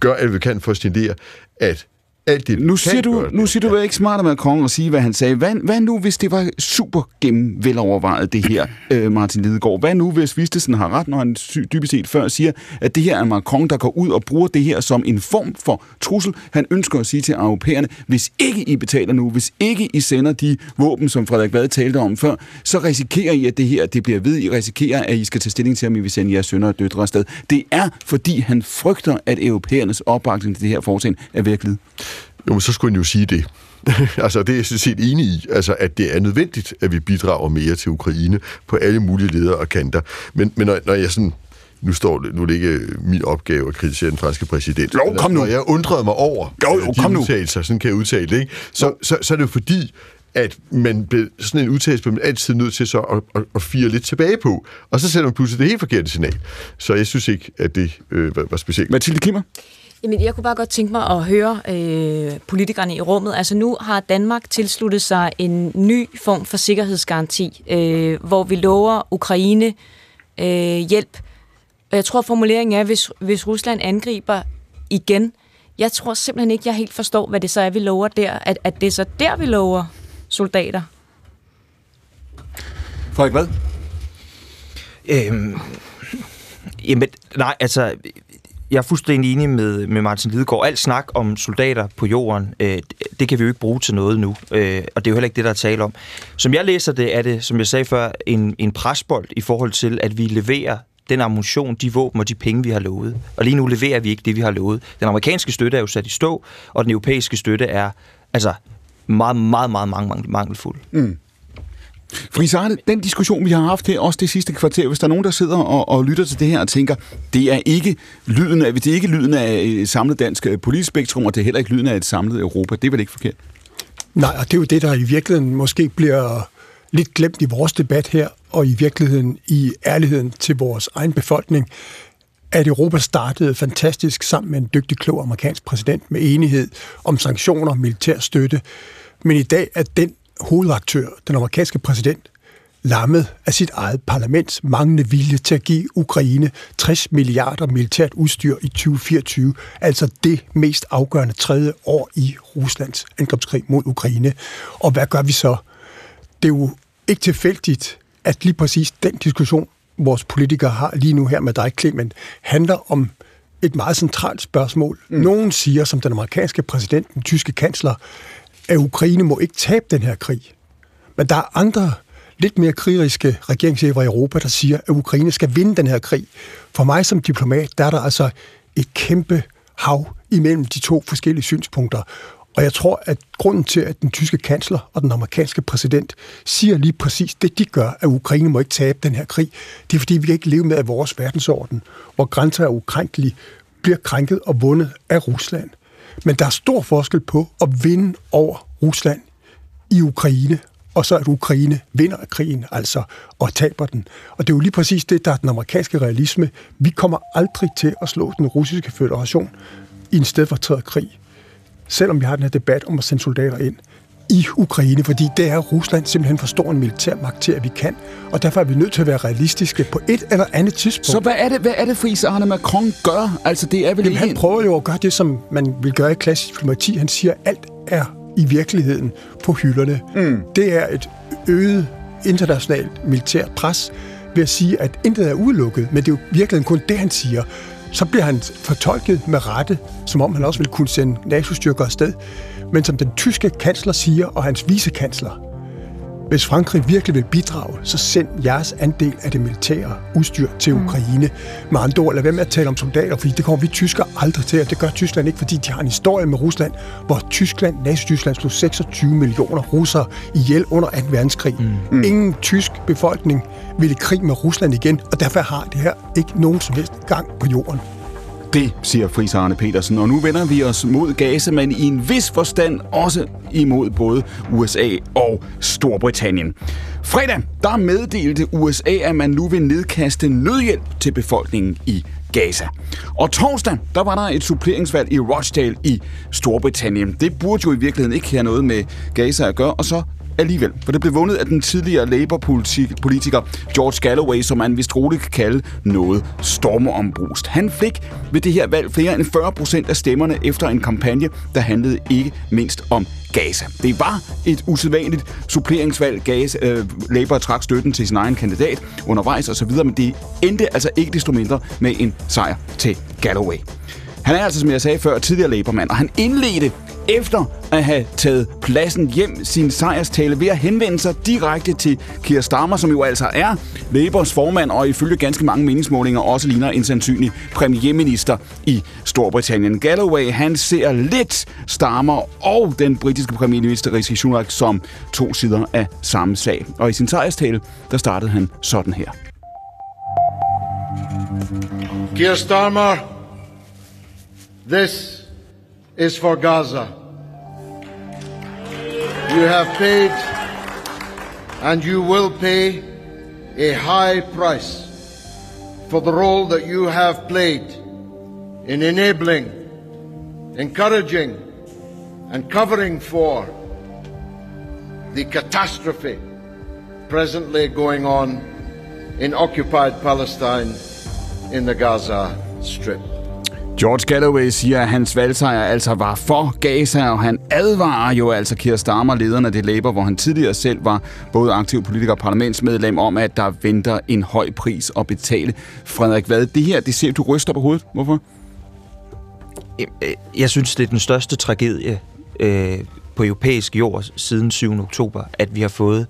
gøre alt, vi kan for at signalere, at alt det, nu siger du, nu siger du, at ikke smart med Kong at sige, hvad han sagde. Hvad, hvad nu, hvis det var super gennem velovervejet, det her, øh, Martin Lidegaard? Hvad nu, hvis Vistesen har ret, når han dybest set før siger, at det her er Macron, der går ud og bruger det her som en form for trussel? Han ønsker at sige til europæerne, hvis ikke I betaler nu, hvis ikke I sender de våben, som Frederik Vad talte om før, så risikerer I, at det her det bliver ved. I risikerer, at I skal tage stilling til, om I vil sende jeres sønner og døtre afsted. Det er, fordi han frygter, at europæernes opbakning til det her foretagende er virkelig. Jo, men så skulle han jo sige det. altså, det er jeg set enig i, altså, at det er nødvendigt, at vi bidrager mere til Ukraine på alle mulige ledere og kanter. Men, men når, når jeg sådan nu står det, nu er det ikke min opgave at kritisere den franske præsident. Jo, kom nu. Når jeg undrede mig over jo, jo, de kom udtalelser, sådan kan jeg udtale det, ikke? Så, så, så, er det jo fordi, at man blev, sådan en udtalelse bliver man altid nødt til så at, at, at fire lidt tilbage på. Og så sender man pludselig det helt forkerte signal. Så jeg synes ikke, at det øh, var, var specielt. Mathilde Kimmer? Jamen, jeg kunne bare godt tænke mig at høre øh, politikerne i rummet. Altså nu har Danmark tilsluttet sig en ny form for sikkerhedsgaranti, øh, hvor vi lover Ukraine øh, hjælp. Og jeg tror, formuleringen er, hvis, hvis Rusland angriber igen. Jeg tror simpelthen ikke, jeg helt forstår, hvad det så er, vi lover der. At, at det er så der, vi lover soldater. Frederik, hvad? Øhm, jamen, nej, altså, jeg er fuldstændig enig med, med Martin Lidegaard. Alt snak om soldater på jorden, øh, det kan vi jo ikke bruge til noget nu. Øh, og det er jo heller ikke det, der er tale om. Som jeg læser det, er det, som jeg sagde før, en, en presbold i forhold til, at vi leverer den ammunition, de våben og de penge, vi har lovet. Og lige nu leverer vi ikke det, vi har lovet. Den amerikanske støtte er jo sat i stå, og den europæiske støtte er altså meget, meget, meget, meget mangelfuld. Mm. Fordi så er det den diskussion, vi har haft her, også det sidste kvarter, hvis der er nogen, der sidder og, og lytter til det her og tænker, det er ikke lyden af, det er ikke lyden af et samlet dansk øh, politisk spektrum, og det er heller ikke lyden af et samlet Europa. Det er vel ikke forkert? Nej, og det er jo det, der i virkeligheden måske bliver lidt glemt i vores debat her, og i virkeligheden i ærligheden til vores egen befolkning, at Europa startede fantastisk sammen med en dygtig, klog amerikansk præsident med enighed om sanktioner, militær støtte. Men i dag er den hovedaktør, den amerikanske præsident, lammet af sit eget parlaments manglende vilje til at give Ukraine 60 milliarder militært udstyr i 2024, altså det mest afgørende tredje år i Ruslands angrebskrig mod Ukraine. Og hvad gør vi så? Det er jo ikke tilfældigt, at lige præcis den diskussion, vores politikere har lige nu her med dig, Clement, handler om et meget centralt spørgsmål. Mm. Nogen siger, som den amerikanske præsident, den tyske kansler, at Ukraine må ikke tabe den her krig. Men der er andre lidt mere krigeriske regeringschefer i Europa, der siger, at Ukraine skal vinde den her krig. For mig som diplomat, der er der altså et kæmpe hav imellem de to forskellige synspunkter. Og jeg tror, at grunden til, at den tyske kansler og den amerikanske præsident siger lige præcis det, de gør, at Ukraine må ikke tabe den her krig, det er fordi, vi kan ikke leve med, at vores verdensorden, hvor grænser er ukrænkelige, bliver krænket og vundet af Rusland. Men der er stor forskel på at vinde over Rusland i Ukraine, og så at Ukraine vinder krigen, altså, og taber den. Og det er jo lige præcis det, der er den amerikanske realisme. Vi kommer aldrig til at slå den russiske federation. i en stedfortræderkrig, selvom vi har den her debat om at sende soldater ind i Ukraine, fordi det er Rusland simpelthen for stor en militærmagt til, at vi kan. Og derfor er vi nødt til at være realistiske på et eller andet tidspunkt. Så hvad er det, hvad er det Friis Arne Macron gør? Altså, det er vel Jamen, han prøver jo at gøre det, som man vil gøre i klassisk diplomati. Han siger, at alt er i virkeligheden på hylderne. Mm. Det er et øget internationalt militært pres ved at sige, at intet er udelukket, men det er jo virkelig kun det, han siger. Så bliver han fortolket med rette, som om han også vil kunne sende NATO-styrker afsted. Men som den tyske kansler siger, og hans vicekansler, hvis Frankrig virkelig vil bidrage, så send jeres andel af det militære udstyr til mm. Ukraine. Med andre ord, lad være med at tale om soldater, fordi det kommer vi tyskere aldrig til, og det gør Tyskland ikke, fordi de har en historie med Rusland, hvor Tyskland, Nazi-Tyskland, slog 26 millioner russere ihjel under 2. verdenskrig. Mm. Ingen tysk befolkning ville i krig med Rusland igen, og derfor har det her ikke nogen som helst gang på jorden. Det siger Friis Arne Petersen, og nu vender vi os mod Gaza, men i en vis forstand også imod både USA og Storbritannien. Fredag, der meddelte USA, at man nu vil nedkaste nødhjælp til befolkningen i Gaza. Og torsdag, der var der et suppleringsvalg i Rochdale i Storbritannien. Det burde jo i virkeligheden ikke have noget med Gaza at gøre, og så alligevel. For det blev vundet af den tidligere Labour-politiker George Galloway, som man vist roligt kan kalde noget stormombrust. Han fik ved det her valg flere end 40 procent af stemmerne efter en kampagne, der handlede ikke mindst om Gaza. Det var et usædvanligt suppleringsvalg. Gaza, øh, Labour trak støtten til sin egen kandidat undervejs osv., men det endte altså ikke desto mindre med en sejr til Galloway. Han er altså, som jeg sagde før, tidligere Labourmand, og han indledte efter at have taget pladsen hjem sin sejrstale ved at henvende sig direkte til Kier Starmer, som jo altså er Labours formand og ifølge ganske mange meningsmålinger også ligner en sandsynlig premierminister i Storbritannien. Galloway, han ser lidt Starmer og den britiske premierminister Rishi Sunak som to sider af samme sag. Og i sin sejrstale, der startede han sådan her. Keir Starmer, this is for Gaza. You have paid and you will pay a high price for the role that you have played in enabling, encouraging, and covering for the catastrophe presently going on in occupied Palestine in the Gaza Strip. George Galloway siger, at hans valgsejr altså var for Gaza, og han advarer jo altså Keir Starmer, lederen af det Labour, hvor han tidligere selv var både aktiv politiker og parlamentsmedlem, om at der venter en høj pris at betale. Frederik, hvad det her, det ser du ryster på hovedet. Hvorfor? Jeg synes, det er den største tragedie øh, på europæisk jord siden 7. oktober, at vi har fået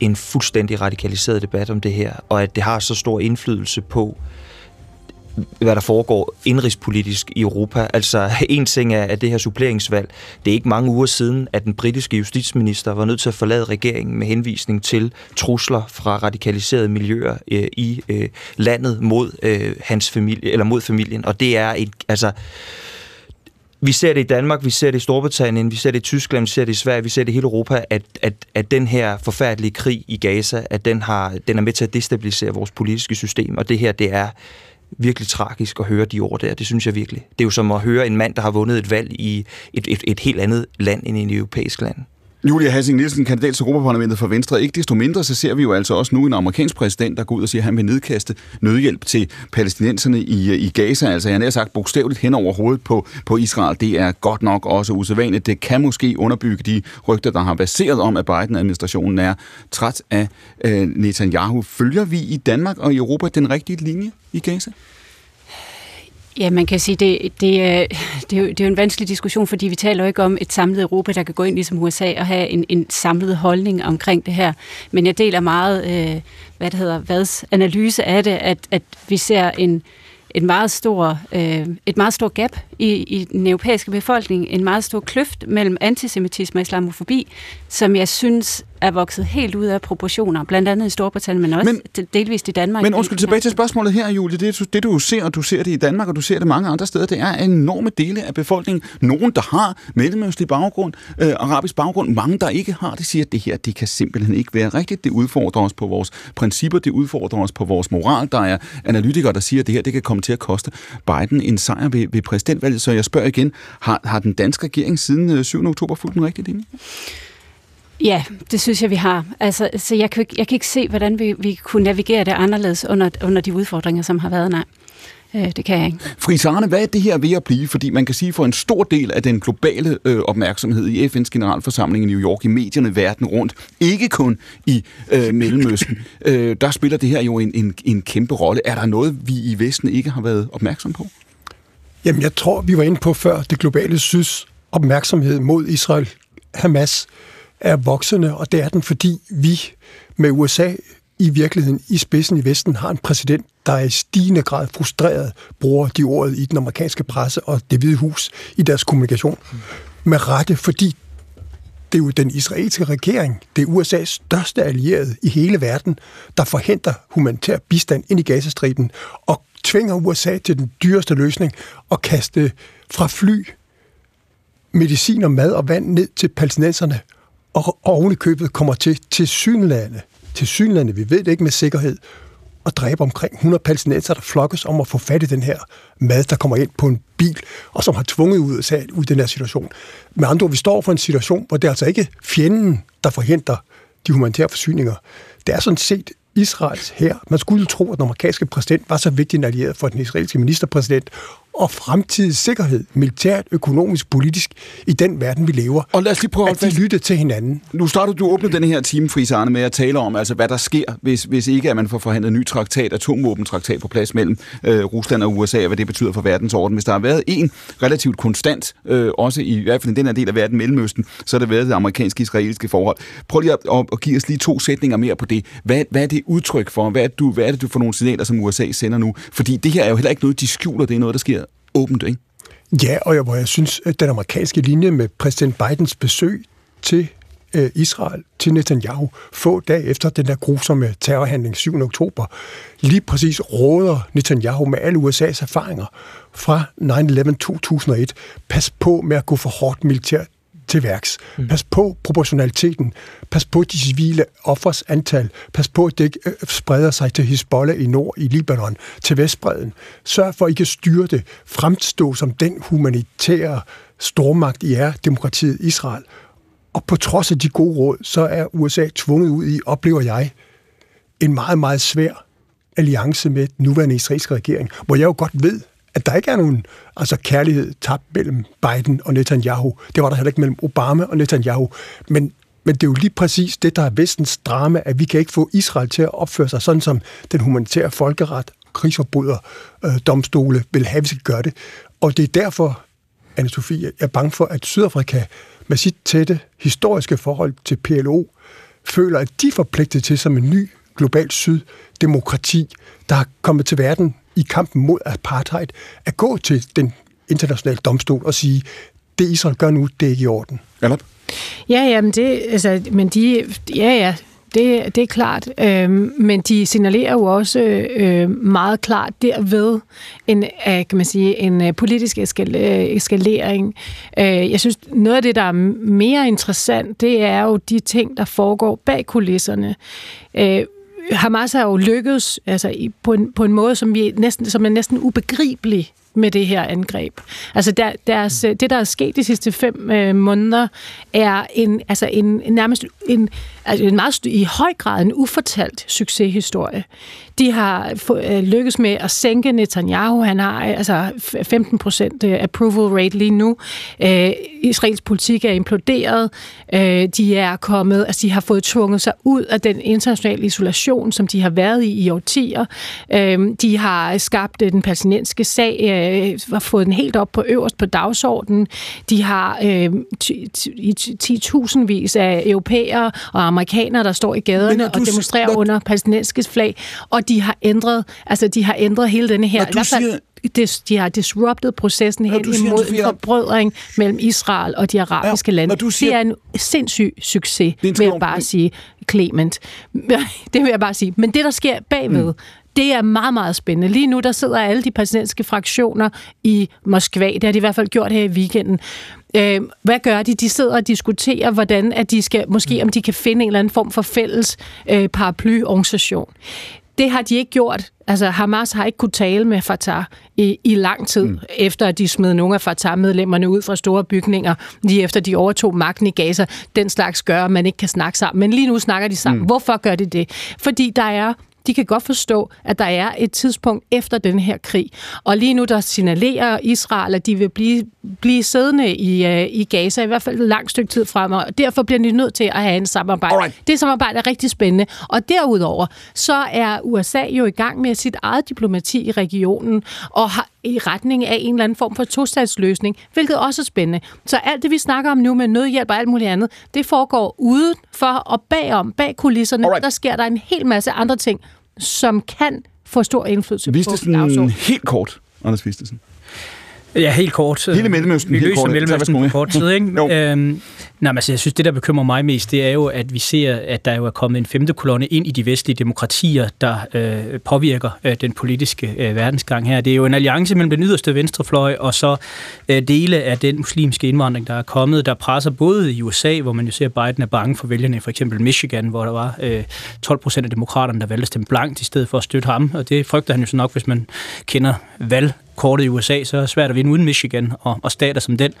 en fuldstændig radikaliseret debat om det her, og at det har så stor indflydelse på øh, hvad der foregår indrigspolitisk i Europa. Altså, en ting er, at det her suppleringsvalg, det er ikke mange uger siden, at den britiske justitsminister var nødt til at forlade regeringen med henvisning til trusler fra radikaliserede miljøer øh, i øh, landet mod øh, hans familie, eller mod familien. Og det er et, altså, vi ser det i Danmark, vi ser det i Storbritannien, vi ser det i Tyskland, vi ser det i Sverige, vi ser det i hele Europa, at, at, at den her forfærdelige krig i Gaza, at den, har, den er med til at destabilisere vores politiske system, og det her, det er virkelig tragisk at høre de ord der. Det synes jeg virkelig. Det er jo som at høre en mand, der har vundet et valg i et, et, et helt andet land end et europæisk land. Julia Hassing Nielsen, kandidat til Europaparlamentet for Venstre. Ikke desto mindre, så ser vi jo altså også nu en amerikansk præsident, der går ud og siger, at han vil nedkaste nødhjælp til palæstinenserne i, øh, i Gaza. Altså han har sagt bogstaveligt hen over hovedet på, på Israel. Det er godt nok også usædvanligt. Det kan måske underbygge de rygter, der har baseret om, at Biden-administrationen er træt af øh, Netanyahu. Følger vi i Danmark og i Europa den rigtige linje i Gaza? Ja, man kan sige, det, det, er, det, er jo, det er jo en vanskelig diskussion, fordi vi taler jo ikke om et samlet Europa, der kan gå ind ligesom USA og have en, en samlet holdning omkring det her. Men jeg deler meget, øh, hvad det hedder, Vads analyse af det, at, at vi ser en, en meget stor, øh, et meget stort gap i, i den europæiske befolkning, en meget stor kløft mellem antisemitisme og islamofobi, som jeg synes er vokset helt ud af proportioner, blandt andet i Storbritannien, men også men, delvist i Danmark. Men undskyld, tilbage til spørgsmålet her, Julie. Det, det du ser, og du ser det i Danmark, og du ser det mange andre steder, det er enorme dele af befolkningen. Nogen, der har mellemøstlig baggrund, øh, arabisk baggrund, mange, der ikke har det, siger, at det her, det kan simpelthen ikke være rigtigt. Det udfordrer os på vores principper, det udfordrer os på vores moral. Der er analytikere, der siger, at det her, det kan komme komme til at koste Biden en sejr ved, ved præsidentvalget. Så jeg spørger igen, har, har den danske regering siden øh, 7. oktober fulgt den rigtige linje? Ja, det synes jeg, vi har. Altså, så jeg kan, jeg kan ikke se, hvordan vi, vi kunne navigere det anderledes under, under de udfordringer, som har været. Nej, øh, det kan jeg ikke. Fris Arne, hvad er det her ved at blive? Fordi man kan sige, for en stor del af den globale øh, opmærksomhed i FN's generalforsamling i New York, i medierne verden rundt, ikke kun i øh, Mellemøsten, øh, der spiller det her jo en, en, en kæmpe rolle. Er der noget, vi i Vesten ikke har været opmærksom på? Jamen, jeg tror, vi var inde på før, det globale syds opmærksomhed mod Israel, Hamas, er voksende, og det er den, fordi vi med USA i virkeligheden i spidsen i Vesten har en præsident, der er i stigende grad frustreret, bruger de ordet i den amerikanske presse og det hvide hus i deres kommunikation. Med rette, fordi det er jo den israelske regering, det er USA's største allierede i hele verden, der forhindrer humanitær bistand ind i Gazastriben og tvinger USA til den dyreste løsning at kaste fra fly medicin og mad og vand ned til palæstinenserne og oven i købet kommer til til synlande, til synlande, vi ved det ikke med sikkerhed, og dræbe omkring 100 palæstinenser, der flokkes om at få fat i den her mad, der kommer ind på en bil, og som har tvunget ud af ud i den her situation. Med andre ord, vi står for en situation, hvor det er altså ikke fjenden, der forhindrer de humanitære forsyninger. Det er sådan set Israels her. Man skulle tro, at den amerikanske præsident var så vigtig en allieret for den israelske ministerpræsident, og fremtidig sikkerhed, militært, økonomisk, politisk, i den verden, vi lever. Og lad os lige prøve at de lytte til hinanden. Nu startede du åbne den her time, Friis Arne, med at tale om, altså, hvad der sker, hvis, hvis ikke at man får forhandlet en ny traktat, atomvåbentraktat på plads mellem øh, Rusland og USA, og hvad det betyder for verdensorden. Hvis der har været en relativt konstant, øh, også i, i hvert fald i den her del af verden, Mellemøsten, så har det været det amerikanske-israelske forhold. Prøv lige at, at, at give os lige to sætninger mere på det. Hvad, hvad er det udtryk for? Hvad er, det, du, hvad er det, du får nogle signaler, som USA sender nu? Fordi det her er jo heller ikke noget, de skjuler. Det er noget, der sker åbent, ikke? Ja, og jeg, hvor jeg synes, at den amerikanske linje med præsident Bidens besøg til øh, Israel, til Netanyahu, få dage efter den der grusomme terrorhandling 7. oktober, lige præcis råder Netanyahu med alle USA's erfaringer fra 9-11 2001, pas på med at gå for hårdt militært til værks. Mm. Pas på proportionaliteten. Pas på de civile offers antal. Pas på, at det ikke øh, spreder sig til Hezbollah i nord, i Libanon, til Vestbreden. Sørg for, at I kan styre det. Fremstå som den humanitære stormagt, I er, demokratiet Israel. Og på trods af de gode råd, så er USA tvunget ud i, oplever jeg, en meget, meget svær alliance med den nuværende israelske regering, hvor jeg jo godt ved, at der ikke er nogen altså kærlighed tabt mellem Biden og Netanyahu. Det var der heller ikke mellem Obama og Netanyahu. Men, men det er jo lige præcis det, der er vestens drama, at vi kan ikke få Israel til at opføre sig sådan, som den humanitære folkeret, krigsforbryder, øh, domstole vil have, vi skal gøre det. Og det er derfor, anne Sofie er bange for, at Sydafrika med sit tætte historiske forhold til PLO føler, at de er forpligtet til som en ny global syd demokrati, der er kommet til verden i kampen mod apartheid, at gå til den internationale domstol og sige, det Israel gør nu, det er ikke i orden. Eller? Ja, ja, men det, altså, men de, ja, ja, det, det er klart. Øhm, men de signalerer jo også øh, meget klart derved en, øh, kan man sige, en øh, politisk eskal- eskalering. Øh, jeg synes, noget af det, der er mere interessant, det er jo de ting, der foregår bag kulisserne. Øh, Hamas har jo lykkedes altså, på, en, på en måde, som, vi næsten, som er næsten ubegribelig med det her angreb. Altså der, deres, det, der er sket de sidste fem øh, måneder, er en, altså en, nærmest en, altså en meget i høj grad en ufortalt succeshistorie. De har øh, lykkes med at sænke Netanyahu. Han har altså 15 procent øh, approval rate lige nu. Øh, Israels politik er imploderet. Øh, de er kommet, altså de har fået tvunget sig ud af den internationale isolation, som de har været i i årtier. Øh, de har skabt den palæstinensiske sag, øh, har fået den helt op på øverst på dagsordenen. De har øh, 10.000 af europæere og amerikanere, der står i gaderne og demonstrerer under palæstinensiske flag, og de har ændret, altså de har ændret hele denne her, i hvert fald des, de har disrupted processen hen imod en forbrødring mellem Israel og de arabiske ja, lande. Siger, det er en sindssyg succes, vil jeg bare sige, Clement. Det vil jeg bare sige. Men det, der sker bagved, mm. Det er meget, meget spændende. Lige nu, der sidder alle de palæstinensiske fraktioner i Moskva. Det har de i hvert fald gjort her i weekenden. Øh, hvad gør de? De sidder og diskuterer, hvordan at de skal, måske om de kan finde en eller anden form for fælles øh, paraplyorganisation det har de ikke gjort. Altså, Hamas har ikke kunne tale med Fatah i, i lang tid, mm. efter at de smed nogle af Fatah-medlemmerne ud fra store bygninger, lige efter de overtog magten i Gaza. Den slags gør, at man ikke kan snakke sammen. Men lige nu snakker de sammen. Mm. Hvorfor gør de det? Fordi der er de kan godt forstå, at der er et tidspunkt efter den her krig. Og lige nu der signalerer Israel, at de vil blive, blive siddende i, uh, i Gaza, i hvert fald et langt stykke tid frem, og derfor bliver de nødt til at have en samarbejde. Alright. Det samarbejde er rigtig spændende. Og derudover, så er USA jo i gang med sit eget diplomati i regionen, og har i retning af en eller anden form for tostatsløsning, hvilket også er spændende. Så alt det, vi snakker om nu med nødhjælp og alt muligt andet, det foregår uden for og bagom, bag kulisserne. Alright. Der sker der en hel masse andre ting, som kan få stor indflydelse Vistesen, på dagsordenen. helt kort, Anders Vistesen. Ja, helt kort. Hele Mellemøsten, Vi helt løser kort. Mellemøsten på kort tid, ikke? øhm, nej, men altså, jeg synes, det, der bekymrer mig mest, det er jo, at vi ser, at der jo er kommet en femte kolonne ind i de vestlige demokratier, der øh, påvirker øh, den politiske øh, verdensgang her. Det er jo en alliance mellem den yderste venstrefløj og så øh, dele af den muslimske indvandring, der er kommet, der presser både i USA, hvor man jo ser, at Biden er bange for vælgerne, for eksempel Michigan, hvor der var øh, 12 procent af demokraterne, der valgte at stemme blankt i stedet for at støtte ham, og det frygter han jo så nok, hvis man kender valg kortet i USA, så er det svært at vinde uden Michigan og, og stater som den.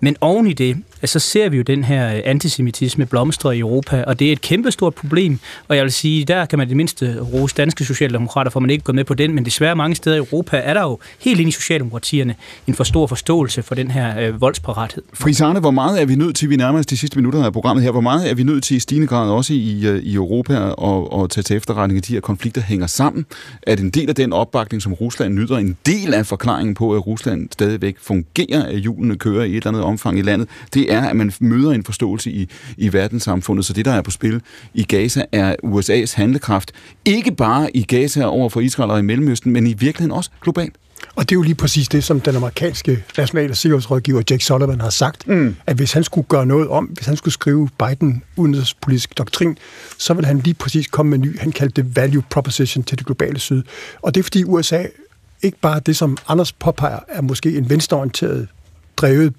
Men oven i det, så ser vi jo den her øh, antisemitisme blomstre i Europa, og det er et kæmpestort problem, og jeg vil sige, der kan man det mindste rose danske socialdemokrater, for man ikke går med på den, men desværre mange steder i Europa er der jo helt ind i socialdemokratierne en for stor forståelse for den her øh, voldsparathed. Frisane, hvor meget er vi nødt til, vi nærmer os de sidste minutter af programmet her, hvor meget er vi nødt til i stigende grad også i, øh, i Europa og, og tage til efterretning, at de her konflikter hænger sammen? At en del af den opbakning, som Rusland nyder, en del af forklaringen på, at Rusland stadigvæk fungerer, at hjulene kører i et eller andet omfang i landet, det er, at man møder en forståelse i, i verdenssamfundet. Så det, der er på spil i Gaza, er USA's handlekraft. Ikke bare i Gaza over for Israel og i Mellemøsten, men i virkeligheden også globalt. Og det er jo lige præcis det, som den amerikanske nationale sikkerhedsrådgiver Jake Sullivan har sagt, mm. at hvis han skulle gøre noget om, hvis han skulle skrive Biden udenrigspolitisk doktrin, så vil han lige præcis komme med en ny, han kaldte det value proposition til det globale syd. Og det er fordi USA ikke bare det, som Anders påpeger, er måske en venstreorienteret drevet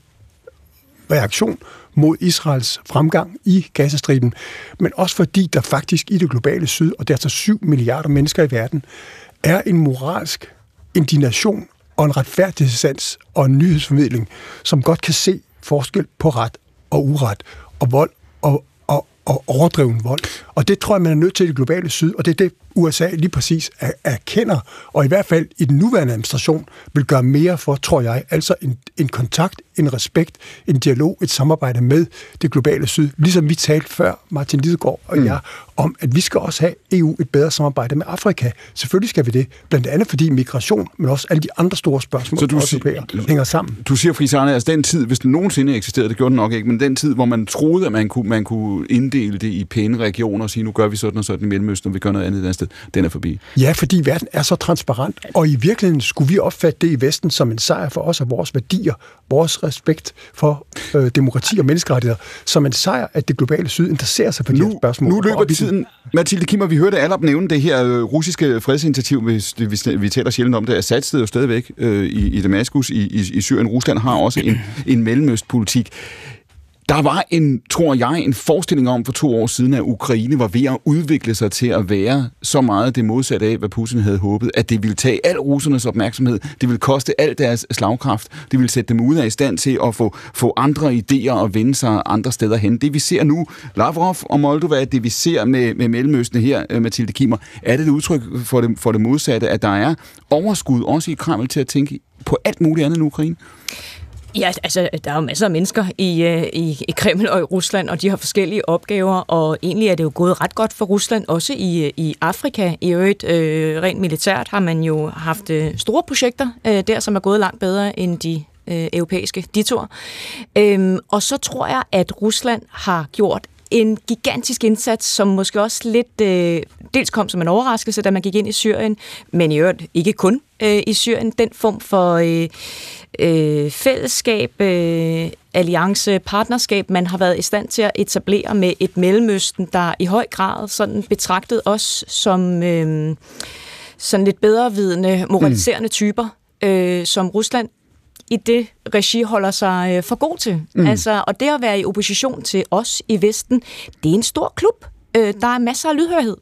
reaktion mod Israels fremgang i Gazastriben, men også fordi der faktisk i det globale syd, og der er altså så 7 milliarder mennesker i verden, er en moralsk indignation og en retfærdighedssans og en nyhedsformidling, som godt kan se forskel på ret og uret, og vold og, og, og overdreven vold. Og det tror jeg, man er nødt til i det globale syd, og det er det, USA lige præcis er, erkender, og i hvert fald i den nuværende administration vil gøre mere for, tror jeg, altså en, en kontakt, en respekt, en dialog, et samarbejde med det globale syd. Ligesom vi talte før, Martin Lidegaard og mm. jeg, om, at vi skal også have EU et bedre samarbejde med Afrika. Selvfølgelig skal vi det, blandt andet fordi migration, men også alle de andre store spørgsmål, Så du også siger- hænger sammen. Du siger, Frisane, altså den tid, hvis den nogensinde eksisterede, det gjorde den nok ikke, men den tid, hvor man troede, at man kunne, man kunne inddele det i pæne regioner og sige, nu gør vi sådan og sådan i Mellemøsten, og vi gør noget andet et andet sted, den er forbi. Ja, fordi verden er så transparent, og i virkeligheden skulle vi opfatte det i Vesten som en sejr for os og vores værdier, vores respekt for øh, demokrati og menneskerettigheder, som en sejr, at det globale syd interesserer sig for de her spørgsmål. Nu løber tiden. Mathilde Kimmer, vi hørte alle nævne det her øh, russiske fredsinitiativ, hvis det- vi, vi taler sjældent om det. Assad sidder jo stadigvæk øh, i, i Damaskus i, i, i Syrien. Rusland har også en, en mellemøstpolitik. Der var en, tror jeg, en forestilling om for to år siden, at Ukraine var ved at udvikle sig til at være så meget det modsatte af, hvad Putin havde håbet, at det ville tage al russernes opmærksomhed, det ville koste al deres slagkraft, det ville sætte dem ud af stand til at få, få andre idéer og vende sig andre steder hen. Det vi ser nu, Lavrov og Moldova, det vi ser med, med Mellemøsten her, øh, Mathilde Kimmer, er det et udtryk for det, for det modsatte, at der er overskud også i Kreml til at tænke på alt muligt andet end Ukraine? Ja, altså, der er jo masser af mennesker i, øh, i, i Kreml og i Rusland, og de har forskellige opgaver, og egentlig er det jo gået ret godt for Rusland, også i, øh, i Afrika. I øvrigt, øh, rent militært har man jo haft øh, store projekter øh, der, som er gået langt bedre end de øh, europæiske ditorer. Øhm, og så tror jeg, at Rusland har gjort en gigantisk indsats, som måske også lidt øh, dels kom som en overraskelse, da man gik ind i Syrien, men i øvrigt ikke kun øh, i Syrien. Den form for øh, øh, fællesskab, øh, alliance, partnerskab, man har været i stand til at etablere med et Mellemøsten, der i høj grad sådan betragtet os som øh, sådan lidt bedrevidende, moraliserende typer, øh, som Rusland i det regi holder sig øh, for god til. Mm. Altså, og det at være i opposition til os i Vesten, det er en stor klub. Øh, der er masser af lydhørighed.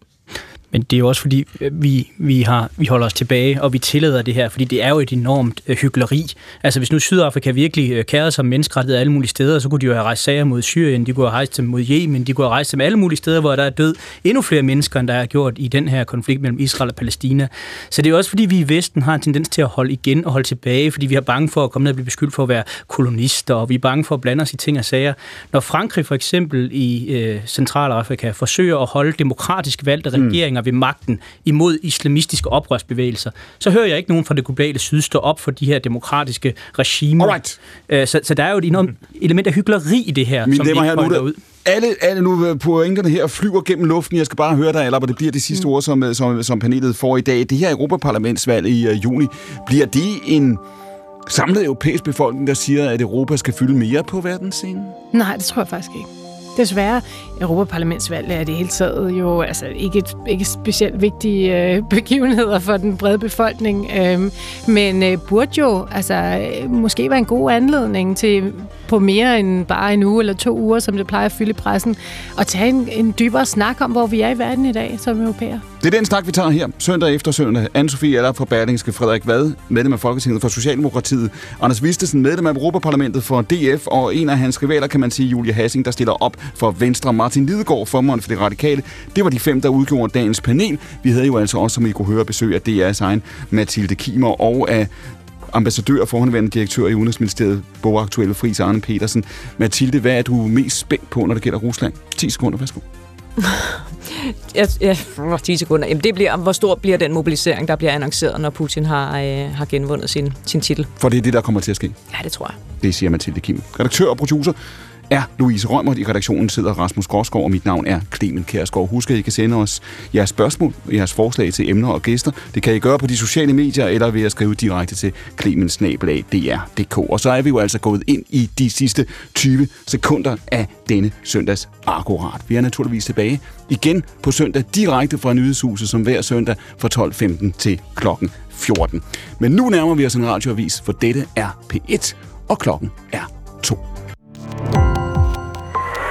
Men det er jo også fordi, øh, vi, vi, har, vi holder os tilbage, og vi tillader det her, fordi det er jo et enormt øh, hyggeleri. Altså hvis nu Sydafrika virkelig øh, kærede sig om menneskerettigheder alle mulige steder, så kunne de jo have rejst sager mod Syrien, de kunne have rejst dem mod Yemen, de kunne have rejst dem alle mulige steder, hvor der er død endnu flere mennesker, end der er gjort i den her konflikt mellem Israel og Palæstina. Så det er også fordi, vi i Vesten har en tendens til at holde igen og holde tilbage, fordi vi er bange for at komme ned og blive beskyldt for at være kolonister, og vi er bange for at blande os i ting og sager. Når Frankrig for eksempel i øh, Centralafrika forsøger at holde demokratisk valgte regeringer ved magten imod islamistiske oprørsbevægelser, så hører jeg ikke nogen fra det globale syd stå op for de her demokratiske regimer. Alright. Øh, Så, så der er jo et enormt element af hyggeleri i det her, Mine som vi ikke er pointer ud. alle, alle nu pointerne her flyver gennem luften. Jeg skal bare høre dig, eller det bliver det sidste ord, som, som, som panelet får i dag. Det her Europaparlamentsvalg i uh, juni, bliver det en samlet europæisk befolkning, der siger, at Europa skal fylde mere på verdensscenen? Nej, det tror jeg faktisk ikke. Desværre, Europaparlamentsvalg er det hele taget jo altså, ikke, et, ikke specielt vigtige øh, begivenheder for den brede befolkning, øh, men øh, burde jo altså, øh, måske være en god anledning til på mere end bare en uge eller to uger, som det plejer at fylde pressen, og tage en, en dybere snak om, hvor vi er i verden i dag som europæer. Det er den snak, vi tager her, søndag efter søndag. Anne-Sophie Aller fra Berlingske, Frederik Vad, medlem af Folketinget for Socialdemokratiet, Anders Vistesen, medlem af Europaparlamentet for DF, og en af hans rivaler, kan man sige, Julia Hassing, der stiller op for Venstre. Martin Lidegaard, formand for det radikale. Det var de fem, der udgjorde dagens panel. Vi havde jo altså også, som I kunne høre, besøg af DR's egen Mathilde Kimer og af ambassadør og forhåndværende direktør i Udenrigsministeriet, bogaktuelle Friis Arne Petersen. Mathilde, hvad er du mest spændt på, når det gælder Rusland? 10 sekunder, værsgo. Ja, ja, åh, 10 sekunder. Jamen, det bliver, hvor stor bliver den mobilisering, der bliver annonceret, når Putin har, øh, har genvundet sin, sin titel? For det er det, der kommer til at ske. Ja, det tror jeg. Det siger Mathilde Kim. Redaktør og producer er Louise Rømert. I redaktionen sidder Rasmus Gråsgaard, og mit navn er Clemen Kærsgaard. Husk, at I kan sende os jeres spørgsmål, jeres forslag til emner og gæster. Det kan I gøre på de sociale medier, eller ved at skrive direkte til clemensnabelag.dr.dk. Og så er vi jo altså gået ind i de sidste 20 sekunder af denne søndags akkurat. Vi er naturligvis tilbage igen på søndag direkte fra Nyhedshuset, som hver søndag fra 12.15 til klokken 14. Men nu nærmer vi os en radioavis, for dette er P1, og klokken er 2.